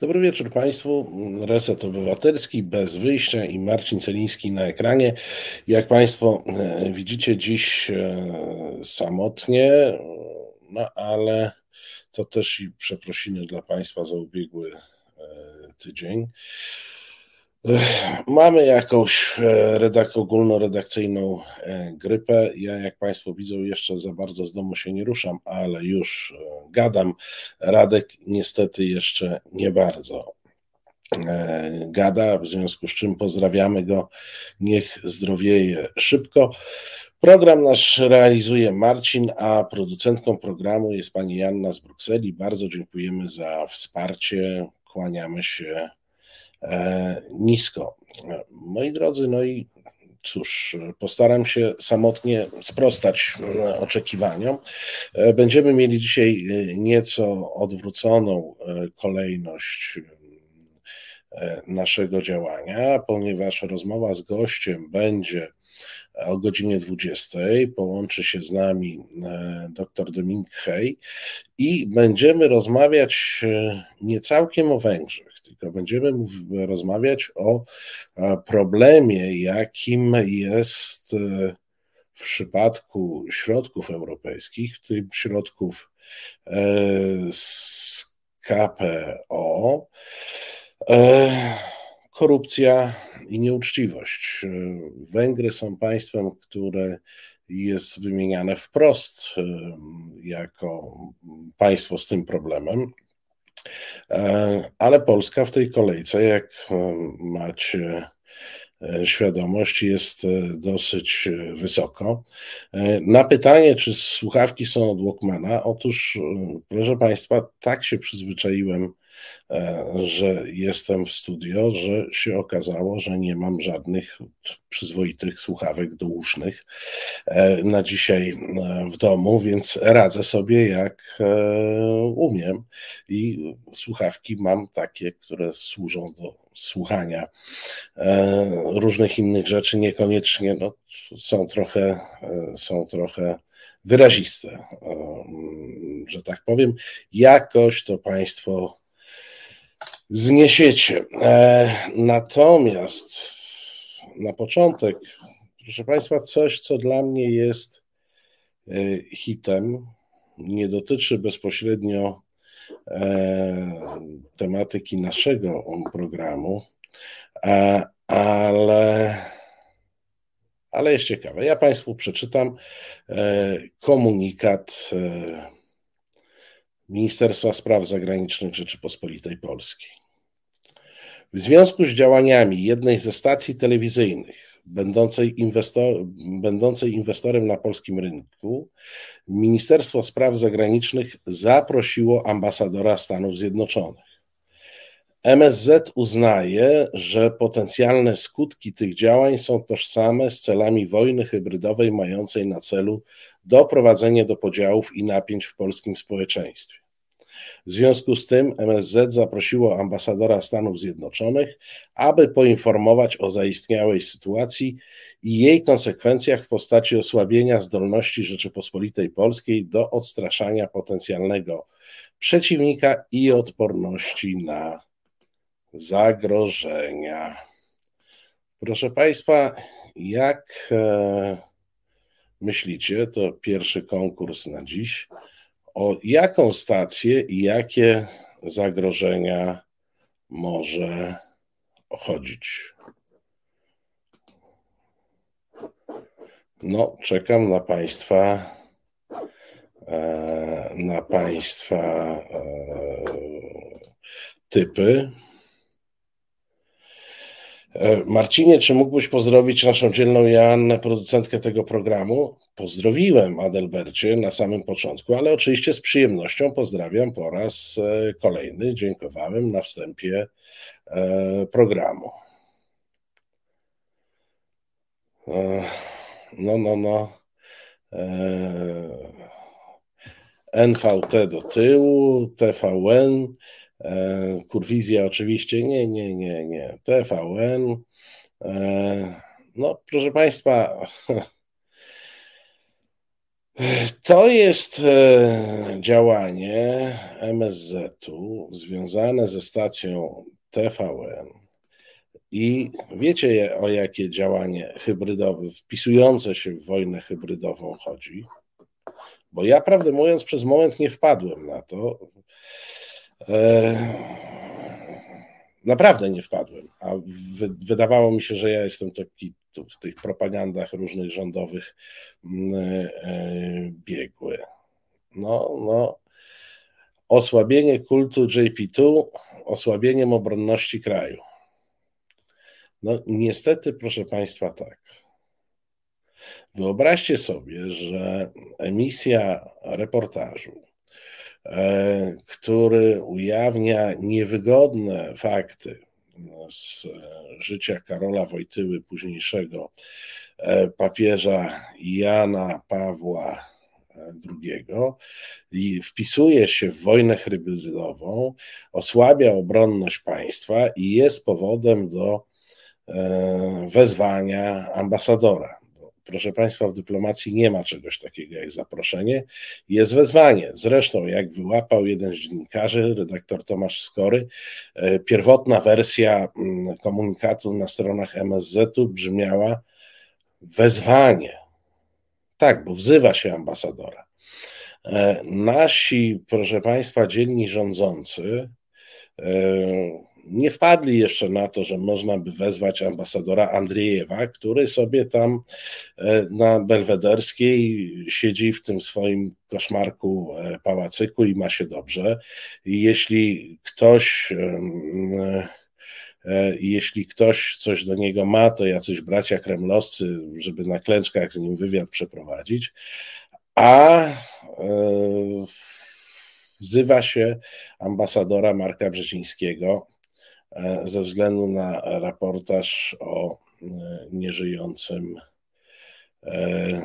Dobry wieczór Państwu. Reset Obywatelski bez wyjścia i Marcin Celiński na ekranie. Jak Państwo e, widzicie, dziś e, samotnie, no ale to też i przeprosiny dla Państwa za ubiegły e, tydzień. Mamy jakąś e, redak ogólnoredakcyjną e, grypę. Ja, jak Państwo widzą, jeszcze za bardzo z domu się nie ruszam, ale już e, gadam. Radek niestety jeszcze nie bardzo gada, w związku z czym pozdrawiamy go. Niech zdrowieje szybko. Program nasz realizuje Marcin, a producentką programu jest pani Janna z Brukseli. Bardzo dziękujemy za wsparcie. Kłaniamy się nisko. Moi drodzy, no i cóż, postaram się samotnie sprostać e, oczekiwaniom. E, będziemy mieli dzisiaj nieco odwróconą kolejność naszego działania, ponieważ rozmowa z gościem będzie o godzinie 20. Połączy się z nami dr Dominik Hej i będziemy rozmawiać nie całkiem o Węgrzech tylko będziemy rozmawiać o problemie, jakim jest e, w przypadku środków europejskich, w tym środków e, z KPO, e, korupcja i nieuczciwość. Węgry są państwem, które jest wymieniane wprost jako państwo z tym problemem. E, ale Polska w tej kolejce, jak e, macie e, świadomość, jest dosyć wysoko. Na pytanie, czy słuchawki są od Walkmana, otóż, proszę Państwa, tak się przyzwyczaiłem że jestem w studio, że się okazało, że nie mam żadnych przyzwoitych słuchawek dousznych e, na dzisiaj e, w domu, więc radzę sobie jak umiem i słuchawki mam takie, które służą do słuchania różnych innych rzeczy, niekoniecznie no, są trochę są trochę wyraziste, że tak powiem. Jakoś to Państwo zniesiecie. E, natomiast na początek, proszę Państwa, coś, co dla mnie jest e, hitem, nie dotyczy bezpośrednio e, tematyki naszego programu, ale, ale jest ciekawe. Ja Państwu przeczytam komunikat Ministerstwa Spraw Zagranicznych Rzeczypospolitej Polskiej. W związku z działaniami jednej ze stacji telewizyjnych, będącej, inwestor, będącej inwestorem na polskim rynku, Ministerstwo Spraw Zagranicznych zaprosiło ambasadora Stanów Zjednoczonych. MSZ uznaje, że potencjalne skutki tych działań są tożsame z celami wojny hybrydowej mającej na celu doprowadzenie do podziałów i napięć w polskim społeczeństwie. W związku z tym MSZ zaprosiło ambasadora Stanów Zjednoczonych, aby poinformować o zaistniałej sytuacji i jej konsekwencjach w postaci osłabienia zdolności Rzeczypospolitej Polskiej do odstraszania potencjalnego przeciwnika i odporności na zagrożenia. Proszę Państwa, jak e, myślicie, to pierwszy konkurs na dziś, o jaką stację i jakie zagrożenia może chodzić? No, czekam na Państwa, e, na Państwa e, typy. E, Marcinie, czy mógłbyś pozdrowić naszą dzielną Joannę, producentkę tego programu? Pozdrowiłem Adelbercie na samym początku, ale oczywiście z przyjemnością pozdrawiam po raz e, kolejny. Dziękowałem na wstępie e, programu. No, no, no. NVT do tyłu, TVN Kurwizja oczywiście nie, nie, nie, nie. TVN. E, no, proszę Państwa, To jest e, działanie MSZ-u związane ze stacją TVN. I wiecie, o jakie działanie hybrydowe, wpisujące się w wojnę hybrydową chodzi? Bo ja, prawdę mówiąc, przez moment nie wpadłem na to. E, naprawdę nie wpadłem, a wydawało mi się, że ja jestem taki w tych propagandach różnych rządowych mm, e, biegły. No, no. Osłabienie kultu JP2 osłabieniem obronności kraju. No, niestety, proszę Państwa, tak. Wyobraźcie sobie, że emisja reportażu, który ujawnia niewygodne fakty z życia Karola Wojtyły, późniejszego e, papieża Jana Pawła II wpisuje się w wojnę hybrydową, osłabia obronność państwa i jest powodem do e, wezwania ambasadora. Proszę Państwa, w dyplomacji nie ma czegoś takiego jak zaproszenie, jest wezwanie. Zresztą, jak wyłapał jeden z dziennikarzy, redaktor Tomasz Skory, e, pierwotna wersja mm, komunikatu na stronach MSZ-u brzmiała wezwanie. Tak, bo wzywa się ambasadora. E, nasi, proszę Państwa, dzielni rządzący e, nie wpadli jeszcze na to, że można by wezwać ambasadora Andriejewa, który sobie tam e, na Belwederskiej siedzi w tym swoim koszmarku e, pałacyku i ma się dobrze. I jeśli ktoś e, jeśli ktoś coś do niego ma, to jacyś bracia kremlowscy, żeby na klęczkach z nim wywiad przeprowadzić, a wzywa się ambasadora Marka Brzezińskiego, ze względu na raportaż o e, nieżyjącym e,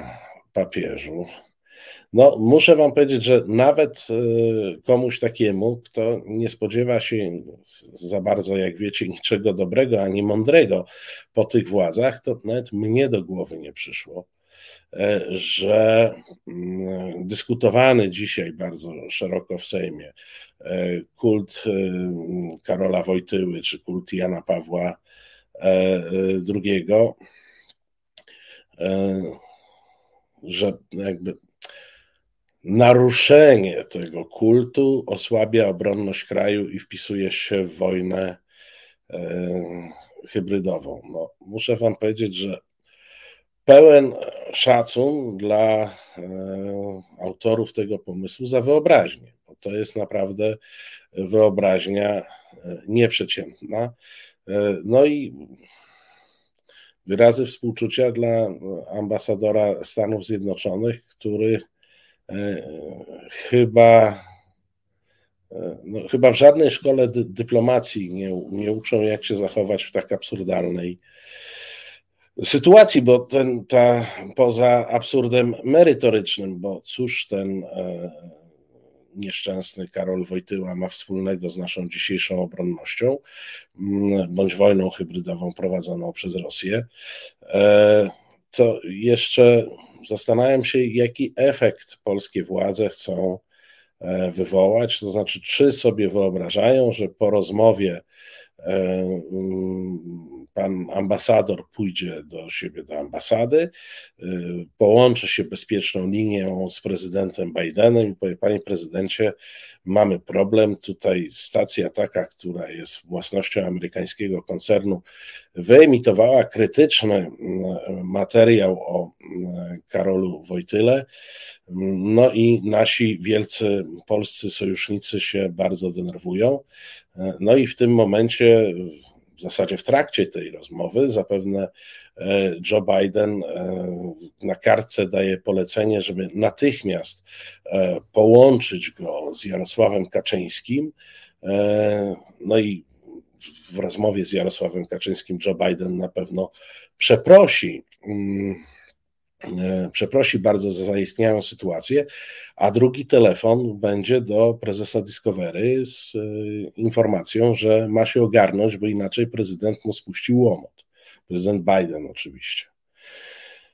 papieżu. No, muszę Wam powiedzieć, że nawet komuś takiemu, kto nie spodziewa się za bardzo, jak wiecie, niczego dobrego ani mądrego po tych władzach, to nawet mnie do głowy nie przyszło, E, że mm, dyskutowany dzisiaj bardzo szeroko w Sejmie e, kult e, Karola Wojtyły czy kult Jana Pawła II, że jakby naruszenie tego kultu osłabia obronność kraju i wpisuje się w wojnę hybrydową. No, muszę Wam powiedzieć, że pełen szacun dla e, autorów tego pomysłu za wyobraźnię, to jest naprawdę wyobraźnia e, nieprzeciętna. E, no i wyrazy współczucia dla ambasadora Stanów Zjednoczonych, który chyba, no, chyba w żadnej szkole dy dyplomacji nie, nie uczą, jak się zachować w tak absurdalnej sytuacji, bo ten, ta, poza absurdem merytorycznym, bo cóż ten e, nieszczęsny Karol Wojtyła ma wspólnego z naszą dzisiejszą obronnością, mm, bądź wojną hybrydową prowadzoną przez Rosję, e, to jeszcze zastanawiam się, jaki efekt polskie władze chcą e, wywołać, to znaczy, czy sobie wyobrażają, że po rozmowie pan ambasador pójdzie do siebie do ambasady, y, połączy się bezpieczną linią z prezydentem Bidenem i powie: Panie prezydencie, mamy problem. Tutaj stacja taka, która jest własnością amerykańskiego koncernu, wyemitowała krytyczny mm, materiał o mm, Karolu Wojtyle. No i nasi wielcy polscy sojusznicy się bardzo denerwują. No i w tym momencie zasadzie w trakcie tej rozmowy zapewne e, Joe Biden e, na kartce daje polecenie, żeby natychmiast e, połączyć go z Jarosławem Kaczyńskim. No i w rozmowie z Jarosławem Kaczyńskim Joe Biden na pewno przeprosi mm, przeprosi bardzo za zaistniałą sytuację, a drugi telefon będzie do prezesa Discovery z e, informacją, że ma się ogarnąć, bo inaczej prezydent mu spuścił łomot. Prezydent Biden oczywiście.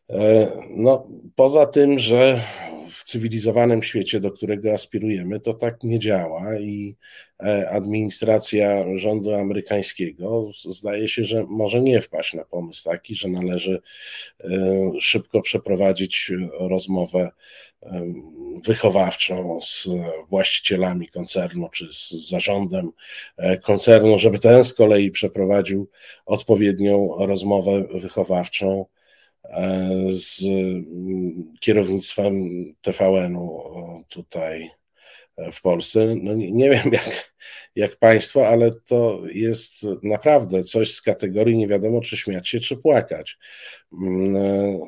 E, no, poza tym, że w cywilizowanym świecie, do którego aspirujemy, to tak nie działa i e, administracja rządu amerykańskiego zdaje się, że może nie wpaść na pomysł taki, że należy e, szybko przeprowadzić rozmowę wychowawczą z właścicielami koncernu czy z zarządem koncernu, żeby ten z kolei przeprowadził odpowiednią rozmowę wychowawczą. E, z mm, kierownictwem TVN-u tutaj e, w Polsce. No nie, nie wiem jak, jak Państwo, ale to jest naprawdę coś z kategorii nie wiadomo, czy śmiać się, czy płakać. Mm, e,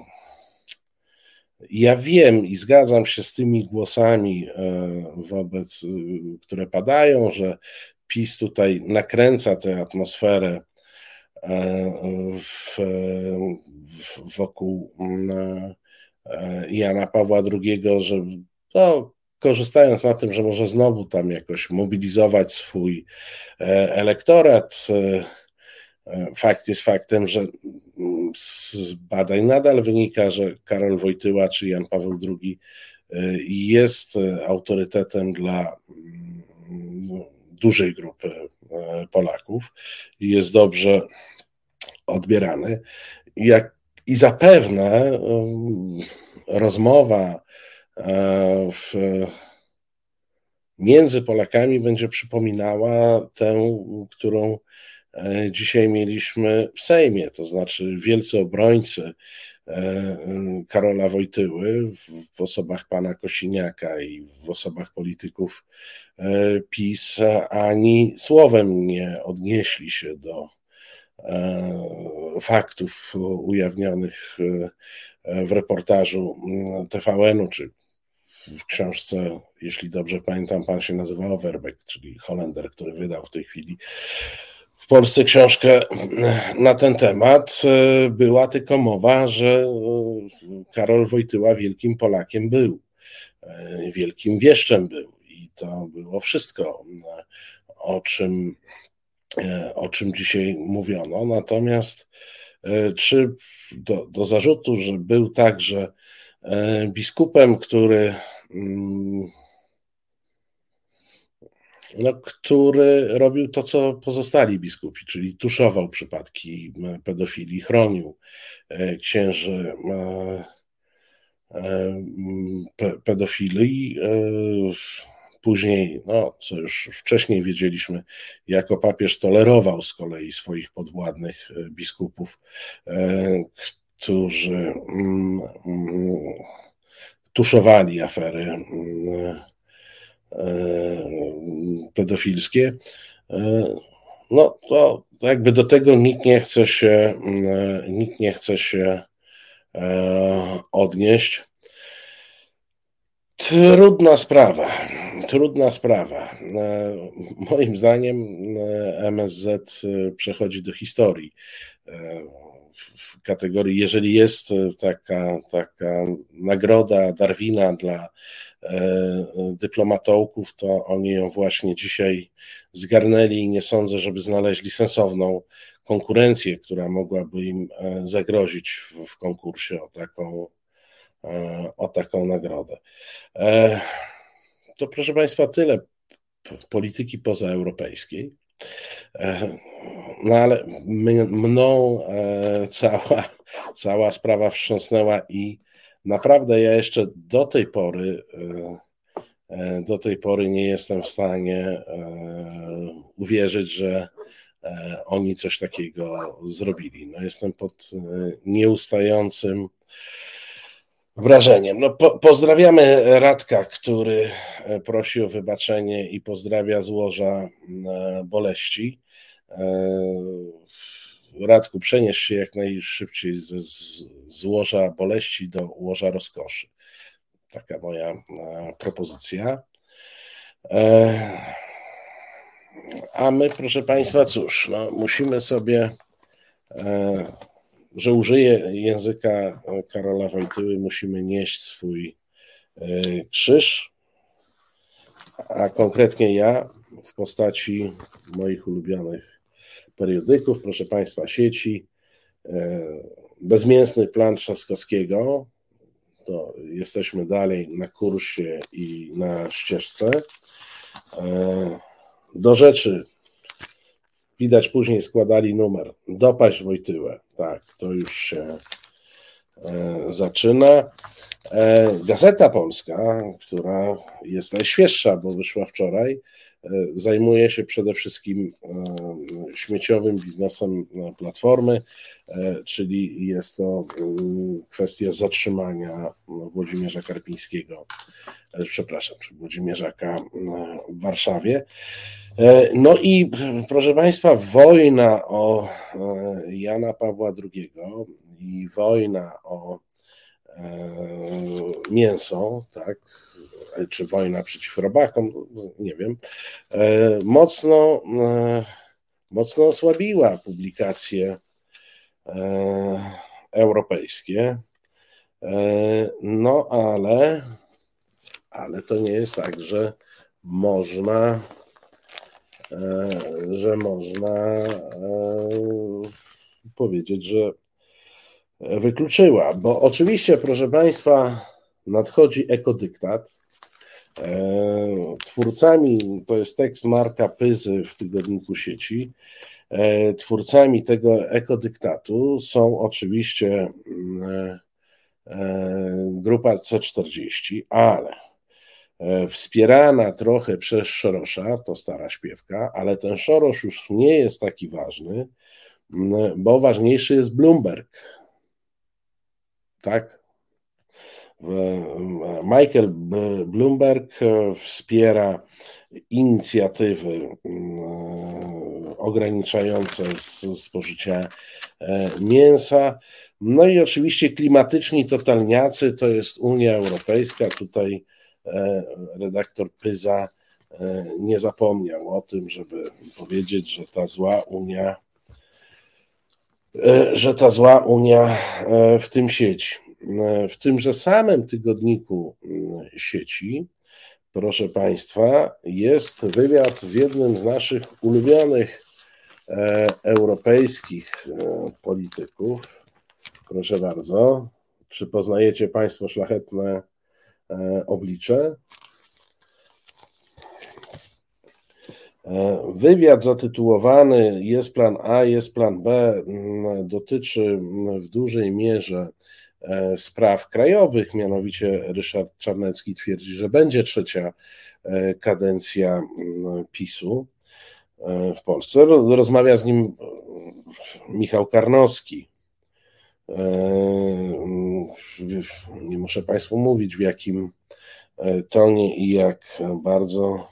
ja wiem i zgadzam się z tymi głosami wobec, które padają, że PiS tutaj nakręca tę atmosferę w, wokół mm, e, Jana Pawła II, że no, korzystając na tym, że może znowu tam jakoś mobilizować swój e, elektorat. E, fakt jest faktem, że mm, z badań nadal wynika, że Karol Wojtyła czy Jan Paweł II jest autorytetem dla mm, no, dużej grupy Polaków i jest dobrze odbierany. Jak, I zapewne rozmowa e, w, między Polakami będzie przypominała tę, którą e, dzisiaj mieliśmy w Sejmie, to znaczy wielcy obrońcy e, Karola Wojtyły w osobach pana Kosiniaka i w osobach polityków PiS ani słowem nie odnieśli się do E, faktów ujawnionych e, w reportażu mm, TVN-u, czy w książce, jeśli dobrze pamiętam, pan się nazywa Overbeck, czyli Holender, który wydał w tej chwili w Polsce książkę na ten temat. E, była tylko mowa, że Karol Wojtyła wielkim Polakiem był, wielkim wieszczem był i to było wszystko, o czym E, o czym dzisiaj mówiono. Natomiast e, czy do, do zarzutu, że był także e, biskupem, który, mm, no, który robił to, co pozostali biskupi, czyli tuszował przypadki pedofilii, chronił księży pedofilii Później, no, co już wcześniej wiedzieliśmy, jako papież tolerował z kolei swoich podwładnych e, biskupów, e, którzy mm, mm, tuszowali afery mm, e, pedofilskie. No to jakby do tego nikt nie chce się, nikt nie chce się odnieść. Trudna sprawa. Trudna sprawa. E, moim zdaniem e, MSZ e, przechodzi do historii w kategorii, jeżeli jest taka, taka nagroda Darwina dla dyplomatołków, to oni ją właśnie dzisiaj zgarnęli i nie sądzę, żeby znaleźli sensowną konkurencję, która mogłaby im zagrozić w, w konkursie o taką, o taką nagrodę. To proszę Państwa, tyle polityki pozaeuropejskiej. E, no ale mną e, cała, cała sprawa wstrząsnęła i naprawdę ja jeszcze do tej pory e, do tej pory nie jestem w stanie uwierzyć, że oni coś takiego zrobili. No jestem pod nieustającym wrażeniem. No, po, pozdrawiamy Radka, który e, prosi o wybaczenie i pozdrawia złoża e, boleści. E, Radku, przenieś się jak najszybciej ze złoża boleści do łoża rozkoszy. Taka moja propozycja. A my, proszę Państwa, cóż, no, musimy sobie że użyję języka Karola Wojtyły, musimy nieść swój e, krzyż, a konkretnie ja w postaci moich ulubionych periodyków, proszę Państwa, sieci, e, bezmięsny plan Trzaskowskiego, to jesteśmy dalej na kursie i na ścieżce. E, do rzeczy widać później składali numer. Dopaść Wojtyłę. Tak, to już się zaczyna. E, Gazeta Polska, która jest najświeższa, bo wyszła wczoraj, zajmuje się przede wszystkim śmieciowym biznesem Platformy, czyli jest to mm, kwestia zatrzymania Włodzimierza Karpińskiego, przepraszam, czy Włodzimierzaka w Warszawie. No i proszę Państwa, wojna o Jana Pawła II i wojna o mięso, tak, czy wojna przeciw robakom, nie wiem, e, mocno, e, mocno osłabiła publikacje e, europejskie. No ale, ale to nie jest tak, że można, że można powiedzieć, że wykluczyła, bo oczywiście, proszę Państwa, nadchodzi ekodyktat, E, twórcami, to jest tekst Marka Pyzy w tygodniku sieci, e, twórcami tego ekodyktatu są oczywiście mm, e, grupa C40, ale wspierana trochę przez Szorosza, to stara śpiewka, ale ten Szorosz już nie jest taki ważny, mm, bo ważniejszy jest Bloomberg. Tak? Michael Bloomberg e, wspiera inicjatywy mm, ograniczające spożycie e, mięsa. No i oczywiście klimatyczni totalniacy to jest Unia Europejska. Tutaj e, redaktor Pyza nie zapomniał o tym, żeby powiedzieć, że ta zła Unia, że ta zła Unia w tym siedzi. W tymże samym tygodniku mm, sieci, proszę Państwa, jest wywiad z jednym z naszych ulubionych e, europejskich e, polityków. Proszę bardzo. Czy poznajecie Państwo szlachetne e, oblicze? Wywiad zatytułowany Jest plan A, jest plan B mm, dotyczy w dużej mierze E, spraw krajowych, mianowicie Ryszard Czarnecki twierdzi, że będzie trzecia e, kadencja PiSu e, w Polsce. Rozmawia z nim Michał Karnowski. Nie muszę Państwu mówić, w jakim tonie i jak bardzo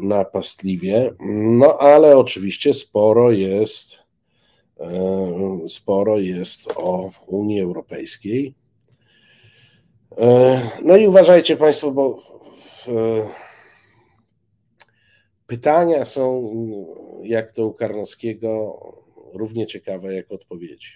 napastliwie. No ale oczywiście sporo jest E, sporo jest o Unii Europejskiej. E, no i uważajcie Państwo, bo e, pytania są, jak to u Karnowskiego, równie ciekawe jak odpowiedzi.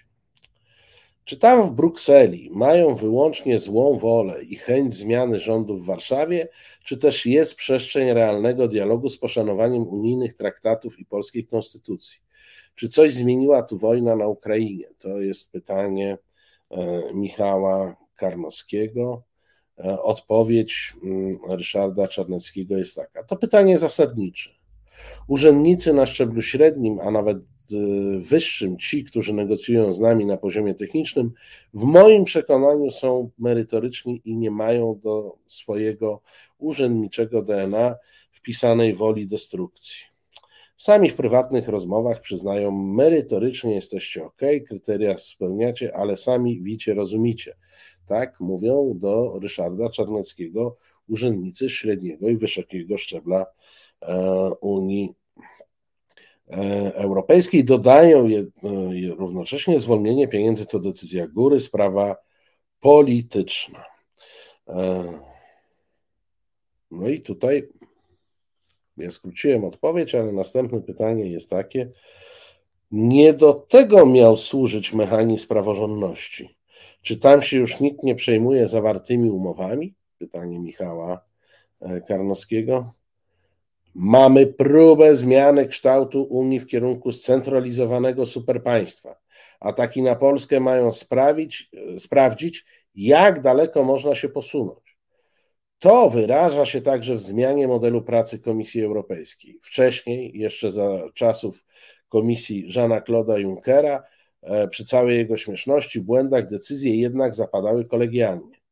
Czy tam w Brukseli mają wyłącznie złą wolę i chęć zmiany rządu w Warszawie, czy też jest przestrzeń realnego dialogu z poszanowaniem unijnych traktatów i polskiej konstytucji? Czy coś zmieniła tu wojna na Ukrainie? To jest pytanie e, Michała Karnowskiego. E, odpowiedź mm, Ryszarda Czarneckiego jest taka. To pytanie zasadnicze. Urzędnicy na szczeblu średnim, a nawet wyższym, ci, którzy negocjują z nami na poziomie technicznym, w moim przekonaniu są merytoryczni i nie mają do swojego urzędniczego DNA wpisanej woli destrukcji. Sami w prywatnych rozmowach przyznają, merytorycznie jesteście ok, kryteria spełniacie, ale sami widzicie, rozumicie. Tak mówią do Ryszarda Czarneckiego urzędnicy średniego i wysokiego szczebla e, Unii Europejskiej. Dodają e, równocześnie zwolnienie pieniędzy to decyzja góry, sprawa polityczna. No i tutaj ja skróciłem odpowiedź, ale następne pytanie jest takie. Nie do tego miał służyć mechanizm praworządności. Czy tam się już nikt nie przejmuje zawartymi umowami? Pytanie Michała e, Karnowskiego. Mamy próbę zmiany kształtu Unii w kierunku scentralizowanego superpaństwa. Ataki na Polskę mają sprawić, sprawdzić, jak daleko można się posunąć. To wyraża się także w zmianie modelu pracy Komisji Europejskiej. Wcześniej, jeszcze za czasów Komisji Jeana Claude'a Junckera, e, przy całej jego śmieszności, błędach, decyzje jednak zapadały kolegialnie.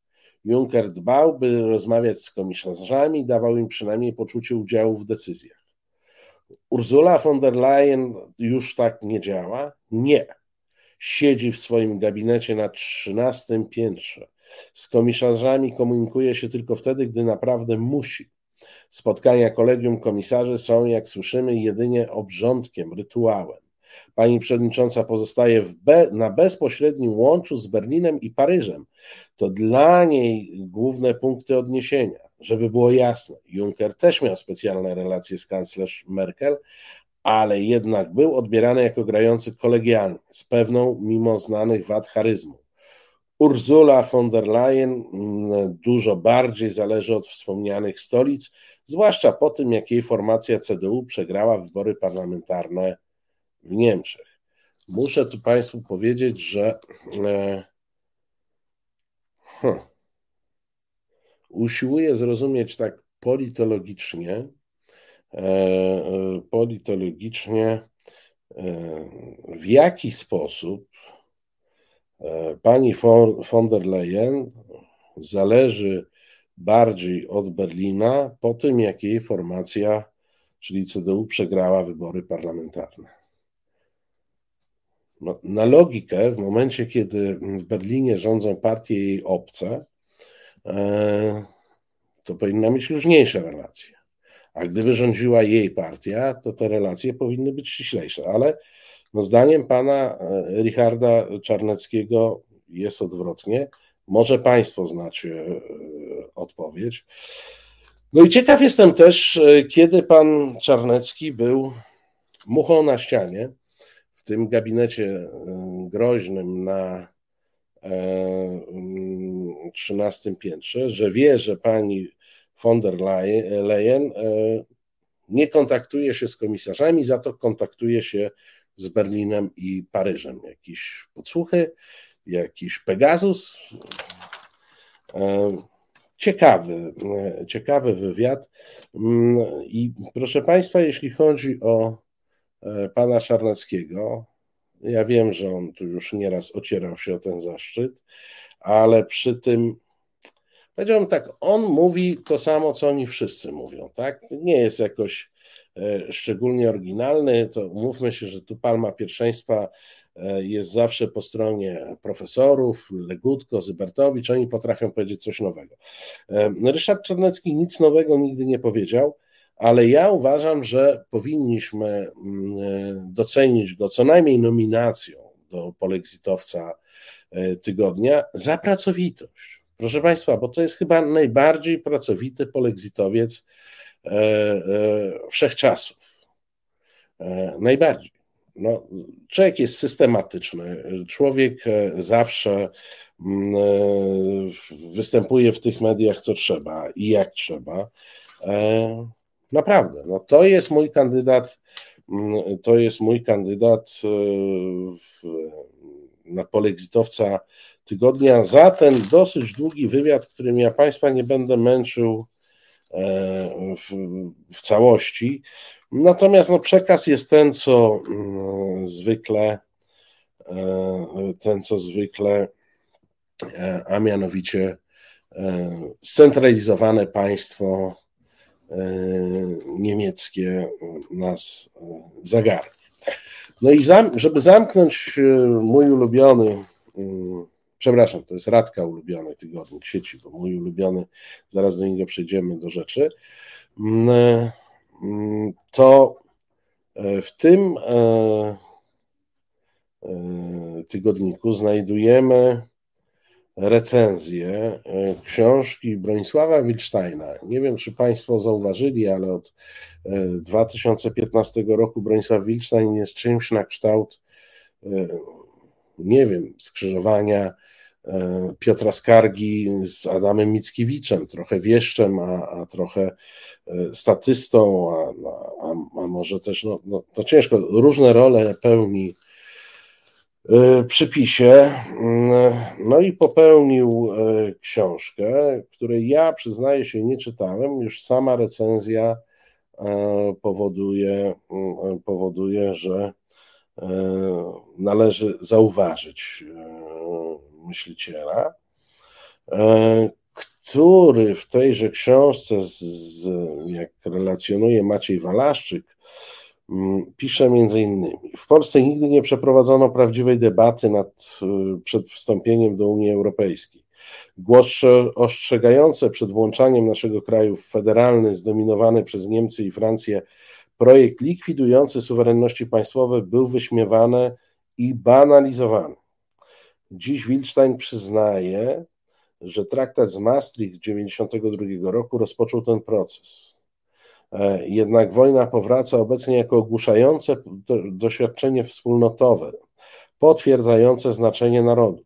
Juncker dbał, by rozmawiać z komisarzami, dawał im przynajmniej poczucie udziału w decyzjach. Ursula von der Leyen już tak nie działa? Nie. Siedzi w swoim gabinecie na trzynastym piętrze. Z komisarzami komunikuje się tylko wtedy, gdy naprawdę musi. Spotkania kolegium komisarzy są, jak słyszymy, jedynie obrządkiem, rytuałem. Pani przewodnicząca pozostaje be, na bezpośrednim łączu z Berlinem i Paryżem. To dla niej główne punkty odniesienia. Żeby było jasne, Juncker też miał specjalne relacje z kanclerz Merkel, ale jednak był odbierany jako grający kolegialnie, z pewną, mimo znanych wad charyzmu. Ursula von der Leyen mm, dużo bardziej zależy od wspomnianych stolic, zwłaszcza po tym, jak jej formacja CDU przegrała wybory parlamentarne w Niemczech. Muszę tu Państwu powiedzieć, że e, huh, usiłuję zrozumieć tak politologicznie, e, e, politologicznie, w jaki sposób pani von der Leyen zależy bardziej od Berlina po tym, jak jej formacja, czyli CDU, przegrała wybory parlamentarne. No, na logikę, w momencie, kiedy w Berlinie rządzą partie jej obce, e, to powinna mieć luźniejsze relacje. A gdyby rządziła jej partia, to te relacje powinny być ściślejsze. Ale no zdaniem pana e, Richarda Czarneckiego jest odwrotnie. Może państwo znacie e, odpowiedź. No i ciekaw jestem też, kiedy pan Czarnecki był muchą na ścianie w tym gabinecie e, groźnym na 13 e, piętrze, że wie, że pani von der Leyen e, nie kontaktuje się z komisarzami, za to kontaktuje się z Berlinem i Paryżem. Jakieś podsłuchy, jakiś Pegasus. Ciekawy, ciekawy wywiad. Mm, I proszę Państwa, jeśli chodzi o pana Czarneckiego. Ja wiem, że on tu już nieraz ocierał się o ten zaszczyt, ale przy tym powiedziałbym tak, on mówi to samo, co oni wszyscy mówią, tak? Nie jest jakoś e, szczególnie oryginalny, to umówmy się, że tu palma pierwszeństwa e, jest zawsze po stronie profesorów, Legutko, Zybertowicz, oni potrafią powiedzieć coś nowego. Ryszard Czarnecki nic nowego nigdy nie powiedział, ale ja uważam, że powinniśmy mm, e, docenić go co najmniej nominacją do polexitowca e, tygodnia za pracowitość. Proszę Państwa, bo to jest chyba najbardziej pracowity polexitowiec e, wszechczasów. Najbardziej. No, człowiek jest systematyczny, człowiek zawsze mm, występuje w tych mediach, co trzeba i jak trzeba. Naprawdę, no to jest mój kandydat, mm, to jest mój kandydat e, w, na polexitowca tygodnia za ten dosyć długi wywiad, którym ja Państwa nie będę męczył e, w, w całości. Natomiast no, przekaz jest ten, co mm, zwykle, e, ten, co zwykle, a mianowicie scentralizowane państwo niemieckie nas e, zagarnie. No i zam, żeby zamknąć e, mój ulubiony, przepraszam, to jest Radka ulubiony tygodnik sieci, bo mój ulubiony, zaraz do niego przejdziemy do rzeczy, mm, mm, to w tym tygodniku znajdujemy recenzję e, książki Bronisława Wilsteina. Nie wiem, czy Państwo zauważyli, ale od 2015 e, roku Bronisław Wilstein jest czymś na kształt, e, nie wiem, skrzyżowania Piotra Skargi z Adamem Mickiewiczem, trochę wieszczem, a, a trochę statystą, a, a, a może też, no, no, to ciężko, różne role pełni przypisie. Mm, no i popełnił e, książkę, której ja przyznaję się nie czytałem. Już sama recenzja powoduje, mm, powoduje że należy zauważyć myśliciela, który w tejże książce, z, jak relacjonuje Maciej Walaszczyk, pisze między innymi: W Polsce nigdy nie przeprowadzono prawdziwej debaty nad, y, przed wstąpieniem do Unii Europejskiej. Głosy ostrzegające przed włączaniem naszego kraju w federalny, zdominowany przez Niemcy i Francję projekt likwidujący suwerenności państwowe był wyśmiewany i banalizowany. Dziś Wilstein przyznaje, że traktat z Maastricht 1992 roku rozpoczął ten proces. E, jednak wojna powraca obecnie jako ogłuszające doświadczenie wspólnotowe, potwierdzające znaczenie narodu.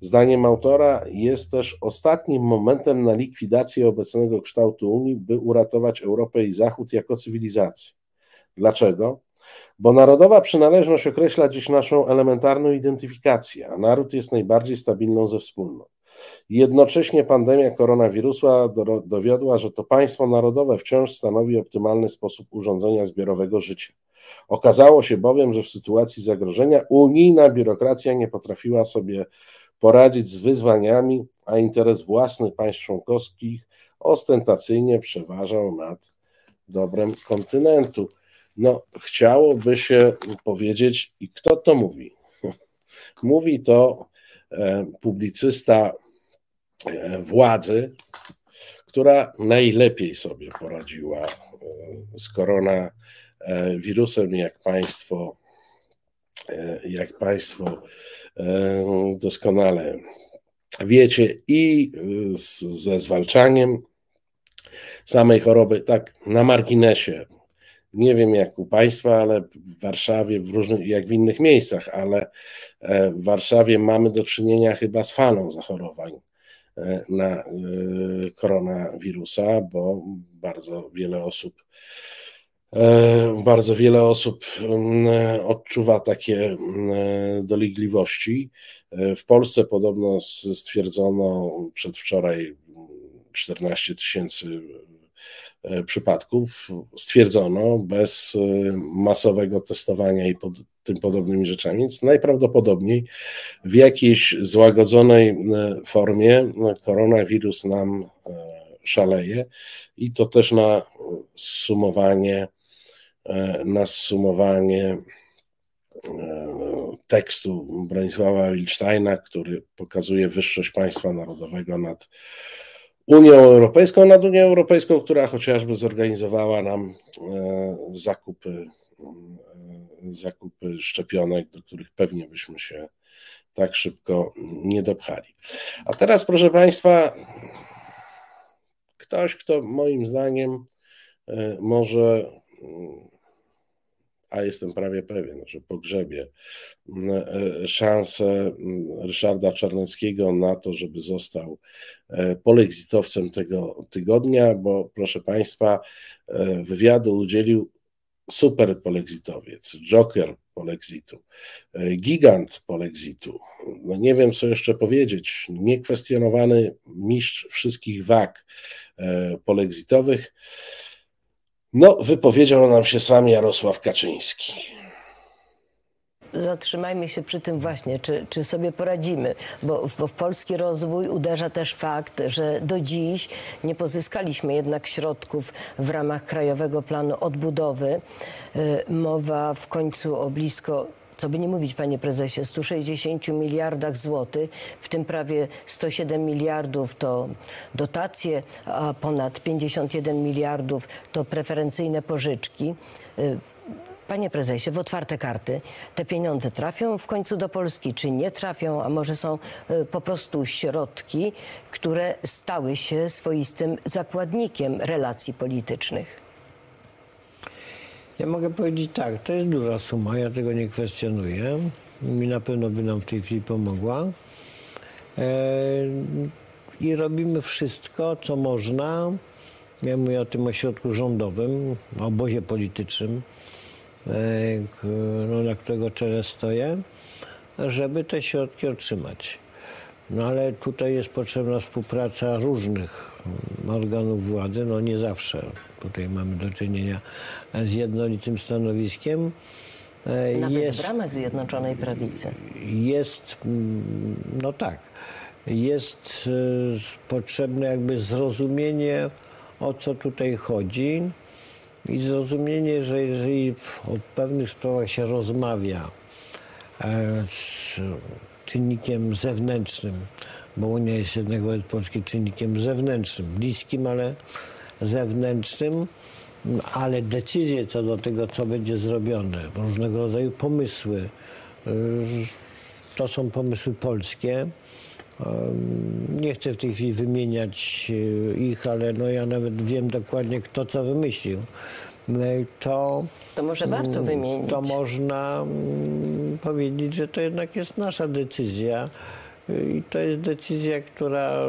Zdaniem autora jest też ostatnim momentem na likwidację obecnego kształtu Unii, by uratować Europę i Zachód jako cywilizację. Dlaczego? Bo narodowa przynależność określa dziś naszą elementarną identyfikację, a naród jest najbardziej stabilną ze wspólnot. Jednocześnie pandemia koronawirusa dowiodła, że to państwo narodowe wciąż stanowi optymalny sposób urządzenia zbiorowego życia. Okazało się bowiem, że w sytuacji zagrożenia unijna biurokracja nie potrafiła sobie poradzić z wyzwaniami, a interes własny państw członkowskich ostentacyjnie przeważał nad dobrem kontynentu. No, chciałoby się powiedzieć, i kto to mówi? Mówi to e, publicysta władzy, która najlepiej sobie poradziła e, z koronawirusem, jak Państwo, jak Państwo doskonale wiecie, i ze zwalczaniem samej choroby, tak na marginesie. Nie wiem jak u Państwa, ale w Warszawie, w różnych, jak w innych miejscach, ale e, w Warszawie mamy do czynienia chyba z falą zachorowań. e, na e, koronawirusa, bo bardzo wiele osób bardzo wiele osób mm, odczuwa takie mm, dolegliwości. W Polsce podobno stwierdzono przedwczoraj 14 tysięcy E, przypadków stwierdzono bez e, masowego testowania i pod tym podobnymi rzeczami, więc najprawdopodobniej w jakiejś złagodzonej e, formie koronawirus nam szaleje i to też na sumowanie na sumowanie tekstu Bronisława Wilsteina, który pokazuje wyższość państwa narodowego nad Unią Europejską, nad Unią Europejską, która chociażby zorganizowała nam e, zakupy, e, zakupy szczepionek, do których pewnie byśmy się tak szybko nie dopchali. A teraz, proszę Państwa, ktoś, kto moim zdaniem e, może a jestem prawie pewien, że pogrzebie mm, e, szansę mm, Ryszarda Czarneckiego na to, żeby został e, polexitowcem tego tygodnia, bo proszę Państwa, e, wywiadu udzielił super polexitowiec, joker polexitu, gigant polexitu. No nie wiem, co jeszcze powiedzieć. Niekwestionowany mistrz wszystkich wag polexitowych. No, wypowiedział nam się sam Jarosław Kaczyński. Zatrzymajmy się przy tym właśnie, czy, czy sobie poradzimy, bo w, w, polski rozwój uderza też fakt, że do dziś nie pozyskaliśmy jednak środków w ramach Krajowego Planu Odbudowy. Y, mowa w końcu o blisko co by nie mówić, panie prezesie, 160 miliardach złotych, w tym prawie 107 miliardów to dotacje, a ponad 51 miliardów to preferencyjne pożyczki. Y, panie prezesie, w otwarte karty te pieniądze trafią w końcu do Polski, czy nie trafią, a może są y, po prostu środki, które stały się swoistym zakładnikiem relacji politycznych? Ja mogę powiedzieć tak, to jest duża suma, ja tego nie kwestionuję. Mi na pewno by nam w tej chwili pomogła. E, I robimy wszystko, co można. Ja mówię o tym ośrodku rządowym, obozie politycznym, e, no, na którego czele stoję, żeby te środki otrzymać. No ale tutaj jest potrzebna współpraca różnych organów władzy, no nie zawsze. Tutaj mamy do czynienia z jednolitym stanowiskiem. Nawet jest, w ramach Zjednoczonej Prawicy. Jest, no tak, jest e, potrzebne jakby zrozumienie, o co tutaj chodzi i zrozumienie, że jeżeli o pewnych sprawach się rozmawia e, z czynnikiem zewnętrznym, bo Unia jest jednak wobec Polski czynnikiem zewnętrznym, bliskim, ale zewnętrznym, ale decyzje co do tego, co będzie zrobione, różnego rodzaju pomysły, y, to są pomysły polskie. Nie chcę w tej chwili wymieniać y, ich, ale no ja nawet wiem dokładnie, kto co wymyślił. Y, to, to może warto mm, wymienić. To można mm, powiedzieć, że to jednak jest nasza decyzja. I to jest decyzja, która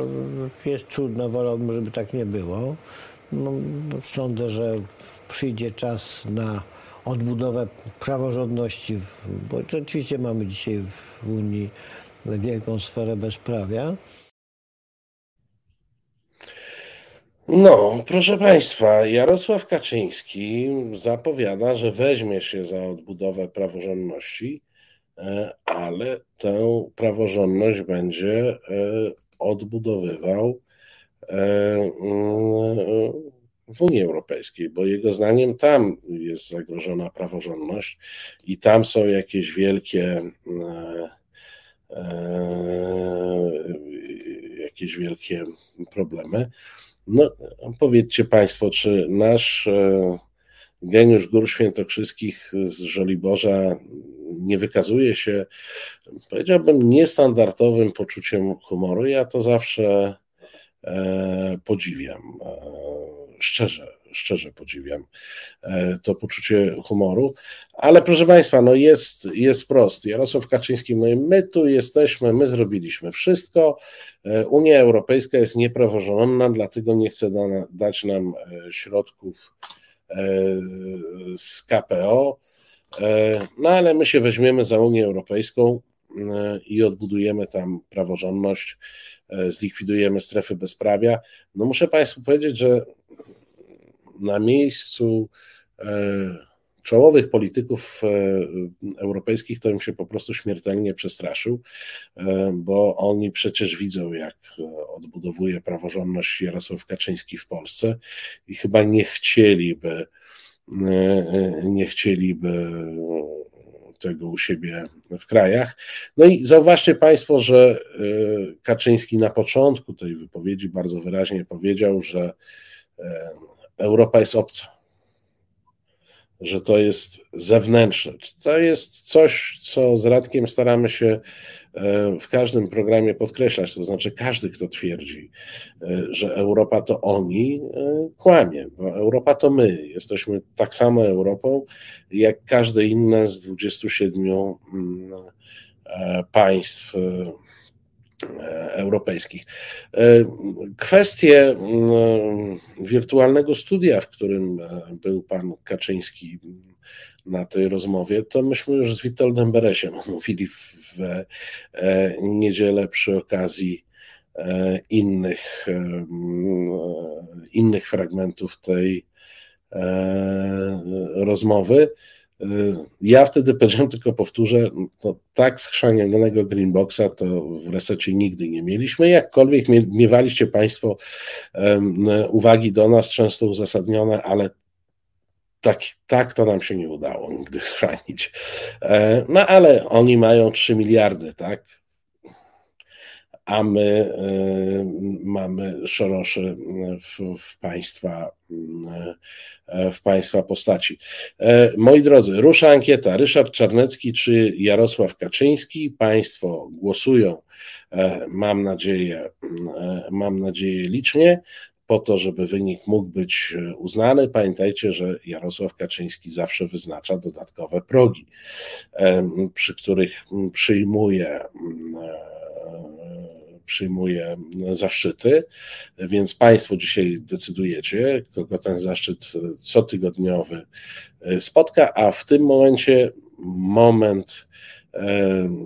jest trudna, wolałbym, żeby tak nie było. No, sądzę, że przyjdzie czas na odbudowę praworządności, bo rzeczywiście mamy dzisiaj w Unii wielką sferę bezprawia. No, proszę Państwa, Jarosław Kaczyński zapowiada, że weźmie się za odbudowę praworządności, e, ale tę praworządność będzie e, odbudowywał w Unii Europejskiej, bo jego zdaniem tam jest zagrożona praworządność i tam są jakieś wielkie e, e, jakieś wielkie problemy. No, powiedzcie Państwo, czy nasz geniusz gór świętokrzyskich z Żoliborza nie wykazuje się, powiedziałbym, niestandardowym poczuciem humoru. Ja to zawsze E, podziwiam. E, szczerze, szczerze podziwiam e, to poczucie humoru. Ale proszę Państwa, no jest, jest prost. Jarosław Kaczyński mówi, my tu jesteśmy, my zrobiliśmy wszystko. Unia Europejska jest niepraworządna, dlatego nie chce da, dać nam środków z KPO. No ale my się weźmiemy za Unię Europejską i odbudujemy tam praworządność E, zlikwidujemy strefy bezprawia. No muszę Państwu powiedzieć, że na miejscu e, czołowych polityków e, europejskich to im się po prostu śmiertelnie przestraszył, bo oni przecież widzą, jak odbudowuje praworządność Jarosław Kaczyński w Polsce i chyba nie chcieliby, nie chcieliby tego u siebie w krajach. No i zauważcie Państwo, że e, Kaczyński na początku tej wypowiedzi bardzo wyraźnie powiedział, że e, Europa jest obca że to jest zewnętrzne. To jest coś, co z Radkiem staramy się e, w każdym programie podkreślać. To znaczy, każdy, kto twierdzi, e, że Europa to oni, e, kłamie, bo Europa to my. Jesteśmy tak samo Europą, jak każde inne z 27 mm, państw europejskich. Kwestie mm, wirtualnego studia, w którym był pan Kaczyński na tej rozmowie, to myśmy już z Witoldem Beresiem mówili w e, niedzielę przy okazji e, innych, e, innych fragmentów tej rozmowy. Ja wtedy powiedziałem, tylko powtórzę, to tak schrzanionego greenboxa to w resecie nigdy nie mieliśmy. Jakkolwiek miewaliście Państwo uwagi do nas, często uzasadnione, ale tak, tak to nam się nie udało nigdy schranić. E, no ale oni mają 3 miliardy, tak? A my e, mamy szoroszy w, w, państwa, e, w państwa postaci. Moi drodzy, rusza ankieta. Ryszard Czarnecki czy Jarosław Kaczyński? Państwo głosują, mam nadzieję, mam nadzieję licznie po to, żeby wynik mógł być e, uznany. Pamiętajcie, że Jarosław Kaczyński zawsze wyznacza dodatkowe progi, przy których przyjmuje e, przyjmuje zaszczyty, więc Państwo dzisiaj decydujecie, kogo ten zaszczyt cotygodniowy e, spotka, a w tym momencie moment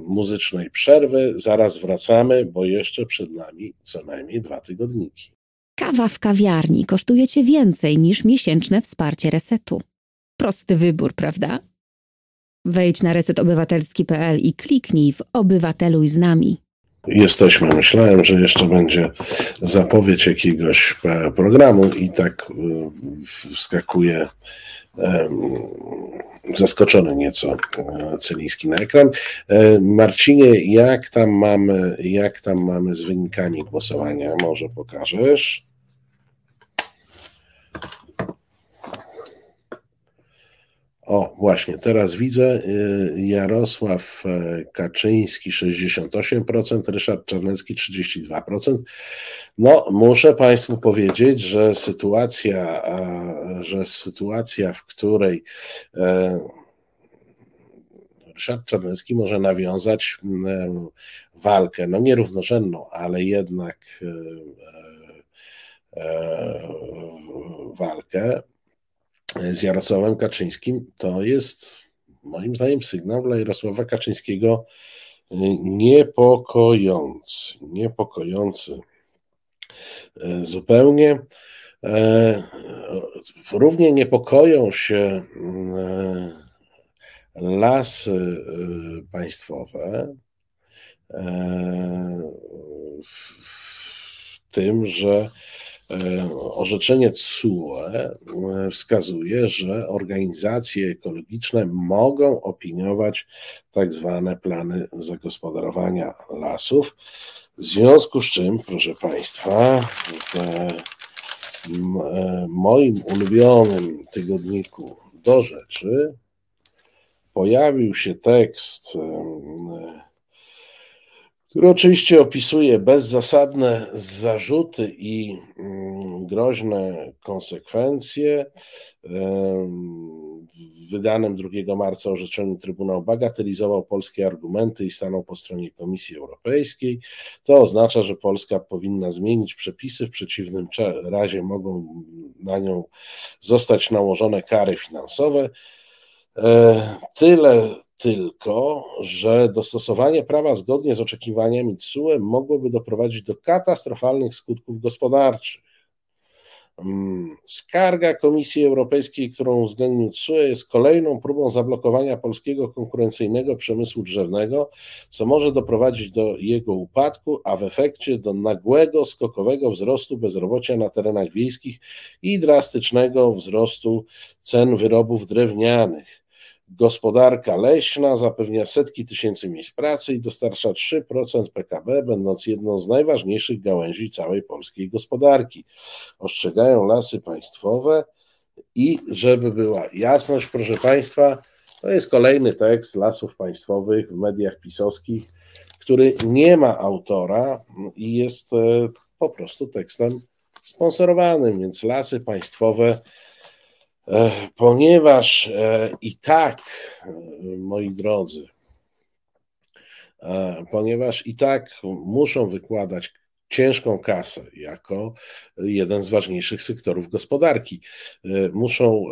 muzycznej przerwy. Zaraz wracamy, bo jeszcze przed nami co najmniej dwa tygodniki. Kawa w kawiarni kosztuje Cię więcej niż miesięczne wsparcie resetu. Prosty wybór, prawda? Wejdź na resetobywatelski.pl i kliknij w Obywateluj z nami. Jesteśmy. Myślałem, że jeszcze będzie zapowiedź jakiegoś e, programu i tak e, wskakuje zaskoczony nieco e, Celiński na ekran. Marcinie, jak tam mamy, jak tam mamy z wynikami głosowania? Może pokażesz? O, właśnie, teraz widzę y, Jarosław e, Kaczyński 68%, Ryszard Czarnecki 32%. No, muszę Państwu powiedzieć, że sytuacja, że sytuacja, w której e, Ryszard Czarnecki może nawiązać walkę, no nierównorzędną, ale jednak e, walkę z Jarosławem Kaczyńskim, to jest moim zdaniem sygnał dla Jarosława Kaczyńskiego niepokojący. Niepokojący zupełnie. E, równie niepokoją się y, lasy państwowe e, w tym, że E, orzeczenie CUE e, wskazuje, że organizacje ekologiczne mogą opiniować tak zwane plany zagospodarowania lasów. W związku z czym, proszę Państwa, w e, moim ulubionym tygodniku do rzeczy pojawił się tekst który oczywiście opisuje bezzasadne zarzuty i mm, groźne konsekwencje. W wydanym 2 marca orzeczeniu Trybunał bagatelizował polskie argumenty i stanął po stronie Komisji Europejskiej. To oznacza, że Polska powinna zmienić przepisy, w przeciwnym razie mogą na nią zostać nałożone kary finansowe. E, tyle tylko, że dostosowanie prawa zgodnie z oczekiwaniami TSUE mogłoby doprowadzić do katastrofalnych skutków gospodarczych. Mm, skarga Komisji Europejskiej, którą uwzględnił TSUE, jest kolejną próbą zablokowania polskiego konkurencyjnego przemysłu drzewnego, co może doprowadzić do jego upadku, a w efekcie do nagłego, skokowego wzrostu bezrobocia na terenach wiejskich i drastycznego wzrostu cen wyrobów drewnianych. Gospodarka leśna zapewnia setki tysięcy miejsc pracy i dostarcza 3% PKB, będąc jedną z najważniejszych gałęzi całej polskiej gospodarki. Ostrzegają lasy państwowe i żeby była jasność, proszę Państwa, to jest kolejny tekst lasów państwowych w mediach pisowskich, który nie ma autora i jest e, po prostu tekstem sponsorowanym, więc lasy państwowe Ponieważ e, i tak, e, moi drodzy, e, ponieważ i tak muszą wykładać ciężką kasę jako jeden z ważniejszych sektorów gospodarki. Muszą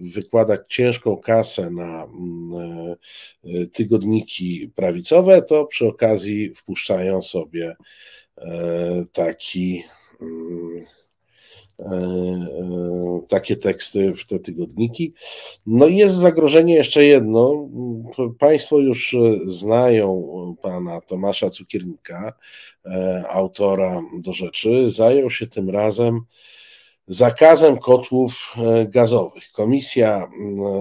wykładać ciężką kasę na mm, tygodniki prawicowe, to przy okazji wpuszczają sobie taki mm, E, e, takie teksty w te tygodniki. No i jest zagrożenie jeszcze jedno. Państwo już znają pana Tomasza Cukiernika, e, autora do rzeczy. Zajął się tym razem zakazem kotłów gazowych. Komisja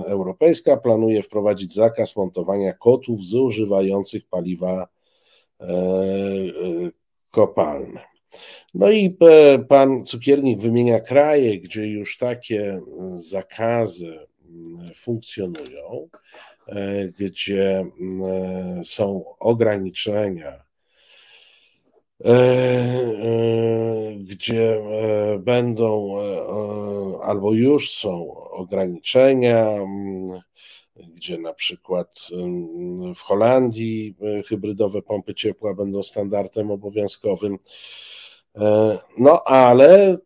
Europejska planuje wprowadzić zakaz montowania kotłów zużywających paliwa kopalne. No i e, pan cukiernik wymienia kraje, gdzie już takie zakazy funkcjonują, e, gdzie są ograniczenia, e, gdzie będą albo już są ograniczenia, gdzie na przykład w Holandii hybrydowe pompy ciepła będą standardem obowiązkowym. E, no ale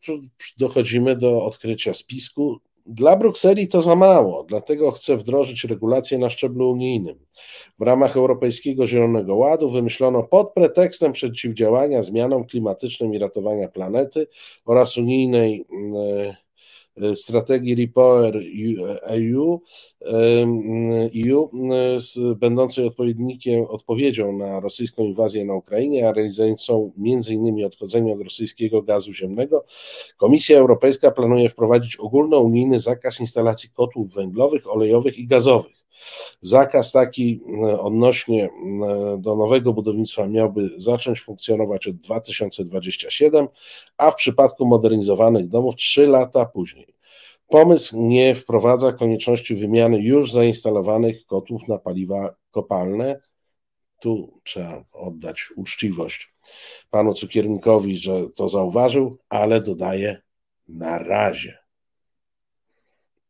dochodzimy do odkrycia spisku. dla Brukseli to za mało, dlatego chce wdrożyć regulacje na szczeblu unijnym. W ramach Europejskiego Zielonego Ładu wymyślono pod pretekstem przeciwdziałania zmianom klimatycznym i ratowania planety oraz unijnej E, strategii Repower EU, EU będącej odpowiednikiem, odpowiedzią na rosyjską inwazję na Ukrainie, a realizującą m.in. odchodzenie od rosyjskiego gazu ziemnego, Komisja Europejska planuje wprowadzić ogólnounijny zakaz instalacji kotłów węglowych, olejowych i gazowych. Zakaz taki e, odnośnie e, do nowego budownictwa miałby zacząć funkcjonować od 2027, a w przypadku modernizowanych domów 3 lata później. Pomysł nie wprowadza konieczności wymiany już zainstalowanych kotłów na paliwa kopalne. Tu trzeba oddać uczciwość panu cukiernikowi, że to zauważył, ale dodaje na razie.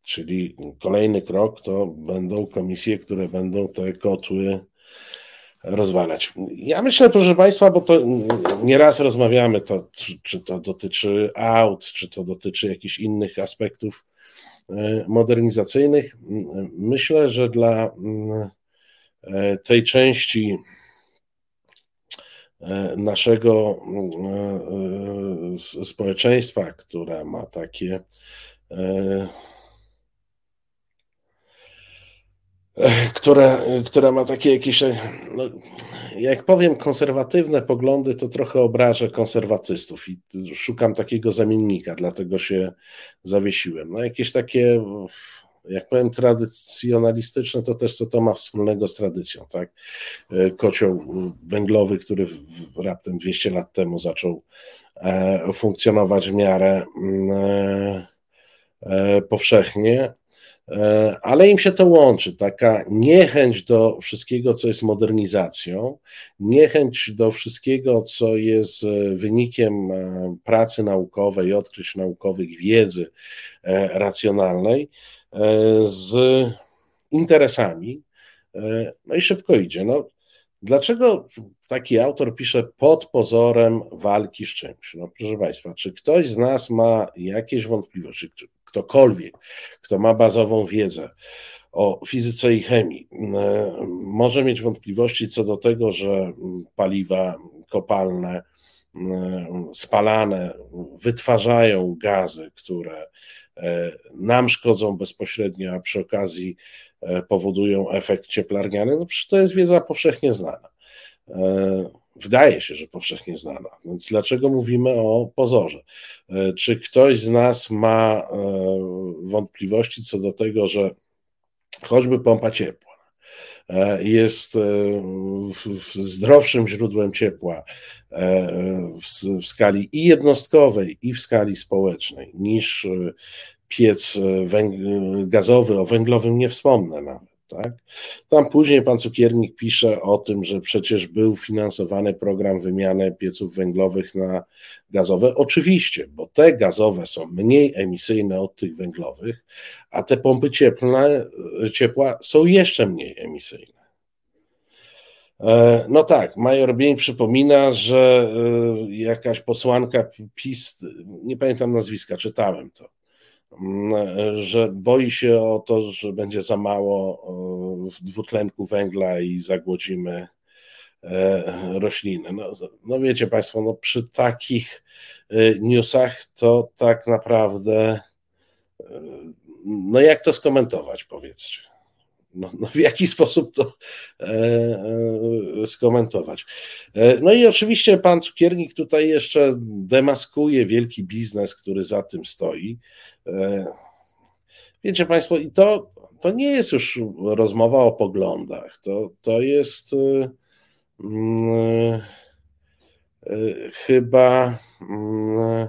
Czyli kolejny krok to będą komisje, które będą te kotły rozwalać. Ja myślę, proszę Państwa, bo to nieraz rozmawiamy, to, czy, to dotyczy aut, czy to dotyczy jakichś innych aspektów e, modernizacyjnych. Myślę, że dla e, tej części e, naszego społeczeństwa, która ma takie która, która ma takie jakieś, no, jak powiem, konserwatywne poglądy, to trochę obrażę konserwatystów i szukam takiego zamiennika, dlatego się zawiesiłem. No jakieś takie, jak powiem, tradycjonalistyczne, to też co to ma wspólnego z tradycją, tak? Kocioł węglowy, który raptem 200 lat temu zaczął e, funkcjonować w miarę mm, e, e, powszechnie, E, ale im się to łączy, taka niechęć do wszystkiego, co jest modernizacją, niechęć do wszystkiego, co jest e, wynikiem e, pracy naukowej, odkryć naukowych, wiedzy racjonalnej, z interesami, no i szybko idzie. No, dlaczego taki autor pisze pod pozorem walki z czymś? No, proszę Państwa, czy ktoś z nas ma jakieś wątpliwości, czy ktokolwiek, kto ma bazową wiedzę o fizyce i chemii, e, może mieć wątpliwości co do tego, że paliwa kopalne, e, spalane, wytwarzają gazy, które e, nam szkodzą bezpośrednio, a przy okazji powodują efekt cieplarniany, no to jest wiedza powszechnie znana wydaje się, że powszechnie znana. Więc dlaczego mówimy o pozorze? E, czy ktoś z nas ma e, wątpliwości co do tego, że choćby pompa ciepła e, jest zdrowszym źródłem ciepła w skali i jednostkowej, i w skali społecznej niż piec gazowy, o węglowym nie wspomnę nawet. Tak? Tam później pan cukiernik pisze o tym, że przecież był finansowany program wymiany pieców węglowych na gazowe. Oczywiście, bo te gazowe są mniej emisyjne od tych węglowych, a te pompy cieplne, ciepła są jeszcze mniej emisyjne. E, no tak, Major Bień przypomina, że e, jakaś posłanka PiS, nie pamiętam nazwiska, czytałem to, że boi się o to, że będzie za mało dwutlenku węgla i zagłodzimy e, rośliny. No, no wiecie Państwo, no przy takich e, newsach to tak naprawdę, e, no jak to skomentować, powiedzcie? No, no, w jaki sposób to e, e, skomentować. E, no i oczywiście pan cukiernik tutaj jeszcze demaskuje wielki biznes, który za tym stoi. E, wiecie Państwo, i to, to nie jest już rozmowa o poglądach, to, to jest e, mm, e, chyba. Mm,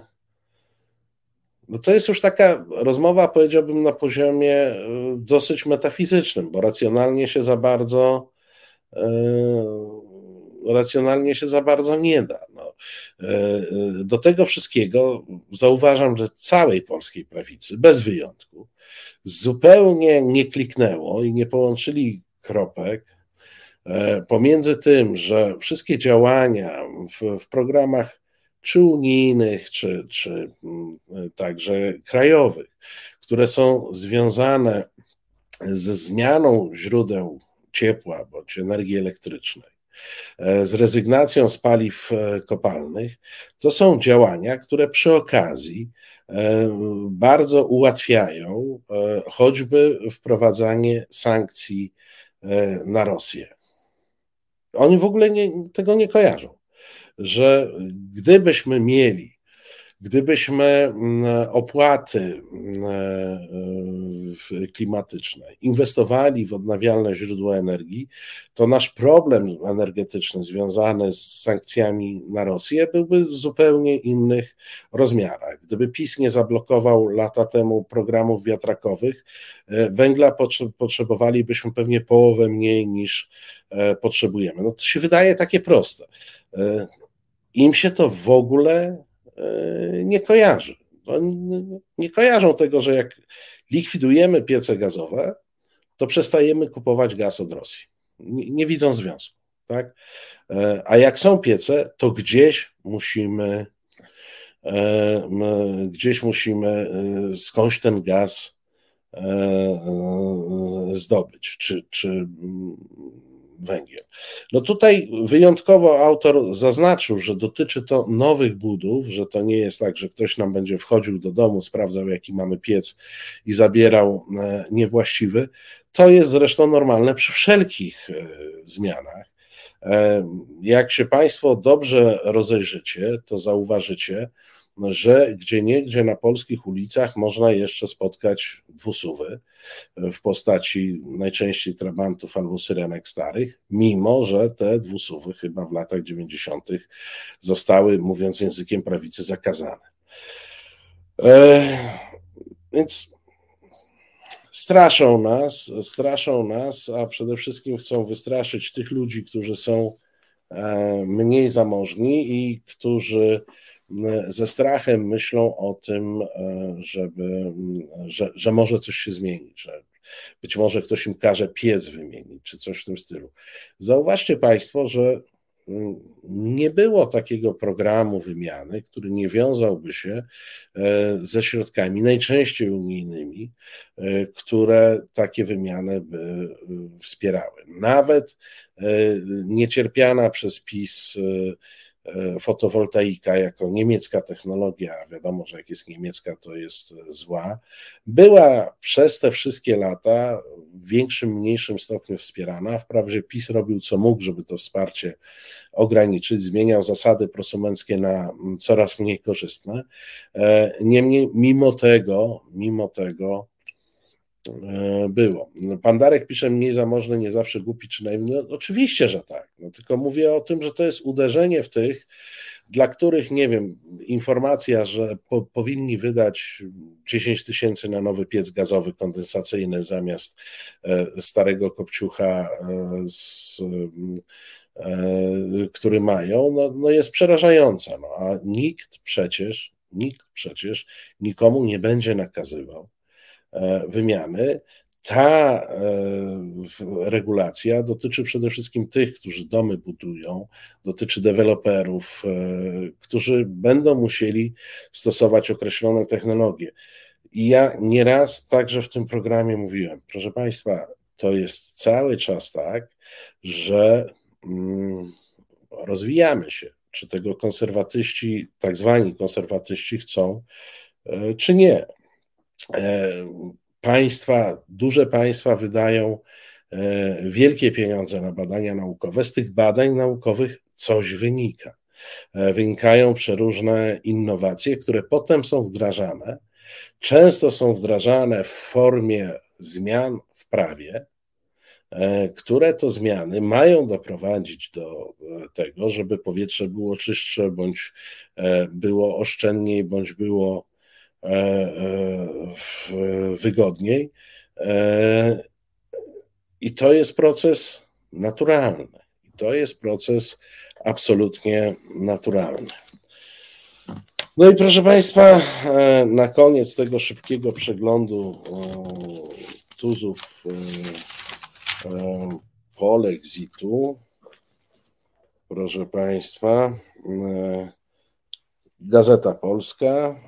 no to jest już taka rozmowa, powiedziałbym, na poziomie y, dosyć metafizycznym, bo racjonalnie się za bardzo y, racjonalnie się za bardzo nie da. No. Y, do tego wszystkiego zauważam, że całej polskiej prawicy, bez wyjątku, zupełnie nie kliknęło i nie połączyli kropek pomiędzy tym, że wszystkie działania w, w programach czy unijnych, czy, czy mm, także krajowych, które są związane ze zmianą źródeł ciepła bądź energii elektrycznej, z rezygnacją z paliw kopalnych, to są działania, które przy okazji bardzo ułatwiają choćby wprowadzanie sankcji na Rosję. Oni w ogóle nie, tego nie kojarzą, że gdybyśmy mieli Gdybyśmy mm, opłaty mm, e, klimatyczne inwestowali w odnawialne źródła energii, to nasz problem energetyczny związany z sankcjami na Rosję byłby w zupełnie innych rozmiarach. Gdyby PiS nie zablokował lata temu programów wiatrakowych, e, węgla potrzebowalibyśmy pewnie połowę mniej niż e, potrzebujemy. No to się wydaje takie proste. Im się to w ogóle E, nie kojarzy. Nie kojarzą tego, że jak likwidujemy piece gazowe, to przestajemy kupować gaz od Rosji. Nie, nie widzą związku. Tak? E, a jak są piece, to gdzieś musimy e, gdzieś musimy skądś ten gaz zdobyć, czy, czy węgiel. No tutaj wyjątkowo autor zaznaczył, że dotyczy to nowych budów, że to nie jest tak, że ktoś nam będzie wchodził do domu, sprawdzał jaki mamy piec i zabierał e, niewłaściwy. To jest zresztą normalne przy wszelkich e, zmianach. Jak się Państwo dobrze rozejrzycie, to zauważycie, że gdzie niegdzie na polskich ulicach można jeszcze spotkać dwusuwy w postaci najczęściej trabantów albo syrenek starych, mimo że te dwusuwy chyba w latach 90. zostały, mówiąc językiem prawicy, zakazane. E, więc straszą nas, straszą nas, a przede wszystkim chcą wystraszyć tych ludzi, którzy są e, mniej zamożni i którzy ze strachem myślą o tym, e, żeby, że, że może coś się zmienić, że być może ktoś im każe piec wymienić, czy coś w tym stylu. Zauważcie Państwo, że nie było takiego programu wymiany, który nie wiązałby się e, ze środkami najczęściej unijnymi, e, które takie wymiany by wspierały. Nawet niecierpiana przez PiS E, fotowoltaika jako niemiecka technologia, wiadomo, że jak jest niemiecka, to jest zła, była przez te wszystkie lata w większym, mniejszym stopniu wspierana. Wprawdzie PiS robił co mógł, żeby to wsparcie ograniczyć, zmieniał zasady prosumenckie na coraz mniej korzystne. E, niemniej, mimo tego, mimo tego, E, było. Pan Darek pisze, mniej zamożny, nie zawsze głupi czy naiwny. No, oczywiście, że tak. No, tylko mówię o tym, że to jest uderzenie w tych, dla których, nie wiem, informacja, że po, powinni wydać 10 tysięcy na nowy piec gazowy kondensacyjny zamiast e, starego kopciucha, e, z, który mają, no, no jest przerażająca. No, a nikt przecież, nikt przecież nikomu nie będzie nakazywał E, wymiany. Ta e, regulacja dotyczy przede wszystkim tych, którzy domy budują, dotyczy deweloperów, e, którzy będą musieli stosować określone technologie. I ja nieraz także w tym programie mówiłem, proszę Państwa, to jest cały czas tak, że mm, rozwijamy się. Czy tego konserwatyści, tak zwani konserwatyści chcą, czy nie. E, państwa, duże państwa wydają e, wielkie pieniądze na badania naukowe. Z tych badań naukowych coś wynika. E, wynikają przeróżne innowacje, które potem są wdrażane. Często są wdrażane w formie zmian w prawie, które to zmiany mają doprowadzić do tego, żeby powietrze było czystsze, bądź było oszczędniej, bądź było wygodniej. E, I to jest proces naturalny. To jest proces absolutnie naturalny. No i proszę Państwa, na koniec tego szybkiego przeglądu tuzów polexitu, proszę Państwa, Gazeta Polska,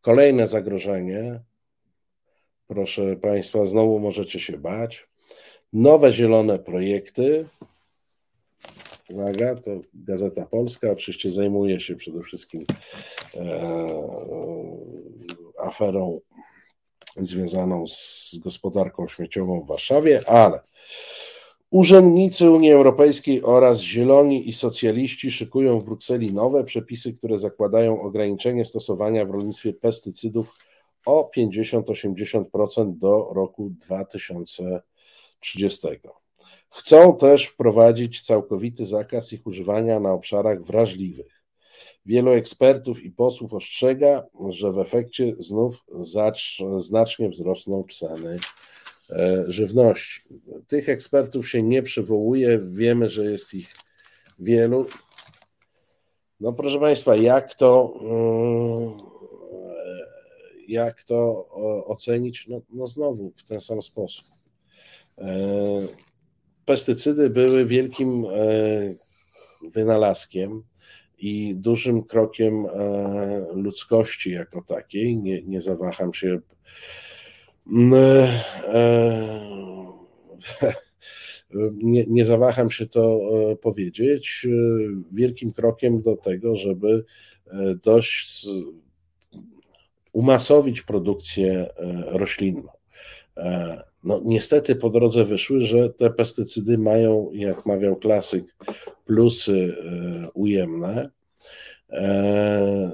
Kolejne zagrożenie, proszę Państwa, znowu możecie się bać. Nowe zielone projekty. Uwaga, to Gazeta Polska oczywiście zajmuje się przede wszystkim aferą związaną z gospodarką śmieciową w Warszawie, ale Urzędnicy Unii Europejskiej oraz zieloni i socjaliści szykują w Brukseli nowe przepisy, które zakładają ograniczenie stosowania w rolnictwie pestycydów o 50-80% do roku 2030. Chcą też wprowadzić całkowity zakaz ich używania na obszarach wrażliwych. Wielu ekspertów i posłów ostrzega, że w efekcie znów znacznie wzrosną ceny żywności. Tych ekspertów się nie przywołuje, wiemy, że jest ich wielu. No proszę Państwa, jak to, mm, jak to ocenić? No, no znowu w ten sam sposób. E, pestycydy były wielkim e, wynalazkiem i dużym krokiem ludzkości jako takiej. Nie, nie zawaham się e, e, nie, nie zawaham się to e, powiedzieć, wielkim krokiem do tego, żeby dość umasowić produkcję roślinną. No, niestety po drodze wyszły, że te pestycydy mają, jak mawiał klasyk, plusy ujemne.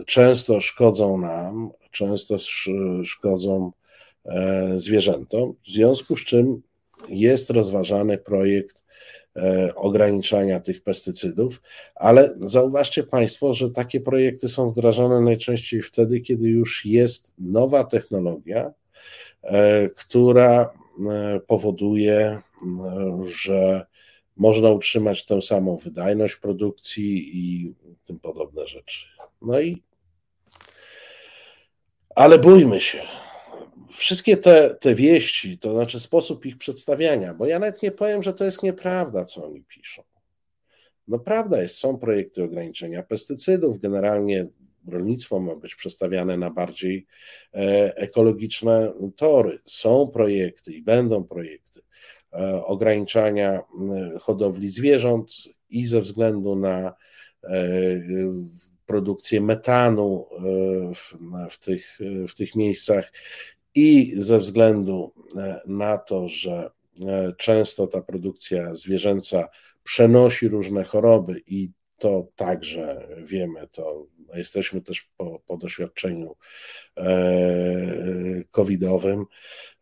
Często szkodzą nam, często szkodzą E, zwierzętom, w związku z czym jest rozważany projekt e, ograniczania tych pestycydów, ale zauważcie Państwo, że takie projekty są wdrażane najczęściej wtedy, kiedy już jest nowa technologia, e, która powoduje, że można utrzymać tę samą wydajność produkcji i tym podobne rzeczy. No i ale bójmy się, wszystkie te, te wieści, to znaczy sposób ich przedstawiania, bo ja nawet nie powiem, że to jest nieprawda, co oni piszą. No prawda jest, są projekty ograniczenia pestycydów, generalnie rolnictwo ma być przestawiane na bardziej e, ekologiczne tory. Są projekty i będą projekty e, ograniczania hodowli zwierząt i ze względu na e, produkcję metanu w, tych, w tych miejscach i ze względu e, na to, że e, często ta produkcja zwierzęca przenosi różne choroby i to także wiemy, to jesteśmy też po, po doświadczeniu e, covidowym.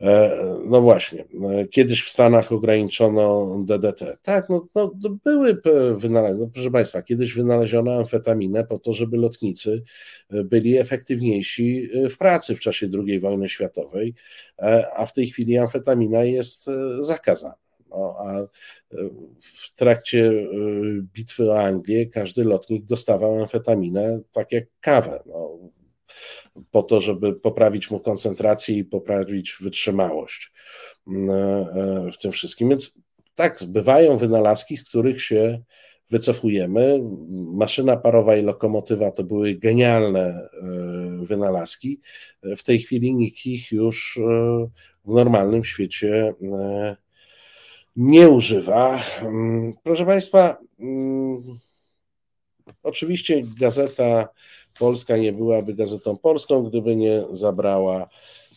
E, no właśnie, e, kiedyś w Stanach ograniczono DDT. Tak, no, no były wynalezione, no proszę Państwa, kiedyś wynaleziono amfetaminę po to, żeby lotnicy byli efektywniejsi w pracy w czasie II wojny światowej, a w tej chwili amfetamina jest zakazana. No, a e, w trakcie e, bitwy o Anglię każdy lotnik dostawał amfetaminę tak jak kawę. No, po to, żeby poprawić mu koncentrację i poprawić wytrzymałość mm, e, w tym wszystkim. Więc tak, bywają wynalazki, z których się wycofujemy. Maszyna parowa i lokomotywa to były genialne wynalazki. W tej chwili nikt ich już w normalnym świecie nie używa. Mm, proszę Państwa, mm, oczywiście Gazeta Polska nie byłaby gazetą polską, gdyby nie zabrała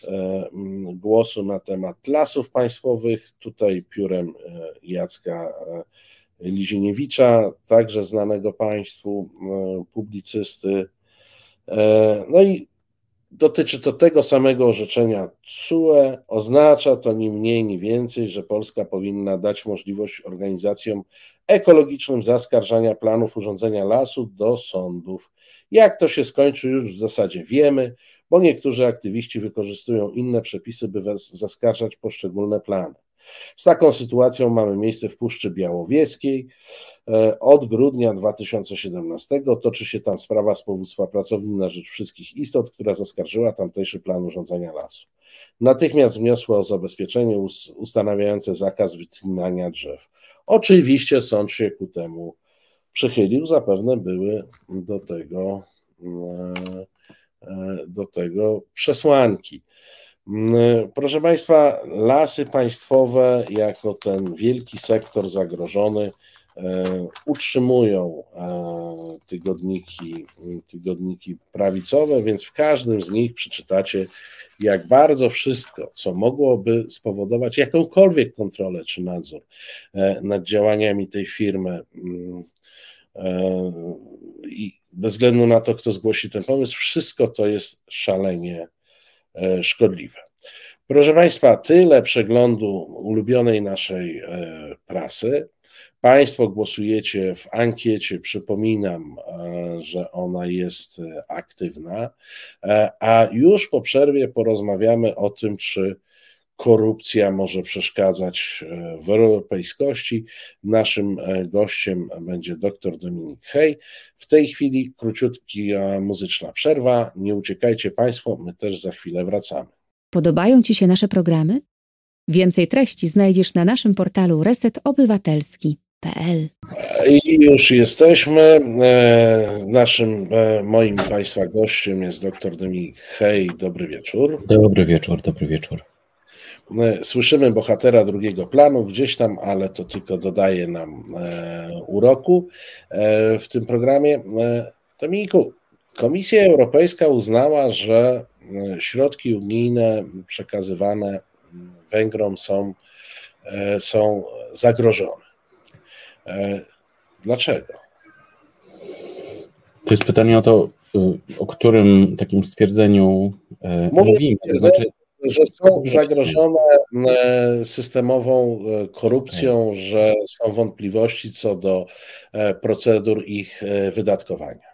e, mm, głosu na temat lasów państwowych. Tutaj piórem e, Jacka e, Liziniewicza, także znanego Państwu publicysty. No i Dotyczy to tego samego orzeczenia CUE. Oznacza to ni mniej, ni więcej, że Polska powinna dać możliwość organizacjom ekologicznym zaskarżania planów urządzenia lasu do sądów. Jak to się skończy, już w zasadzie wiemy, bo niektórzy aktywiści wykorzystują inne przepisy, by zaskarżać poszczególne plany. Z taką sytuacją mamy miejsce w Puszczy Białowieskiej. E, od grudnia 2017 toczy się tam sprawa z powództwa pracowni na rzecz wszystkich istot, która zaskarżyła tamtejszy plan urządzenia lasu. Natychmiast wniosła o zabezpieczenie ustanawiające zakaz wycinania drzew. Oczywiście sąd się ku temu przychylił, zapewne były do tego do tego przesłanki. Mm, proszę Państwa, lasy państwowe, jako ten wielki sektor zagrożony, e, utrzymują e, tygodniki, tygodniki prawicowe, więc w każdym z nich przeczytacie, jak bardzo wszystko, co mogłoby spowodować jakąkolwiek kontrolę czy nadzór e, nad działaniami tej firmy, mm, i bez względu na to, kto zgłosi ten pomysł, wszystko to jest szalenie szkodliwe. Proszę Państwa, tyle przeglądu ulubionej naszej e, prasy. Państwo głosujecie w ankiecie, przypominam, e, że ona jest aktywna, a już po przerwie porozmawiamy o tym, czy korupcja może przeszkadzać w europejskości. Naszym gościem będzie dr Dominik Hej. W tej chwili króciutka muzyczna przerwa. Nie uciekajcie Państwo, my też za chwilę wracamy. Podobają Ci się nasze programy? Więcej treści znajdziesz na naszym portalu resetobywatelski.pl. I już jesteśmy. E, naszym, e, moim Państwa gościem jest dr Dominik Hej. Dobry wieczór. Dobry wieczór, dobry wieczór. E, słyszymy bohatera drugiego planu gdzieś tam, ale to tylko dodaje nam e, uroku e, w tym programie. Dominiku, Komisja Europejska uznała, że środki unijne przekazywane Węgrom są, są zagrożone. Dlaczego? To jest pytanie o to, o którym takim stwierdzeniu Mówię, mówimy. Znaczy, że są zagrożone e, systemową e, korupcją, tak. że są wątpliwości co do e, procedur ich wydatkowania.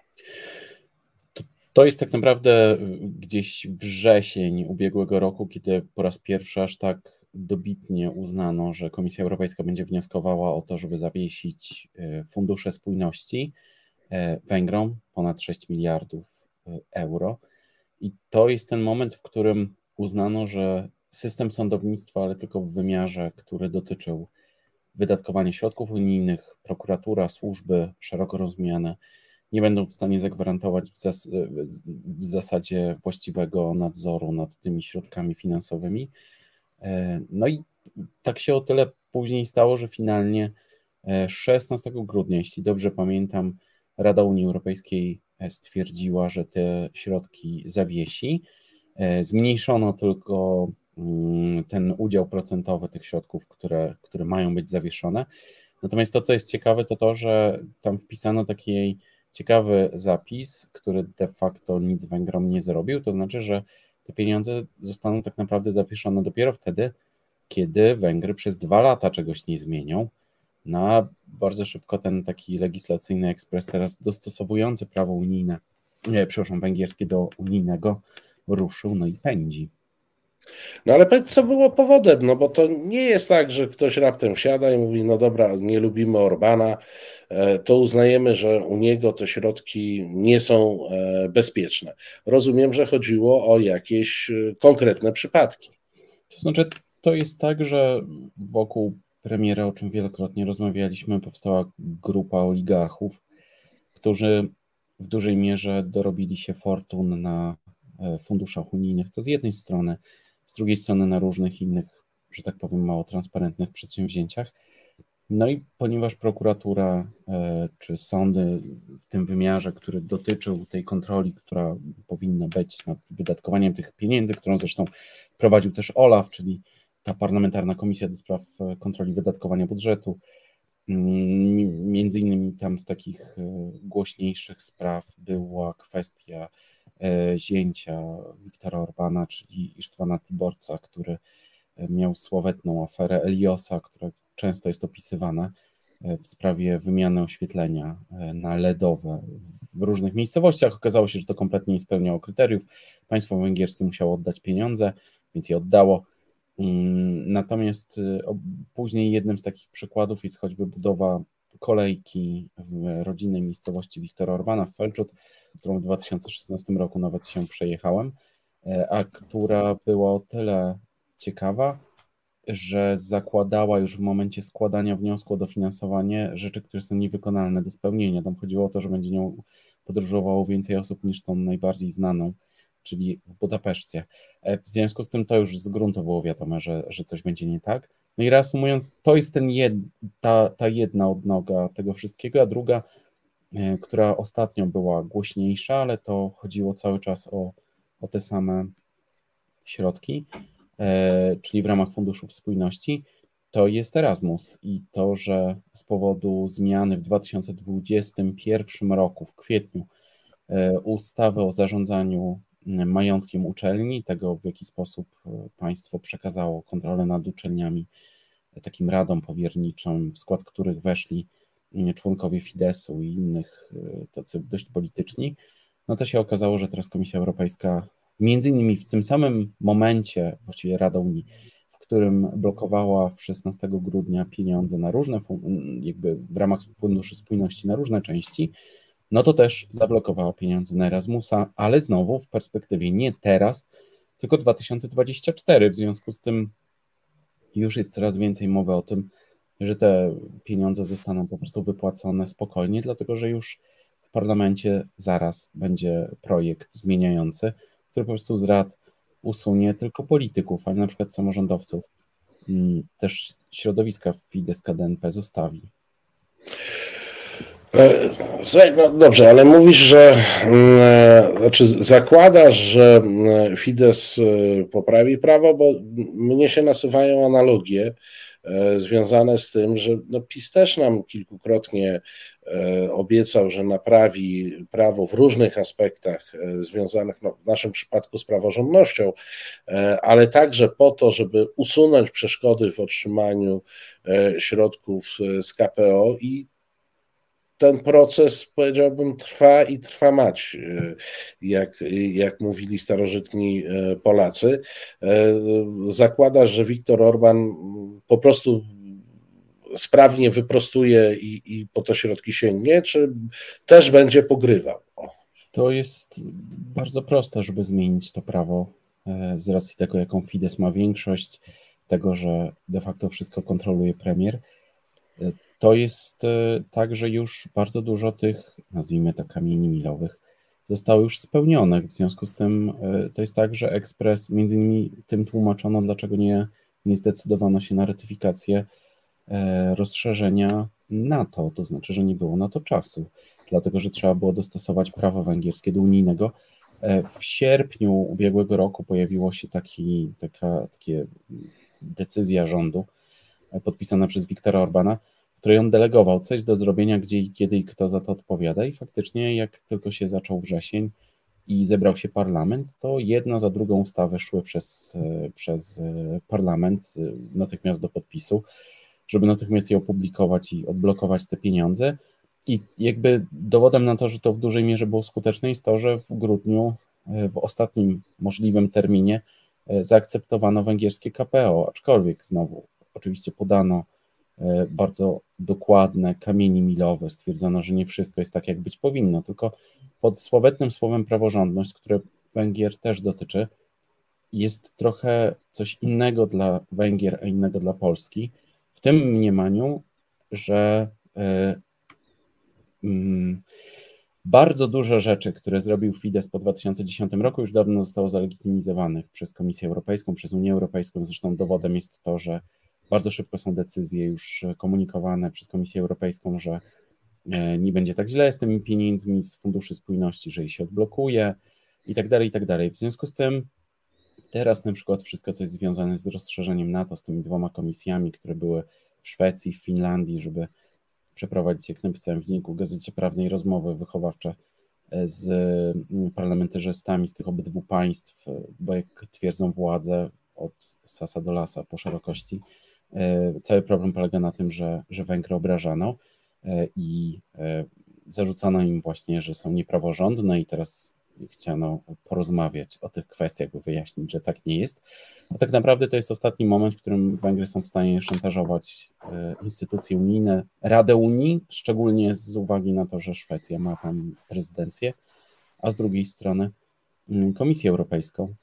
To jest tak naprawdę gdzieś wrzesień ubiegłego roku, kiedy po raz pierwszy aż tak dobitnie uznano, że Komisja Europejska będzie wnioskowała o to, żeby zawiesić fundusze spójności Węgrom ponad 6 miliardów euro. I to jest ten moment, w którym uznano, że system sądownictwa, ale tylko w wymiarze, który dotyczył wydatkowania środków unijnych, prokuratura, służby szeroko rozumiane, nie będą w stanie zagwarantować w, zas w zasadzie właściwego nadzoru nad tymi środkami finansowymi. E, no i tak się o tyle później stało, że finalnie 16 e, grudnia, jeśli dobrze pamiętam, Rada Unii Europejskiej e, stwierdziła, że te środki zawiesi. E, zmniejszono tylko mm, ten udział procentowy tych środków, które, które mają być zawieszone. Natomiast to, co jest ciekawe, to to, że tam wpisano taki ciekawy zapis, który de facto nic Węgrom nie zrobił. To znaczy, że te pieniądze zostaną tak naprawdę zawieszone dopiero wtedy, kiedy Węgry przez dwa lata czegoś nie zmienią. Na bardzo szybko ten taki legislacyjny ekspres teraz dostosowujący prawo unijne, nie, przepraszam, węgierskie do unijnego ruszył, no i pędzi. No ale powiedz, co było powodem, no bo to nie jest tak, że ktoś raptem siada i mówi, no dobra, nie lubimy Orbana, e, to uznajemy, że u niego te środki nie są e, bezpieczne. Rozumiem, że chodziło o jakieś e, konkretne przypadki. To znaczy, to jest tak, że wokół premiera, o czym wielokrotnie rozmawialiśmy, powstała grupa oligarchów, którzy w dużej mierze dorobili się fortun na funduszach unijnych, to z jednej strony, z drugiej strony na różnych innych, że tak powiem, mało transparentnych przedsięwzięciach. No i ponieważ prokuratura e, czy sądy w tym wymiarze, który dotyczył tej kontroli, która powinna być nad wydatkowaniem tych pieniędzy, którą zresztą prowadził też OLAF, czyli ta parlamentarna komisja do spraw e, kontroli wydatkowania budżetu, mm, między innymi tam z takich głośniejszych spraw była kwestia E, zięcia Wiktora Orbana, czyli Isztwana Tiborca, który e, miał sławetną aferę Eliosa, która często jest opisywana e, w sprawie wymiany oświetlenia na LEDowe w różnych miejscowościach. Okazało się, że to kompletnie nie spełniało kryteriów. Państwo węgierskie musiało oddać pieniądze, więc je oddało. Mm, natomiast później jednym z takich przykładów jest choćby budowa kolejki w rodzinnej miejscowości Wiktora Orbana w Felczut, którą w 2016 roku nawet się przejechałem, e, a która była o tyle ciekawa, że zakładała już w momencie składania wniosku o dofinansowanie rzeczy, które są niewykonalne do spełnienia. Tam chodziło o to, że będzie nią podróżowało więcej osób niż tą najbardziej znaną czyli w Budapeszcie. W związku z tym to już z gruntu było wiadomo, że, że coś będzie nie tak. No i reasumując, to jest ten jed, ta, ta jedna odnoga tego wszystkiego, a druga, która ostatnio była głośniejsza, ale to chodziło cały czas o, o te same środki, czyli w ramach Funduszu Spójności. To jest Erasmus i to, że z powodu zmiany w 2021 roku, w kwietniu, e, ustawy o zarządzaniu majątkiem uczelni, tego w jaki sposób e, państwo przekazało kontrolę nad uczelniami takim radom powierniczym, w skład których weszli członkowie Fidesu i innych e, tacy dość polityczni, no to się okazało, że teraz Komisja Europejska między innymi w tym samym momencie, właściwie Rada Unii, którym blokowała w 16 grudnia pieniądze na różne, jakby w ramach Funduszu Spójności na różne części, no to też zablokowała pieniądze na Erasmusa, ale znowu w perspektywie nie teraz, tylko 2024. W związku z tym już jest coraz więcej mowy o tym, że te pieniądze zostaną po prostu wypłacone spokojnie, dlatego że już w parlamencie zaraz będzie projekt zmieniający, który po prostu z rad usunie tylko polityków, ale na przykład samorządowców. Mm, też środowiska Fidesz KDNP zostawi. E, słuchaj, no dobrze, ale mówisz, że mm, e, znaczy zakładasz, że mm, Fidesz e, poprawi prawo, bo mnie się nasuwają analogie związane z tym, że no PiS też nam kilkukrotnie e, obiecał, że naprawi prawo w różnych aspektach e, związanych no, w naszym przypadku z praworządnością, ale także po to, żeby usunąć przeszkody w otrzymaniu środków z KPO i ten proces, powiedziałbym, trwa i trwa mać, e, jak, jak mówili starożytni e, Polacy. E, zakładasz, że Viktor Orban po prostu sprawnie wyprostuje i, i po to środki sięgnie, czy też będzie pogrywał? To jest bardzo proste, żeby zmienić to prawo z racji tego, jaką Fidesz ma większość, tego, że de facto wszystko kontroluje premier to jest e, tak, że już bardzo dużo tych, nazwijmy to kamieni milowych, zostało już spełnionych. W związku z tym e, to jest tak, że ekspres, między innymi tym tłumaczono, dlaczego nie, nie zdecydowano się na ratyfikację e, rozszerzenia NATO, to znaczy, że nie było na to czasu, dlatego że trzeba było dostosować prawo węgierskie do unijnego. W sierpniu ubiegłego roku pojawiło się taki, taka takie decyzja rządu podpisana przez Viktora Orbana, której delegował coś do zrobienia, gdzie i kiedy i kto za to odpowiada. I faktycznie, jak tylko się zaczął wrzesień i zebrał się parlament, to jedna za drugą ustawy szły przez, przez parlament natychmiast do podpisu, żeby natychmiast je opublikować i odblokować te pieniądze. I jakby dowodem na to, że to w dużej mierze było skuteczne, jest to, że w grudniu, w ostatnim możliwym terminie, zaakceptowano węgierskie KPO, aczkolwiek znowu oczywiście podano E, bardzo dokładne kamienie milowe. Stwierdzono, że nie wszystko jest tak, jak być powinno, tylko pod słowetnym słowem praworządność, które Węgier też dotyczy, jest trochę coś innego dla Węgier, a innego dla Polski. W tym mniemaniu, że y, y, bardzo dużo rzeczy, które zrobił Fidesz po 2010 roku, już dawno zostało zalegitymizowanych przez Komisję Europejską, przez Unię Europejską. Zresztą dowodem jest to, że bardzo szybko są decyzje już komunikowane przez Komisję Europejską, że e, nie będzie tak źle z tymi pieniędzmi z funduszy spójności, że je się odblokuje i tak dalej, i tak dalej. W związku z tym teraz na przykład wszystko, co jest związane z rozszerzeniem NATO, z tymi dwoma komisjami, które były w Szwecji, w Finlandii, żeby przeprowadzić, jak napisałem w dzienniku Gazecie Prawnej, rozmowy wychowawcze e, z mm, parlamentarzystami z tych obydwu państw, bo jak twierdzą władze, od Sasa do Lasa po szerokości, E, cały problem polega na tym, że, że Węgry obrażano e, i e, zarzucano im właśnie, że są niepraworządne i teraz chciano porozmawiać o tych kwestiach, by wyjaśnić, że tak nie jest. A tak naprawdę to jest ostatni moment, w którym Węgry są w stanie szantażować instytucje unijne, Radę Unii, szczególnie z uwagi na to, że Szwecja ma tam prezydencję, a z drugiej strony mm, Komisję Europejską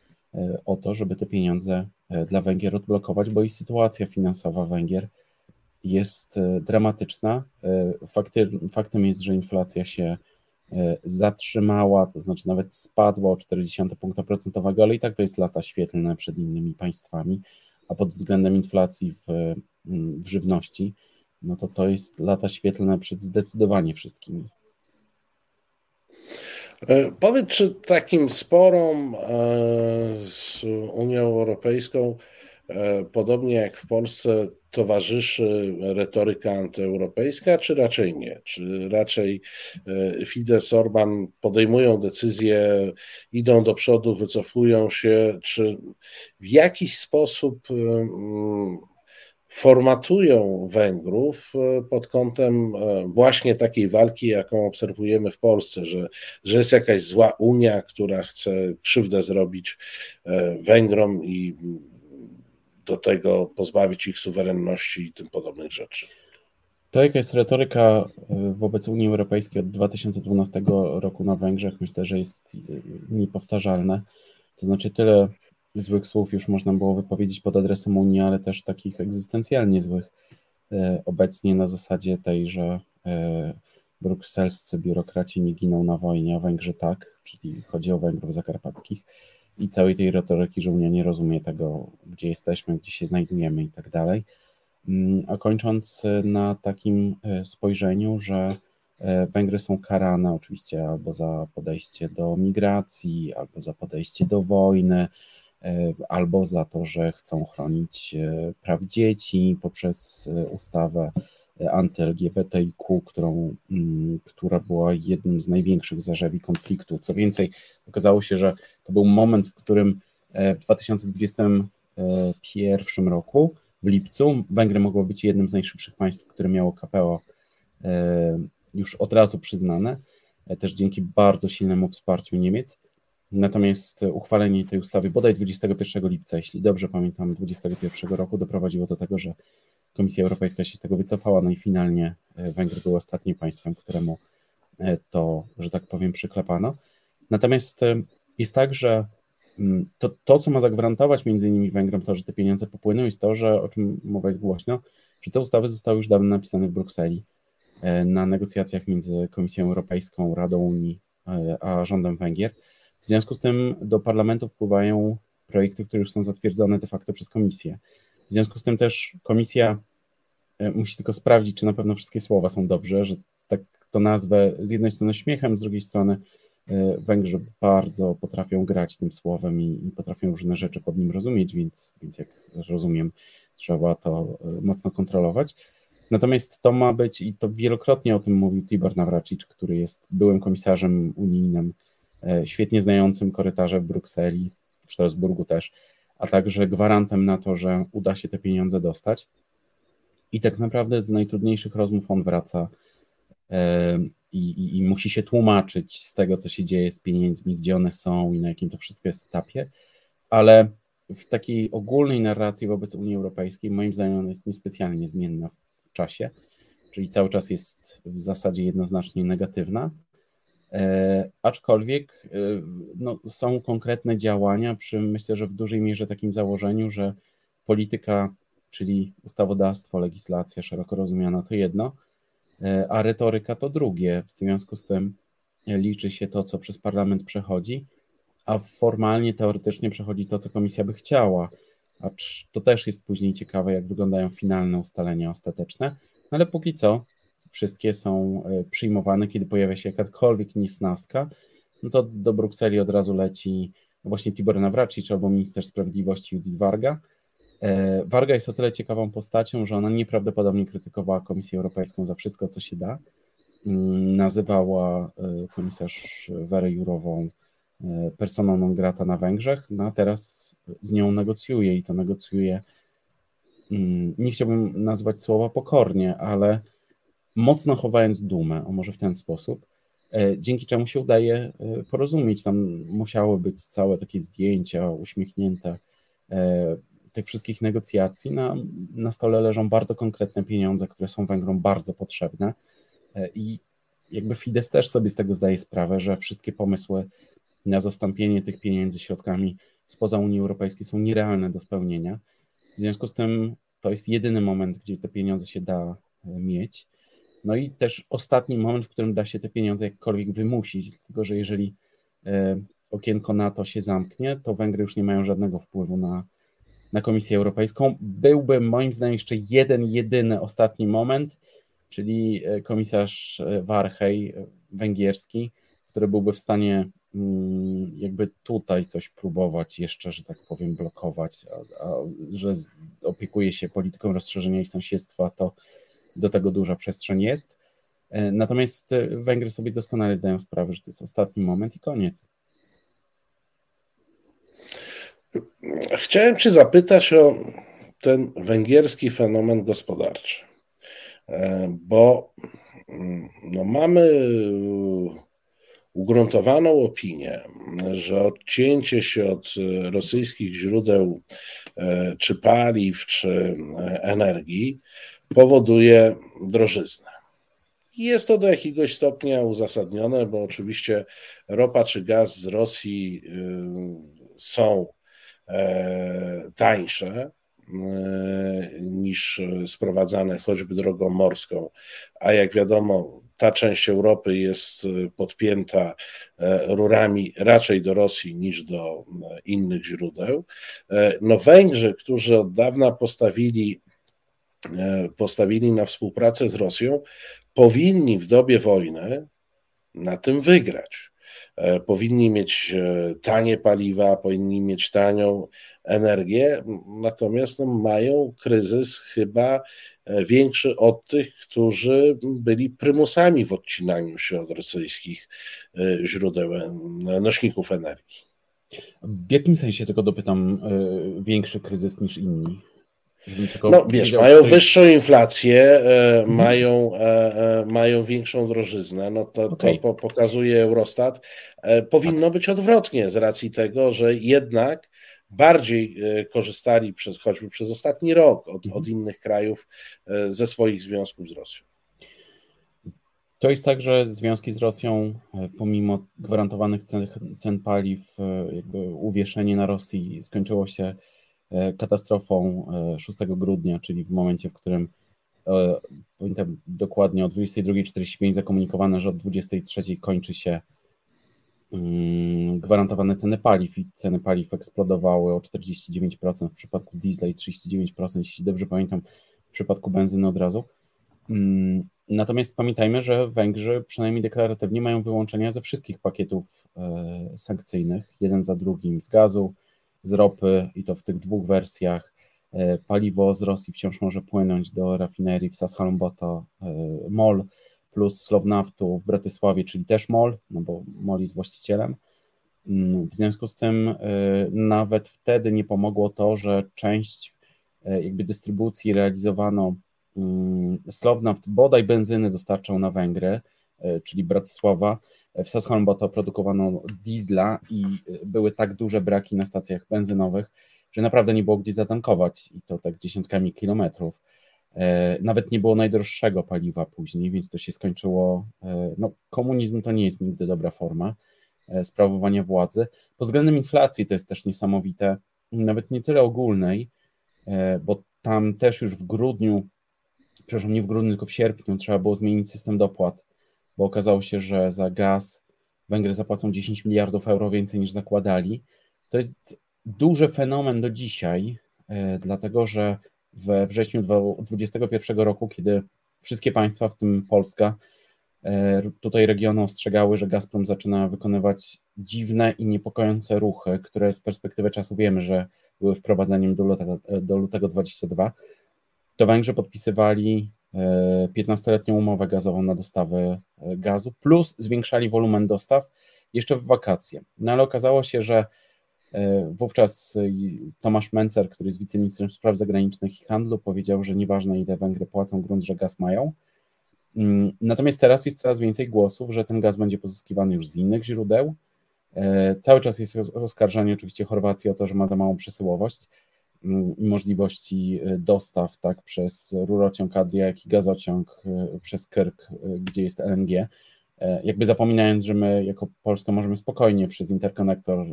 o to, żeby te pieniądze E, dla Węgier odblokować, bo i sytuacja finansowa Węgier jest e, dramatyczna. E, fakty, faktem jest, że inflacja się zatrzymała, to znaczy nawet spadła o 40 punkta procentowego, ale i tak to jest lata świetlne przed innymi państwami, a pod względem inflacji w, w żywności, no to to jest lata świetlne przed zdecydowanie wszystkimi. E, powiedz, czy takim sporom e, z Unią Europejską, e, podobnie jak w Polsce, towarzyszy retoryka antyeuropejska, czy raczej nie? Czy raczej Fidesz, Orban podejmują decyzje, idą do przodu, wycofują się, czy w jakiś sposób formatują Węgrów e, pod kątem e, właśnie takiej walki, jaką obserwujemy w Polsce, że, że jest jakaś zła Unia, która chce krzywdę zrobić e, Węgrom i do tego pozbawić ich suwerenności i tym podobnych rzeczy. To, jaka jest retoryka wobec Unii Europejskiej od 2012 roku na Węgrzech, myślę, że jest niepowtarzalne. To znaczy, tyle złych słów już można było wypowiedzieć pod adresem Unii, ale też takich egzystencjalnie złych e, obecnie na zasadzie tej, że e, brukselscy biurokraci nie giną na wojnie, a Węgrzy tak, czyli chodzi o Węgrów zakarpackich i całej tej retoryki, że Unia nie rozumie tego, gdzie jesteśmy, gdzie się znajdujemy i tak dalej. Mm, a kończąc e, na takim spojrzeniu, że Węgry są karane oczywiście albo za podejście do migracji, albo za podejście do wojny, albo za to, że chcą chronić e, praw dzieci poprzez e, ustawę anty-LGBTIQ, którą, mm, która była jednym z największych zarzewi konfliktu. Co więcej, okazało się, że to był moment, w którym w 2021 roku, w lipcu, Węgry mogło być jednym z najszybszych państw, które miało KPO już od razu przyznane, też dzięki bardzo silnemu wsparciu Niemiec. Natomiast uchwalenie tej ustawy bodaj 21 lipca, jeśli dobrze pamiętam, 2021 roku doprowadziło do tego, że Komisja Europejska się z tego wycofała, no i finalnie e, Węgry były ostatnim państwem, któremu e, to, że tak powiem, przyklepano. Natomiast e, jest tak, że mm, to, to, co ma zagwarantować między innymi Węgrom to, że te pieniądze popłyną, jest to, że, o czym mowa jest głośno, że te ustawy zostały już dawno napisane w Brukseli na negocjacjach między Komisją Europejską, Radą Unii a rządem Węgier. W związku z tym do parlamentu wpływają projekty, które już są zatwierdzone de facto przez komisję. W związku z tym też komisja e, musi tylko sprawdzić, czy na pewno wszystkie słowa są dobrze, że tak to nazwę z jednej strony śmiechem, z drugiej strony e, Węgrzy bardzo potrafią grać tym słowem i, i potrafią różne rzeczy pod nim rozumieć, więc, więc jak rozumiem, trzeba to e, mocno kontrolować. Natomiast to ma być, i to wielokrotnie o tym mówił Tibor Nawracicz, który jest byłym komisarzem unijnym świetnie znającym korytarze w Brukseli, w Strasburgu też, a także gwarantem na to, że uda się te pieniądze dostać. I tak naprawdę z najtrudniejszych rozmów on wraca e, i, i, i, musi się tłumaczyć z tego, co się dzieje z pieniędzmi, gdzie one są i na jakim to wszystko jest etapie, ale w takiej ogólnej narracji wobec Unii Europejskiej, moim zdaniem, ona jest niespecjalnie zmienna w czasie, czyli cały czas jest w zasadzie jednoznacznie negatywna. E, aczkolwiek e, no, są konkretne działania przy, myślę, że w dużej mierze takim założeniu, że polityka, czyli ustawodawstwo, legislacja szeroko rozumiana to jedno, e, a retoryka to drugie. W związku z tym liczy się to, co przez parlament przechodzi, a formalnie, teoretycznie przechodzi to, co komisja by chciała. A to też jest później ciekawe, jak wyglądają finalne ustalenia ostateczne, no ale póki co wszystkie są e, przyjmowane, kiedy pojawia się jakakolwiek niesnaska, no to do Brukseli od razu leci właśnie Tibor Nawracicz albo minister sprawiedliwości Judith Warga. E, Warga jest o tyle ciekawą postacią, że ona nieprawdopodobnie krytykowała Komisję Europejską za wszystko, co się da. Mm, nazywała e, komisarz Werę Jurową personą non grata na Węgrzech, no a teraz z nią negocjuje i to negocjuje, mm, nie chciałbym nazwać słowa pokornie, ale mocno chowając dumę, o może w ten sposób, e, dzięki czemu się udaje e, porozumieć. Tam musiały być całe takie zdjęcia uśmiechnięte e, tych wszystkich negocjacji. Na, na stole leżą bardzo konkretne pieniądze, które są Węgrom bardzo potrzebne i jakby Fidesz też sobie z tego zdaje sprawę, że wszystkie pomysły na zastąpienie tych pieniędzy środkami spoza Unii Europejskiej są nierealne do spełnienia. W związku z tym to jest jedyny moment, gdzie te pieniądze się da mieć. No i też ostatni moment, w którym da się te pieniądze jakkolwiek wymusić, dlatego że jeżeli e, okienko NATO się zamknie, to Węgry już nie mają żadnego wpływu na, na Komisję Europejską. Byłby moim zdaniem jeszcze jeden, jedyny ostatni moment, czyli e, komisarz e, Warhej węgierski, który byłby w stanie mm, jakby tutaj coś próbować jeszcze, że tak powiem, blokować, a, a że opiekuje się polityką rozszerzenia i sąsiedztwa, to do tego duża przestrzeń jest. E, natomiast e, Węgry sobie doskonale zdają sprawę, że to jest ostatni moment i koniec. Chciałem Cię zapytać o ten węgierski fenomen gospodarczy, e, bo mm, no mamy ugruntowaną opinię, że odcięcie się od rosyjskich źródeł czy paliw, czy energii powoduje drożyznę. Jest to do jakiegoś stopnia uzasadnione, bo oczywiście ropa czy gaz z Rosji y, są e, tańsze y, niż sprowadzane choćby drogą morską, a jak wiadomo, ta część Europy jest podpięta e, rurami raczej do Rosji niż do e, innych źródeł. No Węgrzy, którzy od dawna postawili E, postawili na współpracę z Rosją, powinni w dobie wojny na tym wygrać. E, powinni mieć e, tanie paliwa, powinni mieć tanią energię, natomiast no, mają kryzys chyba większy od tych, którzy byli prymusami w odcinaniu się od rosyjskich źródeł, nośników energii. W jakim sensie tylko dopytam, większy kryzys niż inni? No wiesz, mają wyższą inflację, e, mhm. mają, e, e, mają większą drożyznę, no to, okay. to po, pokazuje Eurostat. E, powinno tak. być odwrotnie z racji tego, że jednak bardziej e, korzystali przez, choćby przez ostatni rok od, mhm. od innych krajów e, ze swoich związków z Rosją. To jest tak, że związki z Rosją, pomimo gwarantowanych cen, cen paliw, jakby uwieszenie na Rosji skończyło się katastrofą 6 e, grudnia, czyli w momencie, w którym e, pamiętam dokładnie o 22.45 zakomunikowano, że o 23.00 kończy się mm, gwarantowane ceny paliw i ceny paliw eksplodowały o 49% w przypadku diesla i 39%, jeśli dobrze pamiętam, w przypadku benzyny od razu. Mm, natomiast pamiętajmy, że Węgrzy przynajmniej deklaratywnie mają wyłączenia ze wszystkich pakietów sankcyjnych, jeden za drugim z gazu, z ropy i to w tych dwóch wersjach. E, paliwo z Rosji wciąż może płynąć do rafinerii w Sashalomboto e, MOL plus Slovnaftu w Bratysławie, czyli też MOL, no bo MOL jest właścicielem. Mm, w związku z tym e, nawet wtedy nie pomogło to, że część jakby dystrybucji realizowano mm, Slovnaft bodaj benzyny dostarczał na Węgry, czyli Bratysława, w Sasholmboto produkowano diesla i były tak duże braki na stacjach benzynowych, że naprawdę nie było gdzie zatankować i to tak dziesiątkami kilometrów. E, nawet nie było najdroższego paliwa później, więc to się skończyło. E, no, komunizm to nie jest nigdy dobra forma e, sprawowania władzy. Pod względem inflacji to jest też niesamowite, nawet nie tyle ogólnej, bo tam też już w grudniu, przepraszam, nie w grudniu, tylko w sierpniu trzeba było zmienić system dopłat bo okazało się, że za gaz Węgry zapłacą 10 miliardów euro więcej niż zakładali. To jest duży fenomen do dzisiaj, e, dlatego że we wrześniu 2021 roku, kiedy wszystkie państwa, w tym Polska, e, tutaj regiony ostrzegały, że Gazprom zaczyna wykonywać dziwne i niepokojące ruchy, które z perspektywy czasu wiemy, że były wprowadzeniem do lutego, do lutego 22, to Węgrzy podpisywali 15-letnią umowę gazową na dostawę e, gazu, plus zwiększali wolumen dostaw jeszcze w wakacje. No ale okazało się, że e, wówczas e, Tomasz Mencer, który jest wiceministrem spraw zagranicznych i handlu, powiedział, że nieważne ile Węgry płacą, grunt, że gaz mają. Mm, natomiast teraz jest coraz więcej głosów, że ten gaz będzie pozyskiwany już z innych źródeł. Cały czas jest oskarżanie oczywiście Chorwacji o to, że ma za małą przesyłowość możliwości e, dostaw tak, przez rurociąg Adria, jak i gazociąg e, przez Kirk, e, gdzie jest LNG. Jakby zapominając, że my jako Polska możemy spokojnie przez interkonektor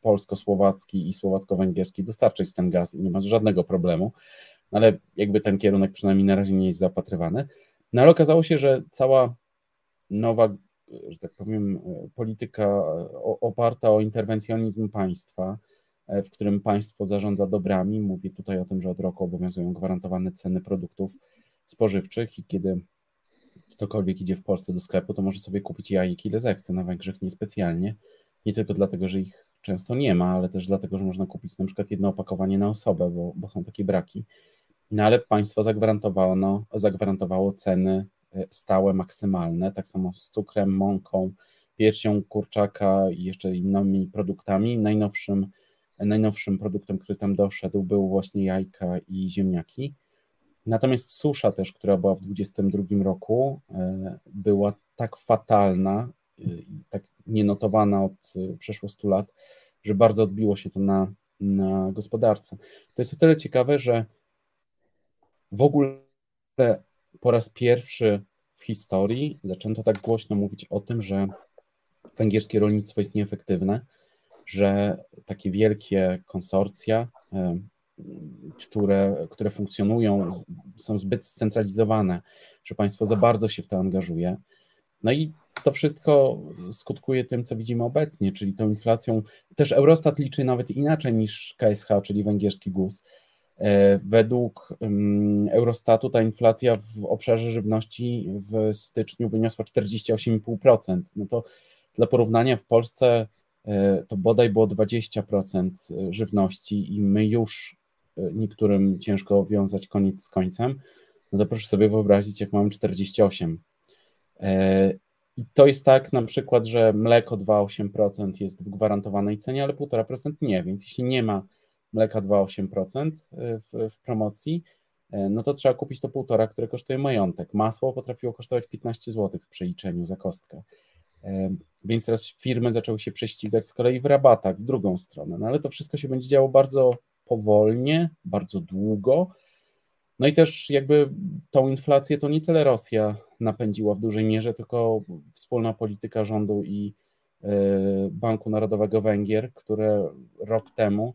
polsko-słowacki i słowacko-węgierski dostarczyć ten gaz i nie ma żadnego problemu, no ale jakby ten kierunek przynajmniej na razie nie jest zapatrywany. No ale okazało się, że cała nowa, że tak powiem, polityka oparta o interwencjonizm państwa, w którym państwo zarządza dobrami, mówię tutaj o tym, że od roku obowiązują gwarantowane ceny produktów spożywczych i kiedy ktokolwiek idzie w Polsce do sklepu, to może sobie kupić jajek ile zechce, na Węgrzech niespecjalnie, nie tylko dlatego, że ich często nie ma, ale też dlatego, że można kupić na przykład jedno opakowanie na osobę, bo, bo są takie braki. No ale państwo zagwarantowało, no, zagwarantowało ceny e, stałe, maksymalne, tak samo z cukrem, mąką, piersią kurczaka i jeszcze innymi produktami. Najnowszym, najnowszym produktem, który tam doszedł, był właśnie jajka i ziemniaki. Natomiast susza też, która była w 2022 roku, e, była tak fatalna, e, tak nienotowana od przeszło 100 lat, że bardzo odbiło się to na, na gospodarce. To jest o tyle ciekawe, że w ogóle po raz pierwszy w historii zaczęto tak głośno mówić o tym, że węgierskie rolnictwo jest nieefektywne, że takie wielkie konsorcja, które, które funkcjonują, są zbyt scentralizowane, że państwo za bardzo się w to angażuje. No i to wszystko skutkuje tym, co widzimy obecnie, czyli tą inflacją. Też Eurostat liczy nawet inaczej niż KSH, czyli węgierski GUS. E, według Eurostatu ta inflacja w obszarze żywności w styczniu wyniosła 48,5%. No to dla porównania w Polsce to bodaj było 20% żywności i my już e, niektórym ciężko wiązać koniec z końcem. No to proszę sobie wyobrazić, jak mamy 48. I to jest tak na przykład, że mleko 2,8% jest w gwarantowanej cenie, ale 1,5% nie, więc jeśli nie ma mleka 2,8% e, w, w promocji, e, no to trzeba kupić to półtora, które kosztuje majątek. Masło potrafiło kosztować 15 zł w przeliczeniu za kostkę. E, więc teraz firmy zaczęły się prześcigać z kolei w rabatach w drugą stronę. No ale to wszystko się będzie działo bardzo powolnie, bardzo długo. No i też jakby tą inflację to nie tyle Rosja napędziła w dużej mierze, tylko wspólna polityka rządu i Banku Narodowego Węgier, które rok temu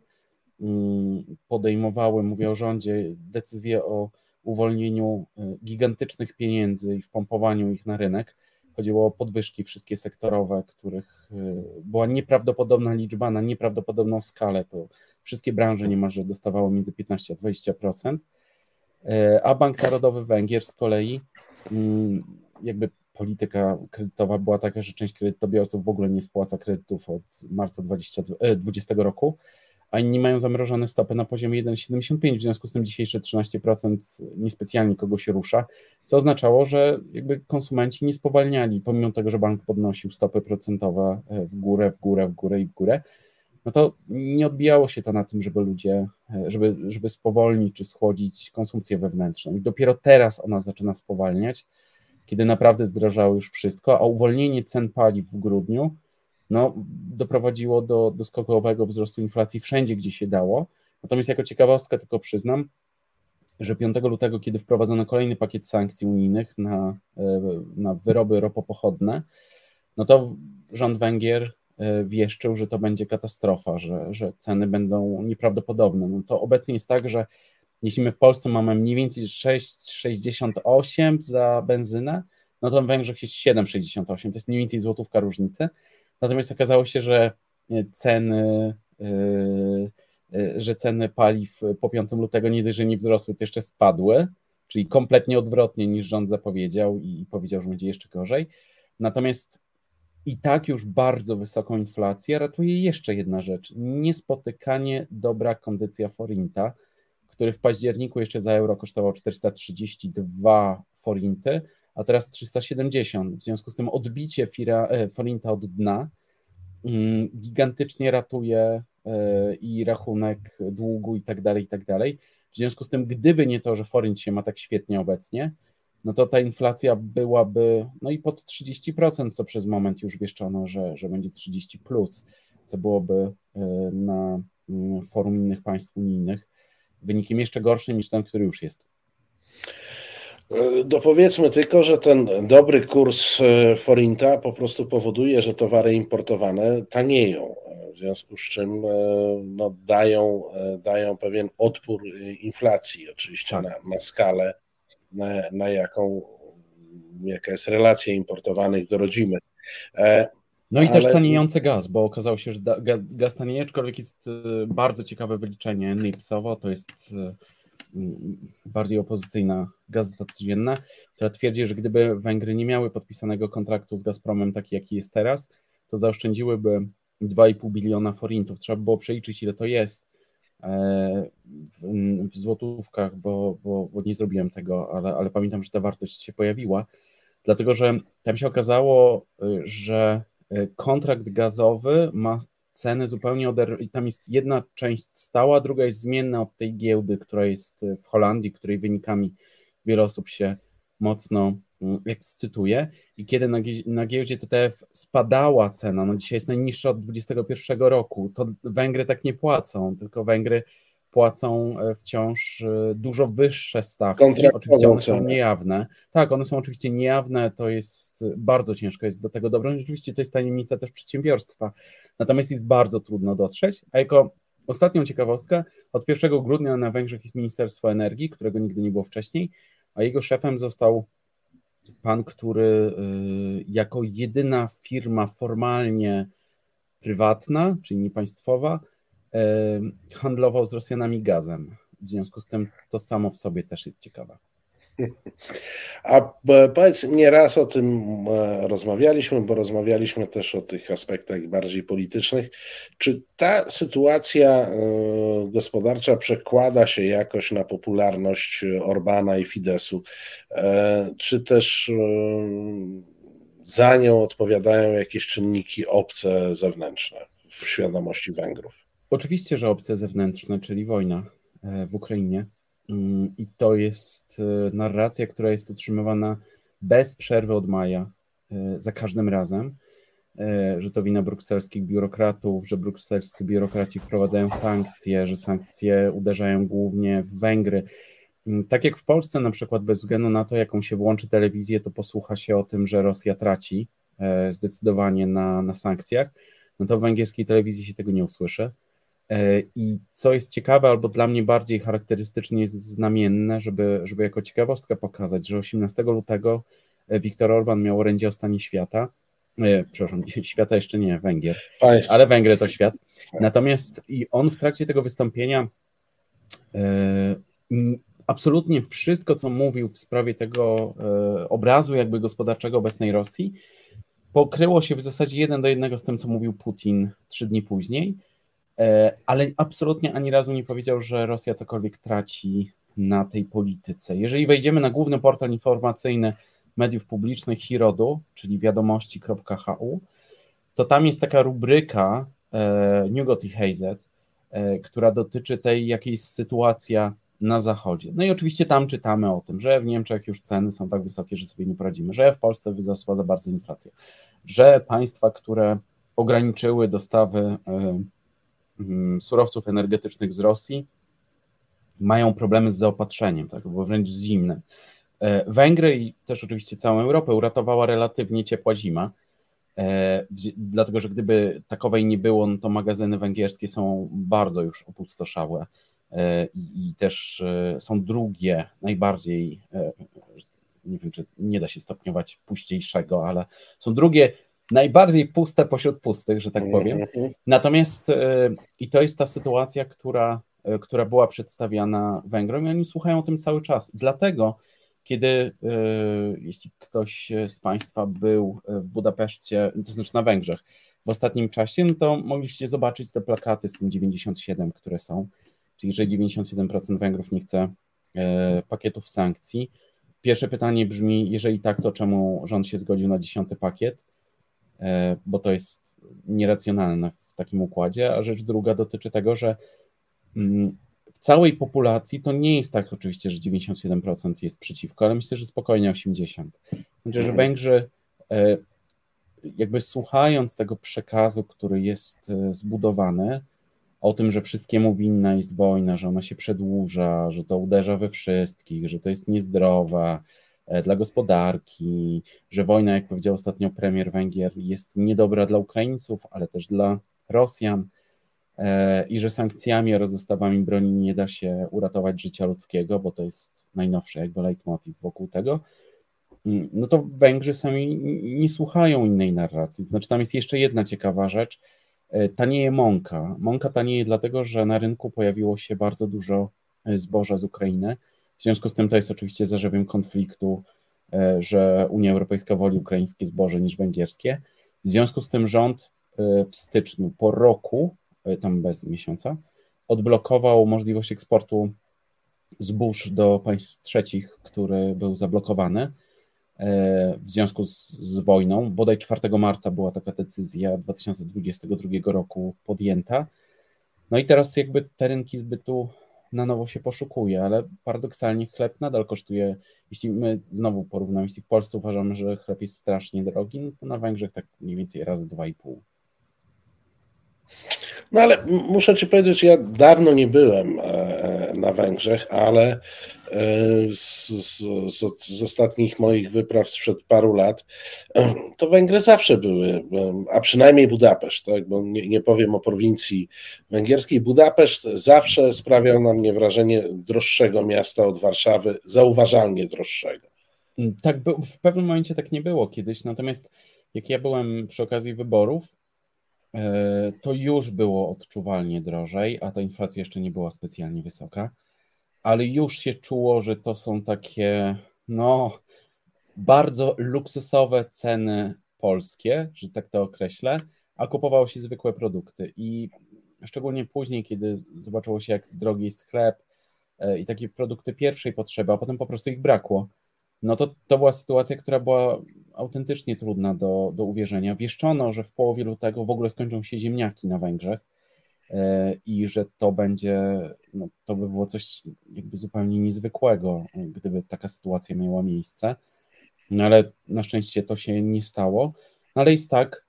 Mm, podejmowały, mówię o rządzie, decyzje o uwolnieniu e, gigantycznych pieniędzy i wpompowaniu ich na rynek. Chodziło o podwyżki wszystkie sektorowe, których e, była nieprawdopodobna liczba na nieprawdopodobną skalę. To wszystkie branże niemalże dostawały między 15 a 20%. E, a Bank Narodowy Węgier z kolei, mm, jakby polityka kredytowa była taka, że część kredytobiorców w ogóle nie spłaca kredytów od marca 2020 roku a inni mają zamrożone stopy na poziomie 1,75, w związku z tym dzisiejsze 13% niespecjalnie kogo się rusza, co oznaczało, że jakby konsumenci nie spowalniali, pomimo tego, że bank podnosił stopy procentowe e, w górę, w górę, w górę i w górę, no to nie odbijało się to na tym, żeby ludzie, e, żeby, żeby spowolnić czy schłodzić konsumpcję wewnętrzną. I dopiero teraz ona zaczyna spowalniać, kiedy naprawdę zdrożało już wszystko, a uwolnienie cen paliw w grudniu no, doprowadziło do, do skokowego wzrostu inflacji wszędzie, gdzie się dało. Natomiast jako ciekawostkę tylko przyznam, że 5 lutego, kiedy wprowadzono kolejny pakiet sankcji unijnych na, e, na wyroby ropopochodne, no to rząd Węgier e, wieszczył, że to będzie katastrofa, że, że ceny będą nieprawdopodobne. No to obecnie jest tak, że jeśli my w Polsce mamy mniej więcej 6,68 za benzynę, no to w Węgrzech jest 7,68, to jest mniej więcej złotówka różnicy. Natomiast okazało się, że e, ceny, e, e, że ceny paliw po 5 lutego nie dość, że nie wzrosły, to jeszcze spadły, czyli kompletnie odwrotnie niż rząd zapowiedział i powiedział, że będzie jeszcze gorzej. Natomiast i tak już bardzo wysoką inflację ratuje jeszcze jedna rzecz: niespotykanie dobra kondycja forinta, który w październiku jeszcze za euro kosztował 432 forinty, a teraz 370. W związku z tym odbicie Fira, e, Forinta od dna mm, gigantycznie ratuje e, i rachunek długu i tak dalej, i tak dalej. W związku z tym, gdyby nie to, że Forint się ma tak świetnie obecnie, no to ta inflacja byłaby no i pod 30%, co przez moment już wieszczono, że, że będzie 30 plus, co byłoby e, na mm, forum innych państw unijnych wynikiem jeszcze gorszym niż ten, który już jest. Dopowiedzmy tylko, że ten dobry kurs e, forinta po prostu powoduje, że towary importowane tanieją, w związku z czym e, no, dają, e, dają pewien odpór inflacji, oczywiście tak. na, na skalę, na, na jaką jaka jest relacja importowanych do rodzimych. No i Ale... też taniejący gaz, bo okazało się, że gaz tanieje, aczkolwiek jest bardzo ciekawe wyliczenie NIPS-owo, to jest bardziej opozycyjna gazeta codzienna, która twierdzi, że gdyby Węgry nie miały podpisanego kontraktu z Gazpromem taki, jaki jest teraz, to zaoszczędziłyby 2,5 biliona forintów. Trzeba by było przeliczyć, ile to jest e, w, w złotówkach, bo, bo, bo, nie zrobiłem tego, ale, ale pamiętam, że ta wartość się pojawiła, dlatego że tam się okazało, y, że y, kontrakt gazowy ma ceny zupełnie oder... I tam jest jedna część stała, druga jest zmienna od tej giełdy, która jest w Holandii, której wynikami wiele osób się mocno mm, ekscytuje. I kiedy na, na giełdzie TTF spadała cena, no dzisiaj jest najniższa od 2021 roku, to Węgry tak nie płacą, tylko Węgry płacą e, wciąż e, dużo wyższe stawki. Oczywiście one są niejawne. Tak, one są oczywiście niejawne, to jest bardzo ciężko jest do tego dobrać. Rzeczywiście to jest tajemnica też przedsiębiorstwa. Natomiast jest bardzo trudno dotrzeć. A jako ostatnią ciekawostkę, od 1 grudnia na Węgrzech jest Ministerstwo Energii, którego nigdy nie było wcześniej, a jego szefem został pan, który jako jedyna firma formalnie prywatna, czyli niepaństwowa, handlował z Rosjanami gazem. W związku z tym to samo w sobie też jest ciekawe. A powiedz, nieraz o tym e, rozmawialiśmy, bo rozmawialiśmy też o tych aspektach bardziej politycznych. Czy ta sytuacja e, gospodarcza przekłada się jakoś na popularność Orbana i Fidesu? E, czy też za nią odpowiadają jakieś czynniki obce, zewnętrzne w świadomości Węgrów? Oczywiście, że opcje zewnętrzne, czyli wojna e, w Ukrainie. Mm, I to jest e, narracja, która jest utrzymywana bez przerwy od maja, e, za każdym razem, że to wina brukselskich biurokratów, że brukselscy biurokraci wprowadzają sankcje, że sankcje uderzają głównie w Węgry. Mm, tak jak w Polsce, na przykład, bez względu na to, jaką się włączy telewizję, to posłucha się o tym, że Rosja traci zdecydowanie na, na sankcjach, no to w węgierskiej telewizji się tego nie usłyszy. E, I co jest ciekawe, albo dla mnie bardziej charakterystycznie jest znamienne, żeby, żeby jako ciekawostkę pokazać, że 18 lutego e, Viktor Orban miał orędzie o stanie świata. E, przepraszam, świata jeszcze nie, Węgier, ale Węgry to świat. Natomiast i on w trakcie tego wystąpienia e, absolutnie wszystko, co mówił w sprawie tego e, obrazu jakby gospodarczego obecnej Rosji, pokryło się w zasadzie jeden do jednego z tym, co mówił Putin trzy dni później. E, ale absolutnie ani razu nie powiedział, że Rosja cokolwiek traci na tej polityce. Jeżeli wejdziemy na główny portal informacyjny mediów publicznych Hirodu, czyli wiadomości.hu, to tam jest taka rubryka e, Nugot i e, która dotyczy tej, jakiej jest sytuacja na zachodzie. No i oczywiście tam czytamy o tym, że w Niemczech już ceny są tak wysokie, że sobie nie poradzimy, że w Polsce wzrosła za bardzo inflacja, że państwa, które ograniczyły dostawy Mm, surowców energetycznych z Rosji mają problemy z zaopatrzeniem, tak, bo wręcz zimnym. E, Węgry i też oczywiście całą Europę uratowała relatywnie ciepła zima, e, dlatego że gdyby takowej nie było, no to magazyny węgierskie są bardzo już opustoszałe e, i, też są drugie, najbardziej, nie wiem, czy nie da się stopniować puściejszego, ale są drugie najbardziej puste pośród pustych, że tak mhm, powiem. Natomiast e, i to jest ta sytuacja, która, e, która była przedstawiana Węgrom i oni słuchają o tym cały czas. Dlatego, kiedy e, jeśli ktoś z Państwa był w Budapeszcie, to znaczy na Węgrzech, w ostatnim czasie, no to mogliście zobaczyć te plakaty z tym 97, które są, czyli że 97% Węgrów nie chce pakietów sankcji. Pierwsze pytanie brzmi, jeżeli tak, to czemu rząd się zgodził na dziesiąty pakiet? E, bo to jest nieracjonalne w takim układzie, a rzecz druga dotyczy tego, że mm, w całej populacji to nie jest tak oczywiście, że 97% jest przeciwko, ale myślę, że spokojnie 80%. Znaczy, że Węgrzy e, jakby słuchając tego przekazu, który jest e, zbudowany, o tym, że wszystkiemu winna jest wojna, że ona się przedłuża, że to uderza we wszystkich, że to jest niezdrowa, dla gospodarki, że wojna, jak powiedział ostatnio premier Węgier, jest niedobra dla Ukraińców, ale też dla Rosjan e, i że sankcjami oraz dostawami broni nie da się uratować życia ludzkiego, bo to jest najnowszy jakby leitmotiv wokół tego, mm, no to Węgrzy sami nie słuchają innej narracji. Znaczy, tam jest jeszcze jedna ciekawa rzecz. E, tanieje mąka. Mąka tanieje dlatego, że na rynku pojawiło się bardzo dużo e, zboża z Ukrainy. W związku z tym to jest oczywiście zarzewiem konfliktu, e, że Unia Europejska woli ukraińskie zboże niż węgierskie. W związku z tym rząd w styczniu po roku, tam bez miesiąca, odblokował możliwość eksportu zbóż do państw trzecich, który był zablokowany e, w związku z, z, wojną. Bodaj 4 marca była taka decyzja 2022 roku podjęta. No i teraz jakby te rynki zbytu na nowo się poszukuje, ale paradoksalnie chleb nadal kosztuje, jeśli my znowu porównamy, jeśli w Polsce uważamy, że chleb jest strasznie drogi, no to na Węgrzech tak mniej więcej razy 2,5. No ale muszę Ci powiedzieć, ja dawno nie byłem e, na Węgrzech, ale e, z, z, z, ostatnich moich wypraw sprzed paru lat, to Węgry zawsze były, a przynajmniej Budapeszt, tak? bo nie, nie powiem o prowincji węgierskiej. Budapeszt zawsze sprawiał na mnie wrażenie droższego miasta od Warszawy, zauważalnie droższego. Tak, w pewnym momencie tak nie było kiedyś, natomiast jak ja byłem przy okazji wyborów, to już było odczuwalnie drożej, a ta inflacja jeszcze nie była specjalnie wysoka, ale już się czuło, że to są takie, no, bardzo luksusowe ceny polskie, że tak to określę, a kupowało się zwykłe produkty. I szczególnie później, kiedy zobaczyło się, jak drogi jest chleb e, i takie produkty pierwszej potrzeby, a potem po prostu ich brakło, no to to była sytuacja, która była autentycznie trudna do, do uwierzenia. Wieszczono, że w połowie lutego w ogóle skończą się ziemniaki na Węgrzech e, i że to będzie, no, to by było coś jakby zupełnie niezwykłego, gdyby taka sytuacja miała miejsce. No ale na szczęście to się nie stało. No ale jest tak,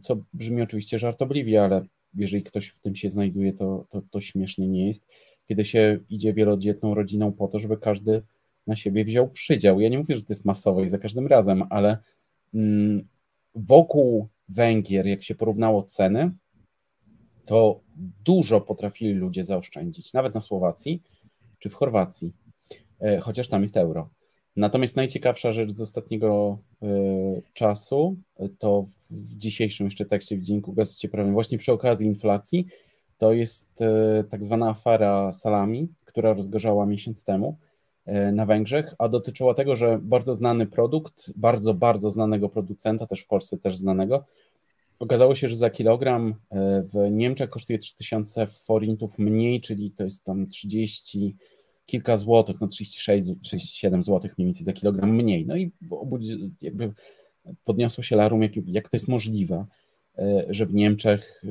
co brzmi oczywiście żartobliwie, ale jeżeli ktoś w tym się znajduje, to, to, to śmiesznie nie jest, kiedy się idzie wielodzietną rodziną po to, żeby każdy na siebie wziął przydział. Ja nie mówię, że to jest masowe i za każdym razem, ale mm, wokół Węgier, jak się porównało ceny, to dużo potrafili ludzie zaoszczędzić, nawet na Słowacji czy w Chorwacji, e, chociaż tam jest euro. Natomiast najciekawsza rzecz z ostatniego y, czasu to w dzisiejszym jeszcze tekście w Dzienniku Gazecie Prawnej, właśnie przy okazji inflacji, to jest tak zwana afera salami, która rozgorzała miesiąc temu E, na Węgrzech, a dotyczyła tego, że bardzo znany produkt, bardzo, bardzo znanego producenta, też w Polsce też znanego, okazało się, że za kilogram e, w Niemczech kosztuje 3000 forintów mniej, czyli to jest tam 30 kilka złotych, no 36, 37 złotych mniej więcej za kilogram mniej. No i jakby podniosło się larum, jak, jak to jest możliwe, e, że w Niemczech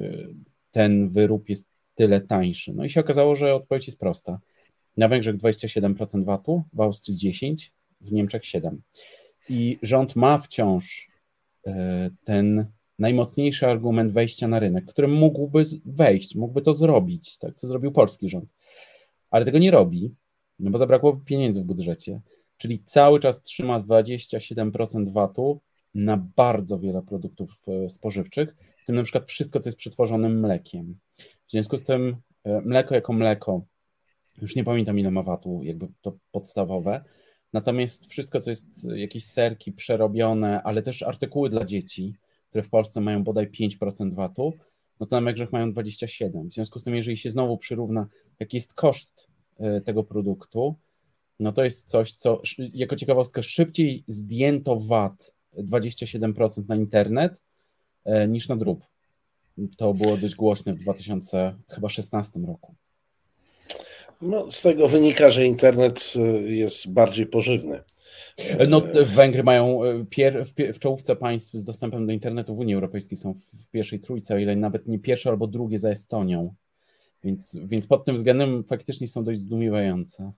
ten wyrób jest tyle tańszy. No i się okazało, że odpowiedź jest prosta. Na Węgrzech 27% VAT-u, w Austrii 10%, w Niemczech 7%. I rząd ma wciąż e, ten najmocniejszy argument wejścia na rynek, którym mógłby wejść, mógłby to zrobić, tak, co zrobił polski rząd. Ale tego nie robi, no bo zabrakło pieniędzy w budżecie. Czyli cały czas trzyma 27% VAT-u na bardzo wiele produktów e, spożywczych, w tym na przykład wszystko, co jest przetworzonym mlekiem. W związku z tym e, mleko jako mleko już nie pamiętam ile ma watu, jakby to podstawowe. Natomiast wszystko, co jest jakieś serki przerobione, ale też artykuły dla dzieci, które w Polsce mają bodaj 5% VAT-u, no to na Węgrzech mają 27%. W związku z tym, jeżeli się znowu przyrówna, jaki jest koszt e, tego produktu, no to jest coś, co jako ciekawostkę szybciej zdjęto VAT 27% na internet e, niż na drób. To było dość głośne w 2016 roku. No, z tego wynika, że internet y, jest bardziej pożywny. No, Węgry mają y, pier, w, w, czołówce państw z dostępem do internetu w Unii Europejskiej są w, w, pierwszej trójce, o ile nawet nie pierwsze albo drugie za Estonią. Więc, więc pod tym względem faktycznie są dość zdumiewające.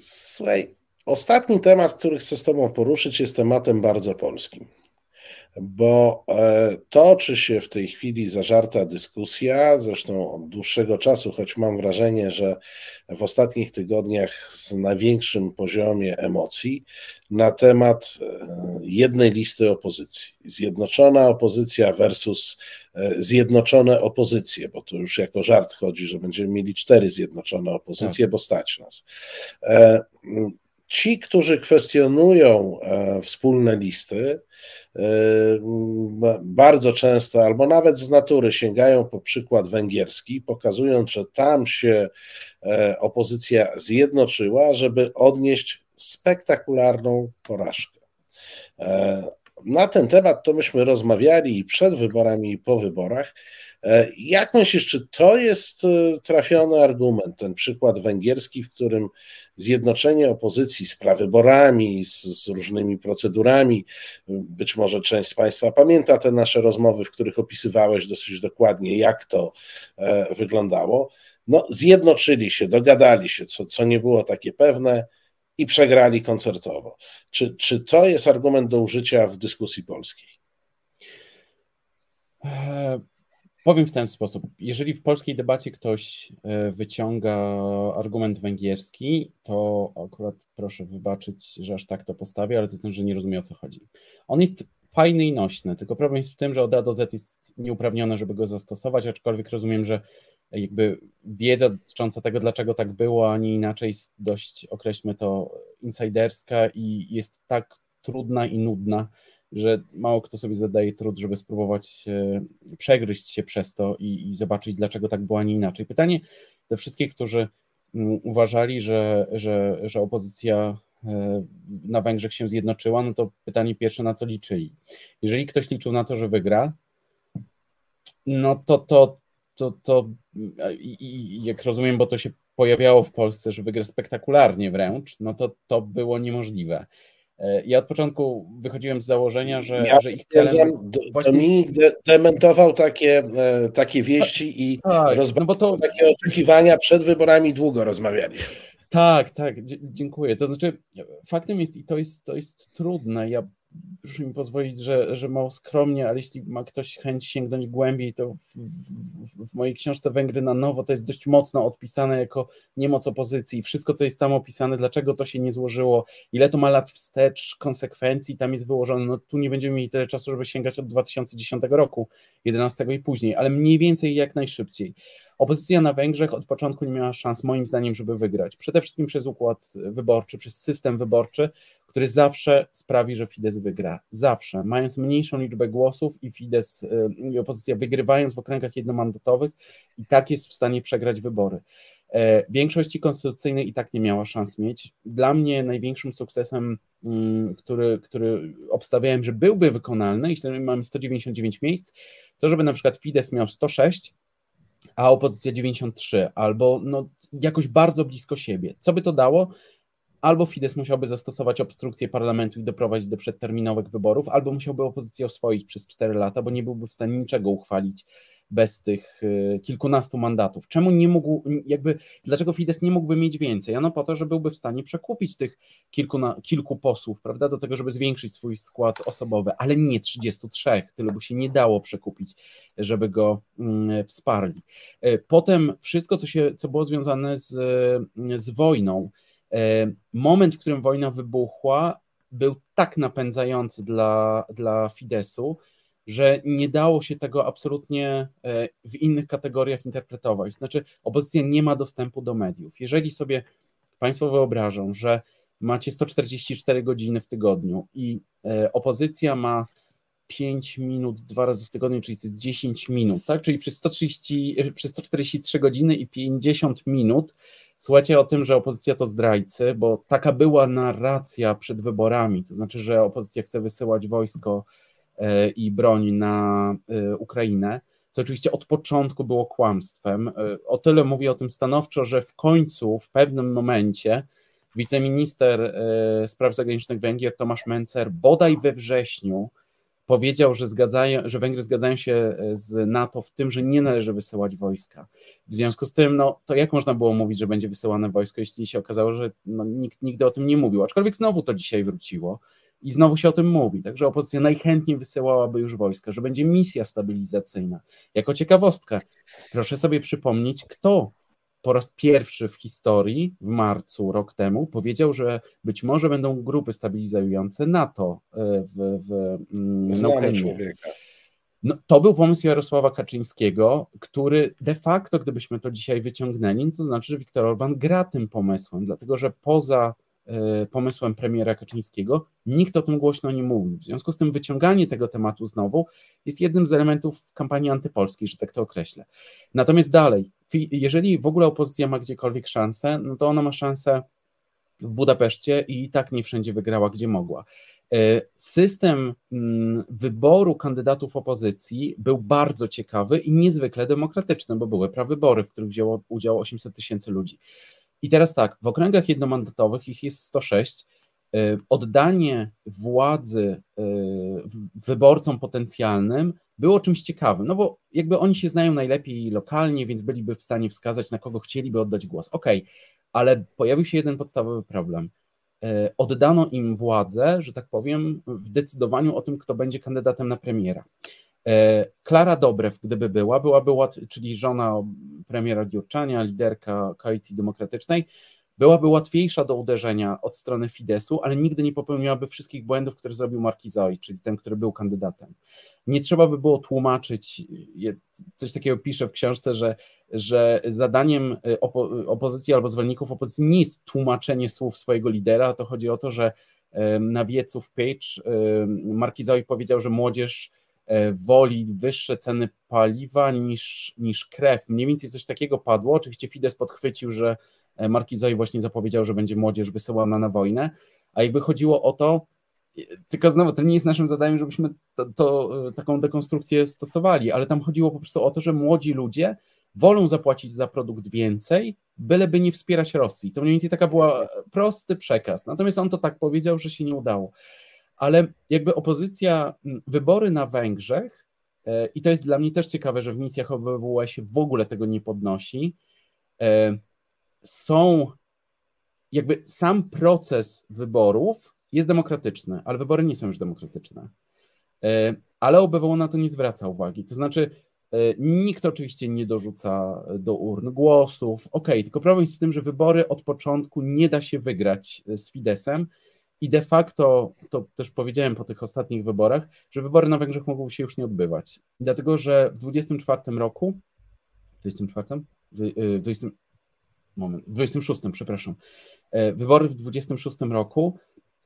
Słuchaj, ostatni temat, który chcę z Tobą poruszyć, jest tematem bardzo polskim bo e, toczy się w tej chwili zażarta dyskusja, zresztą od dłuższego czasu, choć mam wrażenie, że w ostatnich tygodniach z największym poziomie emocji, na temat e, jednej listy opozycji. Zjednoczona opozycja versus e, zjednoczone opozycje, bo to już jako żart chodzi, że będziemy mieli cztery zjednoczone opozycje, tak. bo stać nas ci, którzy kwestionują wspólne listy, bardzo często albo nawet z natury sięgają po przykład węgierski, pokazując, że tam się opozycja zjednoczyła, żeby odnieść spektakularną porażkę. Na ten temat to myśmy rozmawiali i przed wyborami, i po wyborach. E, jak myślisz, czy to jest e, trafiony argument, ten przykład węgierski, w którym zjednoczenie opozycji z prawyborami, z, z różnymi procedurami, być może część z Państwa pamięta te nasze rozmowy, w których opisywałeś dosyć dokładnie, jak to e, wyglądało, no, zjednoczyli się, dogadali się, co, co nie było takie pewne i przegrali koncertowo. Czy, czy to jest argument do użycia w dyskusji polskiej? E, powiem w ten sposób. Jeżeli w polskiej debacie ktoś e, wyciąga argument węgierski, to akurat proszę wybaczyć, że aż tak to postawię, ale to znaczy, że nie rozumie o co chodzi. On jest fajny i nośny, tylko problem jest w tym, że od A do Z jest nieuprawnione, żeby go zastosować, aczkolwiek rozumiem, że jakby wiedza dotycząca tego, dlaczego tak było, a nie inaczej, dość, określmy to, insiderska i jest tak trudna i nudna, że mało kto sobie zadaje trud, żeby spróbować przegryźć się przez to i, i zobaczyć, dlaczego tak było, a nie inaczej. Pytanie do wszystkich, którzy mm, uważali, że, że, że opozycja e, na Węgrzech się zjednoczyła, no to pytanie pierwsze, na co liczyli. Jeżeli ktoś liczył na to, że wygra, no to, to to, to i, i, jak rozumiem, bo to się pojawiało w Polsce, że wygra spektakularnie wręcz, no to to było niemożliwe. E, ja od początku wychodziłem z założenia, że, ja że ich celem... Właśnie... Dominik dementował takie, e, takie wieści i tak, no bo to... takie oczekiwania przed wyborami długo rozmawialiśmy. Tak, tak, dziękuję. To znaczy, faktem jest, i to jest, to jest trudne. Ja proszę mi pozwolić, że, że mało skromnie, ale jeśli ma ktoś chęć sięgnąć głębiej, to w, w, w, mojej książce Węgry na nowo to jest dość mocno odpisane jako niemoc opozycji. Wszystko, co jest tam opisane, dlaczego to się nie złożyło, ile to ma lat wstecz, konsekwencji tam jest wyłożone. No tu nie będziemy mieli tyle czasu, żeby sięgać od 2010 roku, 11 i później, ale mniej więcej jak najszybciej. Opozycja na Węgrzech od początku nie miała szans, moim zdaniem, żeby wygrać. Przede wszystkim przez układ wyborczy, przez system wyborczy, który zawsze sprawi, że Fidesz wygra. Zawsze. Mając mniejszą liczbę głosów i Fidesz y, i opozycja wygrywając w okręgach jednomandatowych, i tak jest w stanie przegrać wybory. E, większości konstytucyjnej i tak nie miała szans mieć. Dla mnie największym sukcesem, mm, który, który obstawiałem, że byłby wykonalny, jeśli mamy 199 miejsc, to żeby na przykład Fidesz miał 106, a opozycja 93, albo no, jakoś bardzo blisko siebie. Co by to dało? Albo Fidesz musiałby zastosować obstrukcję parlamentu i doprowadzić do przedterminowych wyborów, albo musiałby opozycję oswoić przez 4 lata, bo nie byłby w stanie niczego uchwalić bez tych y, kilkunastu mandatów. Czemu nie mógł, jakby, dlaczego Fidesz nie mógłby mieć więcej? Ano po to, że byłby w stanie przekupić tych kilku, na, kilku posłów, prawda, do tego, żeby zwiększyć swój skład osobowy, ale nie 33, tylu by się nie dało przekupić, żeby go mm, wsparli. Y, potem wszystko, co, się, co było związane z, z wojną, y, moment, w którym wojna wybuchła, był tak napędzający dla, dla Fidesu, że nie dało się tego absolutnie e, w innych kategoriach interpretować. Znaczy, opozycja nie ma dostępu do mediów. Jeżeli sobie Państwo wyobrażą, że macie 144 godziny w tygodniu i e, opozycja ma 5 minut dwa razy w tygodniu, czyli to jest 10 minut, tak? Czyli przez, 130, e, przez 143 godziny i 50 minut słuchajcie o tym, że opozycja to zdrajcy, bo taka była narracja przed wyborami, to znaczy, że opozycja chce wysyłać wojsko E, i broń na e, Ukrainę, co oczywiście od początku było kłamstwem. E, o tyle mówię o tym stanowczo, że w końcu, w pewnym momencie, wiceminister spraw zagranicznych Węgier Tomasz Mencer bodaj we wrześniu powiedział, że, zgadzają, że Węgry zgadzają się z NATO w tym, że nie należy wysyłać wojska. W związku z tym, no, to jak można było mówić, że będzie wysyłane wojsko, jeśli się okazało, że no, nikt nigdy o tym nie mówił. Aczkolwiek znowu to dzisiaj wróciło. I znowu się o tym mówi. Także opozycja najchętniej wysyłałaby już wojska, że będzie misja stabilizacyjna. Jako ciekawostkę, proszę sobie przypomnieć, kto po raz pierwszy w historii, w marcu rok temu, powiedział, że być może będą grupy stabilizujące NATO e, w, w, mm, na Ukrainie. No, to był pomysł Jarosława Kaczyńskiego, który de facto, gdybyśmy to dzisiaj wyciągnęli, to znaczy, że Viktor Orban gra tym pomysłem, dlatego że poza pomysłem premiera Kaczyńskiego, nikt o tym głośno nie mówił. W związku z tym wyciąganie tego tematu znowu jest jednym z elementów kampanii antypolskiej, że tak to określę. Natomiast dalej, jeżeli w ogóle opozycja ma gdziekolwiek szansę, no to ona ma szansę w Budapeszcie i tak nie wszędzie wygrała, gdzie mogła. E, system mm, wyboru kandydatów opozycji był bardzo ciekawy i niezwykle demokratyczny, bo były prawybory, w których wzięło udział 800 tysięcy ludzi. I teraz tak, w okręgach jednomandatowych ich jest 106. E, oddanie władzy e, wyborcom potencjalnym było czymś ciekawym, no bo jakby oni się znają najlepiej lokalnie, więc byliby w stanie wskazać, na kogo chcieliby oddać głos. Okej, okay, ale pojawił się jeden podstawowy problem – E, oddano im władzę, że tak powiem, w decydowaniu o tym, kto będzie kandydatem na premiera. E, Klara Dobrew, gdyby była, byłaby, czyli żona premiera Dziurczania, liderka Koalicji Demokratycznej, byłaby łatwiejsza do uderzenia od strony Fidesu, ale nigdy nie popełniłaby wszystkich błędów, które zrobił Markizoi, czyli ten, który był kandydatem. Nie trzeba by było tłumaczyć, coś takiego piszę w książce, że, że zadaniem y, opo opozycji albo zwolenników opozycji nie jest tłumaczenie słów swojego lidera, to chodzi o to, że na wiecu w Page Markizoi powiedział, że młodzież e, woli wyższe ceny paliwa niż, niż krew. Mniej więcej coś takiego padło. Oczywiście Fidesz podchwycił, że E, Markizoi właśnie zapowiedział, że będzie młodzież wysyłana na wojnę, a jakby chodziło o to, tylko znowu, to nie jest naszym zadaniem, żebyśmy to, to, e, taką dekonstrukcję stosowali, ale tam chodziło po prostu o to, że młodzi ludzie wolą zapłacić za produkt więcej, byleby nie wspierać Rosji. To mniej więcej taka była prosty przekaz. Natomiast on to tak powiedział, że się nie udało. Ale jakby opozycja, wybory na Węgrzech, e, i to jest dla mnie też ciekawe, że w misjach OBWE się w ogóle tego nie podnosi, są, jakby sam proces wyborów jest demokratyczny, ale wybory nie są już demokratyczne. E, ale OBWE na to nie zwraca uwagi. To znaczy, e, nikt oczywiście nie dorzuca do urn głosów. Ok, tylko problem jest w tym, że wybory od początku nie da się wygrać e, z Fidesem. I de facto, to też powiedziałem po tych ostatnich wyborach, że wybory na Węgrzech mogą się już nie odbywać. Dlatego, że w 24 roku, 24? 20, moment, w 26, przepraszam, e, wybory w 26 roku,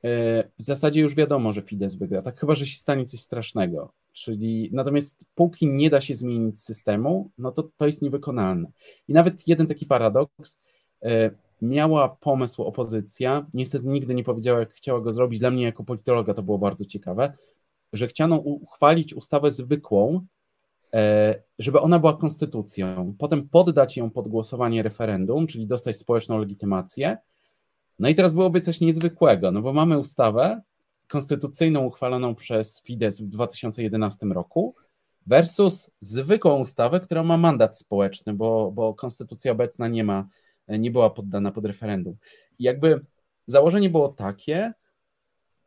e, w zasadzie już wiadomo, że Fidesz wygra, tak chyba, że się stanie coś strasznego. Czyli natomiast póki nie da się zmienić systemu, no to to jest niewykonalne. I nawet jeden taki paradoks, e, miała pomysł opozycja, niestety nigdy nie powiedziała, jak chciała go zrobić. Dla mnie jako politologa to było bardzo ciekawe, że chciano uchwalić ustawę zwykłą, E, żeby ona była konstytucją, potem poddać ją pod głosowanie referendum, czyli dostać społeczną legitymację. No i teraz byłoby coś niezwykłego, no bo mamy ustawę konstytucyjną uchwaloną przez Fidesz w 2011 roku versus zwykłą ustawę, która ma mandat społeczny, bo, bo konstytucja obecna nie ma, nie była poddana pod referendum. I jakby założenie było takie,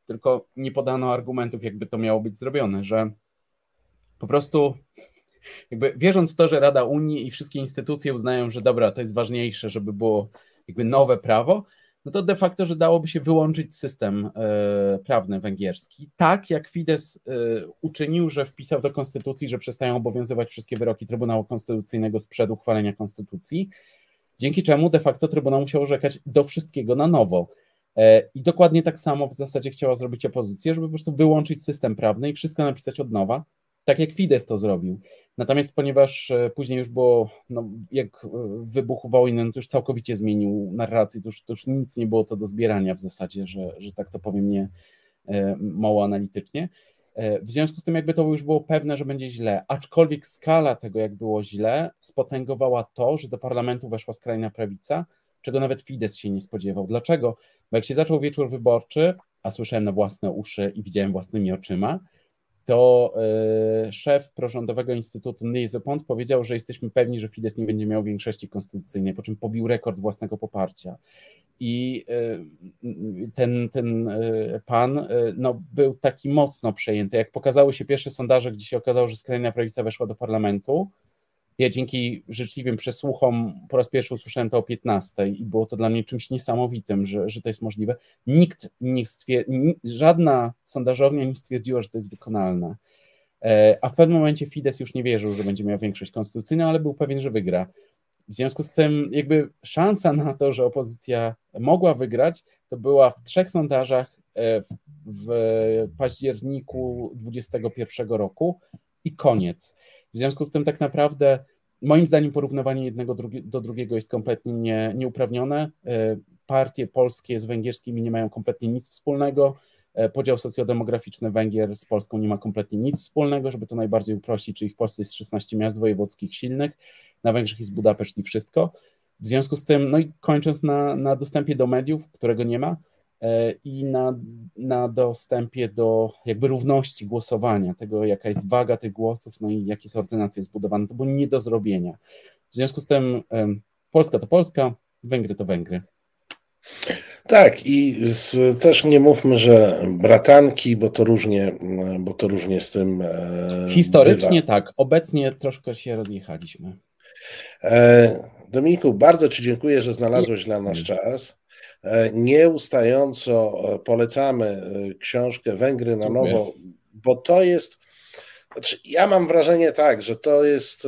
tylko nie podano argumentów, jakby to miało być zrobione, że po prostu jakby wierząc w to, że Rada Unii i wszystkie instytucje uznają, że dobra, to jest ważniejsze, żeby było jakby nowe prawo, no to de facto, że dałoby się wyłączyć system e, prawny węgierski. Tak jak Fidesz e, uczynił, że wpisał do konstytucji, że przestają obowiązywać wszystkie wyroki Trybunału Konstytucyjnego sprzed uchwalenia konstytucji, dzięki czemu de facto Trybunał musiał orzekać do wszystkiego na nowo. E, I dokładnie tak samo w zasadzie chciała zrobić opozycja, żeby po prostu wyłączyć system prawny i wszystko napisać od nowa, tak jak Fidesz to zrobił. Natomiast ponieważ e, później już było, no, jak e, wybuchł wojny, no to już całkowicie zmienił narrację, to już, to już nic nie było co do zbierania w zasadzie, że, że tak to powiem nie mało analitycznie. W związku z tym jakby to już było pewne, że będzie źle, aczkolwiek skala tego jak było źle spotęgowała to, że do parlamentu weszła skrajna prawica, czego nawet Fidesz się nie spodziewał. Dlaczego? Bo jak się zaczął wieczór wyborczy, a słyszałem na własne uszy i widziałem własnymi oczyma, to e, szef prorządowego Instytutu Nils Pont powiedział, że jesteśmy pewni, że Fidesz nie będzie miał większości konstytucyjnej, po czym pobił rekord własnego poparcia. I e, ten, ten e, pan no, był taki mocno przejęty. Jak pokazały się pierwsze sondaże, gdzie się okazało, że skrajna prawica weszła do parlamentu, ja dzięki życzliwym przesłuchom po raz pierwszy usłyszałem to o 15 i było to dla mnie czymś niesamowitym, że, że to jest możliwe. Nikt nie stwier- żadna sondażownia nie stwierdziła, że to jest wykonalne. E, a w pewnym momencie Fidesz już nie wierzył, że będzie miał większość konstytucyjną, ale był pewien, że wygra. W związku z tym, jakby szansa na to, że opozycja mogła wygrać, to była w trzech sondażach e, w październiku 2021 roku i koniec. W związku z tym tak naprawdę moim zdaniem porównywanie jednego do drugiego jest kompletnie nie, nieuprawnione. E, partie polskie z węgierskimi nie mają kompletnie nic wspólnego. E, podział socjodemograficzny Węgier z Polską nie ma kompletnie nic wspólnego, żeby to najbardziej uprościć, czyli w Polsce jest 16 miast wojewódzkich silnych, na Węgrzech jest Budapeszt i wszystko. W związku z tym, no i kończąc na, na dostępie do mediów, którego nie ma, i na, na dostępie do jakby równości głosowania, tego jaka jest waga tych głosów, no i jakie są ordynacje zbudowane, to było nie do zrobienia. W związku z tym Polska to Polska, Węgry to Węgry. Tak, i z, też nie mówmy, że bratanki, bo to różnie, bo to różnie z tym. E, Historycznie bywa. tak, obecnie troszkę się rozjechaliśmy. E, Dominiku, bardzo Ci dziękuję, że znalazłeś dla nas czas. E, nieustająco e, polecamy e, książkę Węgry na nowo, bo to jest. Znaczy, ja mam wrażenie tak, że to jest,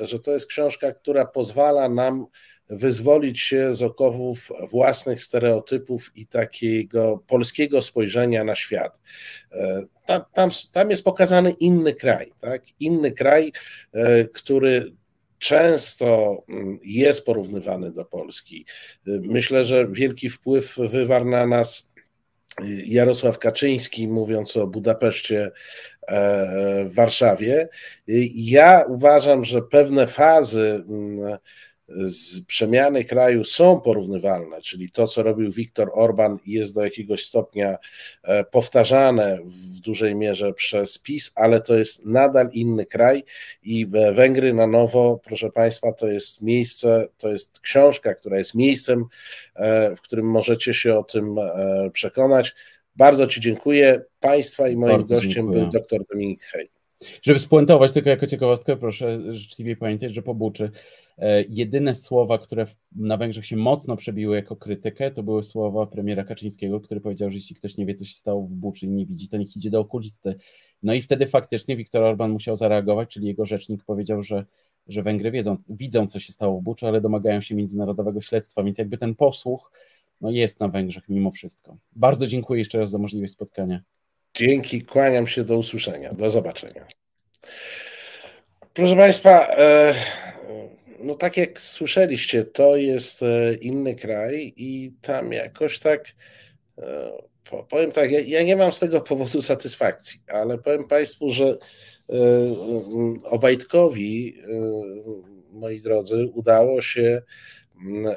że to jest książka, która pozwala nam wyzwolić się z okowów własnych stereotypów i takiego polskiego spojrzenia na świat. Tam, tam, tam jest pokazany inny kraj, tak? Inny kraj, który często mm, jest porównywany do Polski. Myślę, że wielki wpływ wywarł na nas y, Jarosław Kaczyński, mówiąc o Budapeszcie e, w Warszawie. Y, ja uważam, że pewne fazy mm, z przemiany kraju są porównywalne, czyli to, co robił Viktor Orban, jest do jakiegoś stopnia e, powtarzane w dużej mierze przez PiS, ale to jest nadal inny kraj i Węgry na nowo, proszę Państwa, to jest miejsce, to jest książka, która jest miejscem, e, w którym możecie się o tym e, przekonać. Bardzo Ci dziękuję. Państwa i moim Bardzo gościem dziękuję. był dr Dominik Hej. Żeby spuentować tylko jako ciekawostkę, proszę życzliwie pamiętać, że po Buczy e, jedyne słowa, które na Węgrzech się mocno przebiły jako krytykę, to były słowa premiera Kaczyńskiego, który powiedział, że jeśli ktoś nie wie, co się stało w Buczy i nie widzi, to niech idzie do okulisty. No i wtedy faktycznie Viktor Orban musiał zareagować, czyli jego rzecznik powiedział, że, że Węgry wiedzą, widzą, co się stało w Buczy, ale domagają się międzynarodowego śledztwa, więc jakby ten posłuch no jest na Węgrzech mimo wszystko. Bardzo dziękuję jeszcze raz za możliwość spotkania. Dzięki, kłaniam się do usłyszenia. Do zobaczenia. Proszę Państwa, e, no tak jak słyszeliście, to jest e, inny kraj i tam jakoś tak, e, powiem tak, ja nie mam z tego powodu satysfakcji, ale powiem Państwu, że Obajtkowi, moi drodzy, udało się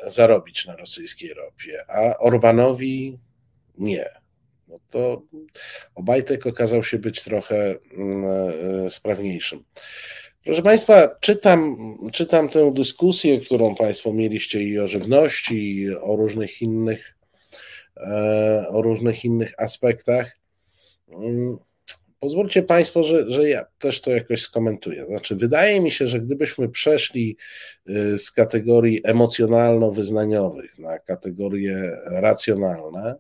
zarobić na rosyjskiej ropie, a Orbanowi nie no to Obajtek okazał się być trochę e, sprawniejszym. Proszę Państwa, czytam, czytam tę dyskusję, którą Państwo mieliście i o żywności, i o różnych innych, e, o różnych innych aspektach. Mm, pozwólcie Państwo, że, że ja też to jakoś skomentuję. Znaczy, wydaje mi się, że gdybyśmy przeszli y, z kategorii emocjonalno-wyznaniowych na kategorie racjonalne,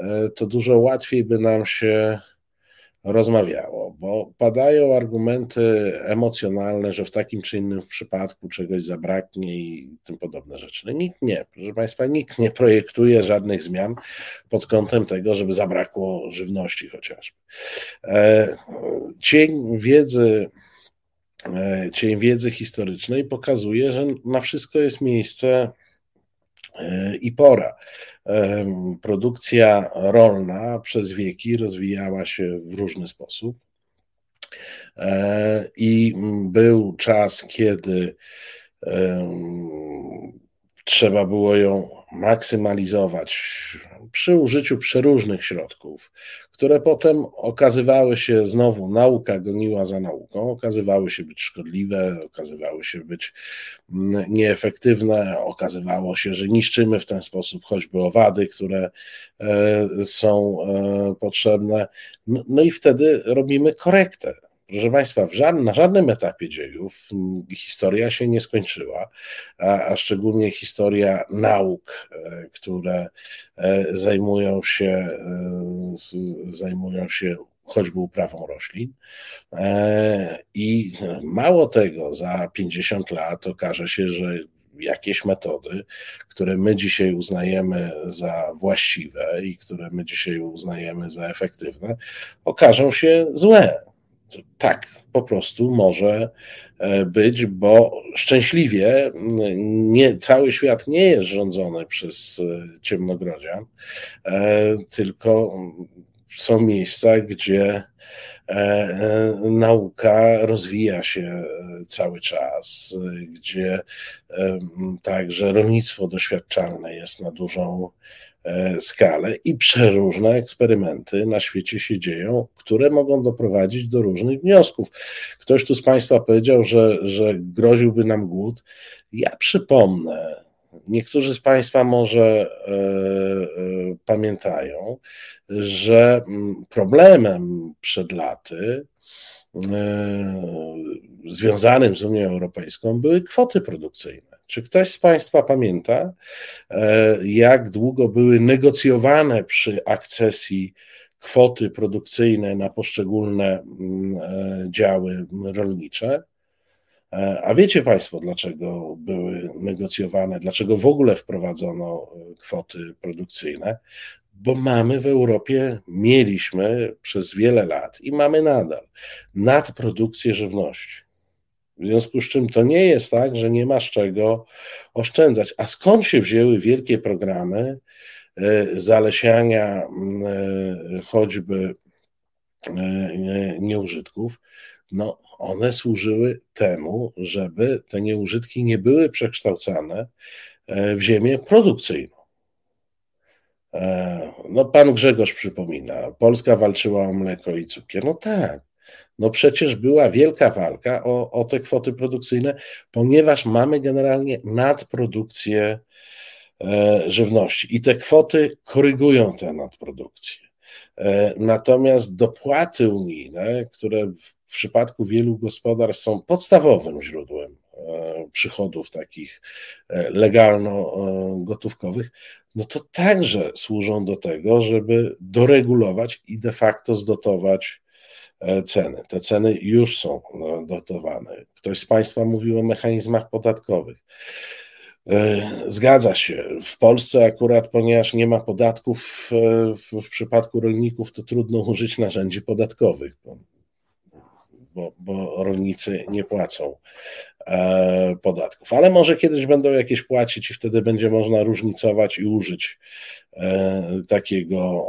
E, to dużo łatwiej by nam się rozmawiało, bo padają argumenty emocjonalne, że w takim czy innym przypadku czegoś zabraknie i tym podobne rzeczy. No, nikt nie, proszę Państwa, nikt nie projektuje żadnych zmian pod kątem tego, żeby zabrakło żywności chociażby. E, cień wiedzy, e, cień wiedzy historycznej pokazuje, że na wszystko jest miejsce i pora. Produkcja rolna przez wieki rozwijała się w różny sposób. E, I był czas, kiedy trzeba było ją maksymalizować przy użyciu przeróżnych środków, które potem okazywały się znowu, nauka goniła za nauką, okazywały się być szkodliwe, okazywały się być nieefektywne, okazywało się, że niszczymy w ten sposób choćby owady, które e, są e, potrzebne. No, no i wtedy robimy korektę Proszę Państwa, na żadnym etapie dziejów historia się nie skończyła, a, a szczególnie historia nauk, e, które e, zajmują się, e, zajmują się choćby uprawą roślin. I mało tego, za 50 lat okaże się, że jakieś metody, które my dzisiaj uznajemy za właściwe i które my dzisiaj uznajemy za efektywne, okażą się złe. Tak, po prostu może e, być, bo szczęśliwie nie, cały świat nie jest rządzony przez e, ciemnogrodzian, e, tylko są miejsca, gdzie nauka rozwija się cały czas, gdzie także rolnictwo doświadczalne jest na dużą skalę i przeróżne eksperymenty na świecie się dzieją, które mogą doprowadzić do różnych wniosków. Ktoś tu z Państwa powiedział, że, że groziłby nam głód. Ja przypomnę, niektórzy z Państwa może e, e, pamiętają, że mm, problemem przed laty e, związanym z Unią Europejską były kwoty produkcyjne. Czy ktoś z Państwa pamięta, e, jak długo były negocjowane przy akcesji kwoty produkcyjne na poszczególne mm, e, działy rolnicze? E, a wiecie Państwo, dlaczego były negocjowane, dlaczego w ogóle wprowadzono kwoty produkcyjne? Bo mamy w Europie, mieliśmy przez wiele lat i mamy nadal nadprodukcję żywności. W związku z czym to nie jest tak, że nie masz czego oszczędzać. A skąd się wzięły wielkie programy e, zalesiania e, choćby e, nieużytków? No, one służyły temu, żeby te nieużytki nie były przekształcane w ziemię produkcyjną. No, pan Grzegorz przypomina, Polska walczyła o mleko i cukier. No tak, no przecież była wielka walka o, o te kwoty produkcyjne, ponieważ mamy generalnie nadprodukcję e, żywności i te kwoty korygują tę nadprodukcję. E, natomiast dopłaty unijne, które w przypadku wielu gospodarstw są podstawowym źródłem e, przychodów takich legalno-gotówkowych, no to także służą do tego, żeby doregulować i de facto zdotować ceny. Te ceny już są no, dotowane. Ktoś z Państwa mówił o mechanizmach podatkowych. E, zgadza się. W Polsce akurat, ponieważ nie ma podatków e, w, przypadku rolników, to trudno użyć narzędzi podatkowych, bo, bo, rolnicy nie płacą E, podatków. Ale może kiedyś będą jakieś płacić i wtedy będzie można różnicować i użyć e, takiego,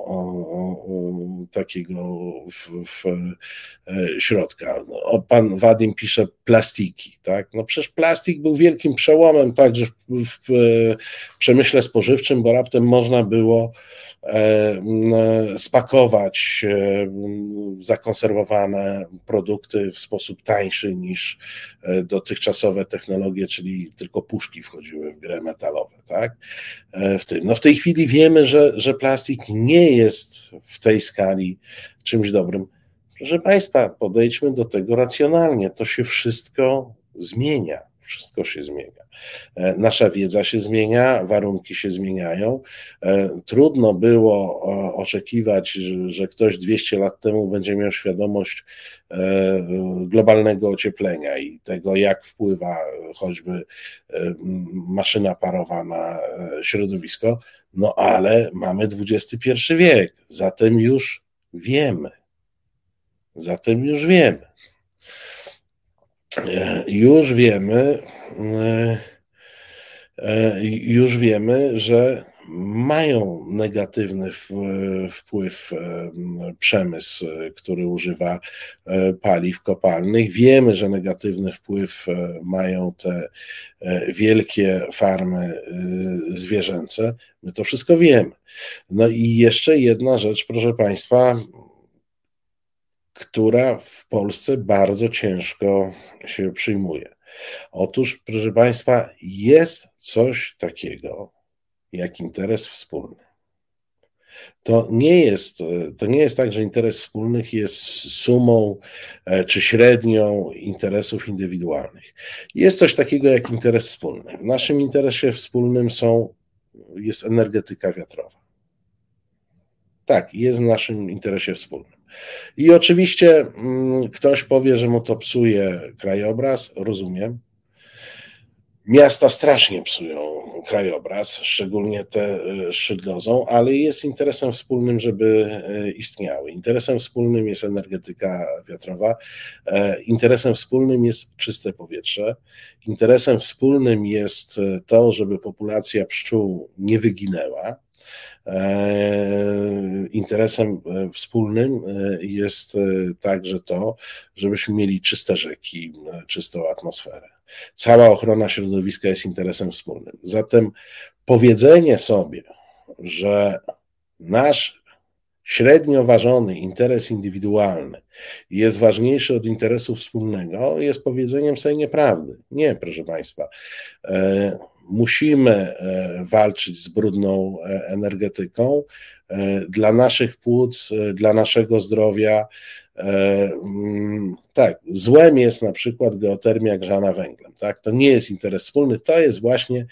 takiego w, w e, środka. O, pan Wadim pisze plastiki, tak? No przecież plastik był wielkim przełomem także w, w przemyśle spożywczym, bo raptem można było E, spakować e, zakonserwowane produkty w sposób tańszy niż e, dotychczasowe technologie, czyli tylko puszki wchodziły w grę metalowe, tak? W tym. No w tej chwili wiemy, że, że plastik nie jest w tej skali czymś dobrym. Proszę Państwa, podejdźmy do tego racjonalnie. To się wszystko zmienia. Wszystko się zmienia. E, nasza wiedza się zmienia, warunki się zmieniają. E, trudno było oczekiwać, że ktoś 200 lat temu będzie miał świadomość e, globalnego ocieplenia i tego, jak wpływa choćby maszyna parowa na środowisko. No ale mamy XXI wiek, zatem już wiemy. Zatem już wiemy. Już wiemy, już wiemy, że mają negatywny wpływ e, przemysł, który używa e, paliw kopalnych. Wiemy, że negatywny wpływ mają te wielkie farmy zwierzęce. My to wszystko wiemy. No i jeszcze jedna rzecz, proszę Państwa, która w Polsce bardzo ciężko się przyjmuje. Otóż, proszę Państwa, jest coś takiego jak interes wspólny. To nie, jest, to nie jest tak, że interes wspólnych jest sumą e, czy średnią interesów indywidualnych. Jest coś takiego jak interes wspólny. W naszym interesie wspólnym są, jest energetyka wiatrowa. Tak, jest w naszym interesie wspólnym. I oczywiście mm, ktoś powie, że mu to psuje krajobraz, rozumiem. Miasta strasznie psują krajobraz, szczególnie te szydlozą, ale jest interesem wspólnym, żeby istniały. Interesem wspólnym jest energetyka wiatrowa, interesem wspólnym jest czyste powietrze, interesem wspólnym jest to, żeby populacja pszczół nie wyginęła. E, interesem e, wspólnym e, jest także to, żebyśmy mieli czyste rzeki, czystą atmosferę. Cała ochrona środowiska jest interesem wspólnym. Zatem powiedzenie sobie, że nasz średnio ważony interes indywidualny jest ważniejszy od interesu wspólnego, jest powiedzeniem sobie nieprawdy. Nie, proszę Państwa musimy e, walczyć z brudną e, energetyką e, dla naszych płuc, dla naszego zdrowia. Mm, tak, złem jest na przykład geotermia grzana węglem. Tak? To nie jest interes wspólny, to jest właśnie,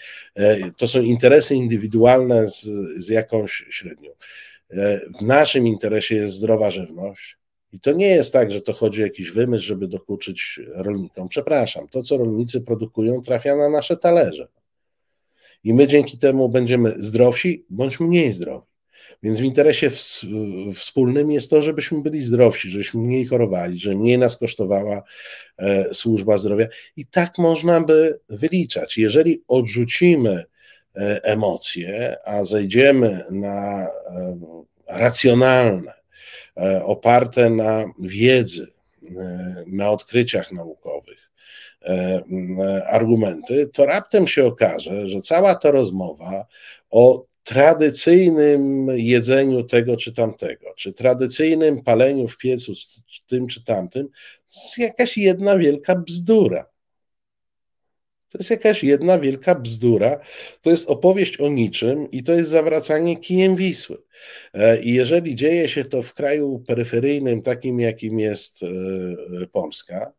to są interesy indywidualne z, z jakąś średnią. W naszym interesie jest zdrowa żywność. I to nie jest tak, że to chodzi o jakiś wymysł, żeby dokuczyć rolnikom. Przepraszam, to co rolnicy produkują trafia na nasze talerze i my dzięki temu będziemy zdrowsi bądź mniej zdrowi. Więc w interesie wspólnym jest to, żebyśmy byli zdrowsi, żebyśmy mniej chorowali, że mniej nas kosztowała e, służba zdrowia. I tak można by wyliczać. Jeżeli odrzucimy e, emocje, a zejdziemy na e, racjonalne, oparte na wiedzy, na odkryciach naukowych, E, argumenty, to raptem się okaże, że cała ta rozmowa o tradycyjnym jedzeniu tego czy tamtego, czy tradycyjnym paleniu w piecu tym czy tamtym, to jest jakaś jedna wielka bzdura. To jest jakaś jedna wielka bzdura. To jest opowieść o niczym i to jest zawracanie kijem Wisły. E, I jeżeli dzieje się to w kraju peryferyjnym, takim jakim jest e, Polska,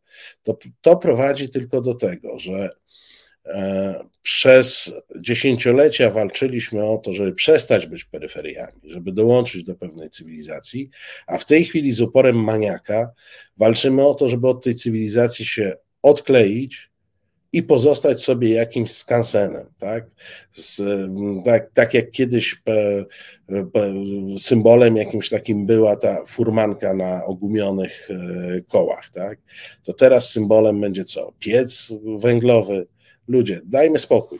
to to prowadzi tylko do tego, że e, przez dziesięciolecia walczyliśmy o to, żeby przestać być peryferiami, żeby dołączyć do pewnej cywilizacji, a w tej chwili z uporem maniaka walczymy o to, żeby od tej cywilizacji się odkleić i pozostać sobie jakimś skansenem, tak? Z, tak, tak jak kiedyś pe, pe, symbolem jakimś takim była ta furmanka na ogumionych e, kołach, tak? To teraz symbolem będzie co? Piec węglowy. Ludzie, dajmy spokój.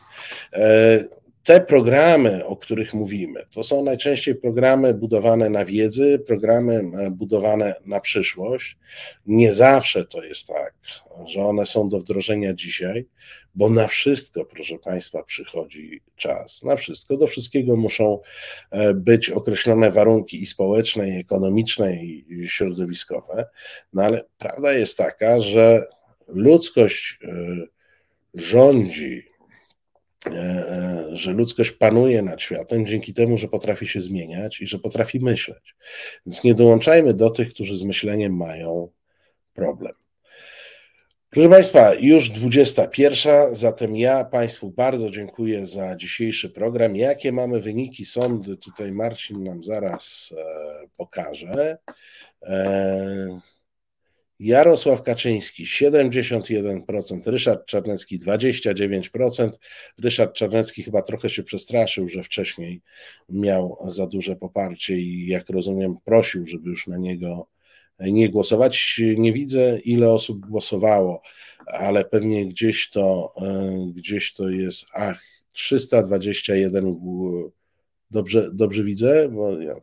E, te programy, o których mówimy, to są najczęściej programy budowane na wiedzy, programy e, budowane na przyszłość. Nie zawsze to jest tak, że one są do wdrożenia dzisiaj, bo na wszystko, proszę Państwa, przychodzi czas. Na wszystko, do wszystkiego muszą e, być określone warunki i społeczne, i ekonomiczne, i środowiskowe. No ale prawda jest taka, że ludzkość e, rządzi że ludzkość panuje nad światem dzięki temu, że potrafi się zmieniać i że potrafi myśleć. Więc nie dołączajmy do tych, którzy z myśleniem mają problem. Proszę Państwa, już 21, zatem ja Państwu bardzo dziękuję za dzisiejszy program. Jakie mamy wyniki sądy, tutaj Marcin nam zaraz e, pokaże. Jarosław Kaczyński 71%, Ryszard Czarnecki 29%. Ryszard Czarnecki chyba trochę się przestraszył, że wcześniej miał za duże poparcie i jak rozumiem prosił, żeby już na niego nie głosować. Nie widzę ile osób głosowało, ale pewnie gdzieś to e, gdzieś to jest ach 321 dobrze, dobrze widzę, bo ja,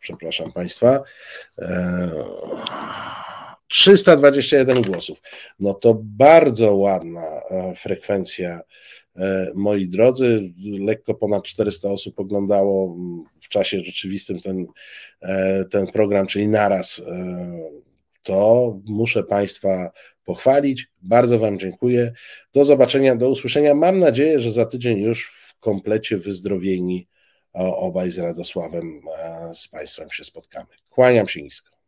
przepraszam Państwa. E, 321 głosów. No to bardzo ładna e, frekwencja, e, moi drodzy. Lekko ponad 400 osób oglądało w czasie rzeczywistym ten, e, ten program, czyli naraz. To muszę Państwa pochwalić. Bardzo Wam dziękuję. Do zobaczenia, do usłyszenia. Mam nadzieję, że za tydzień już w komplecie wyzdrowieni obaj z Radosławem z Państwem się spotkamy. Kłaniam się nisko.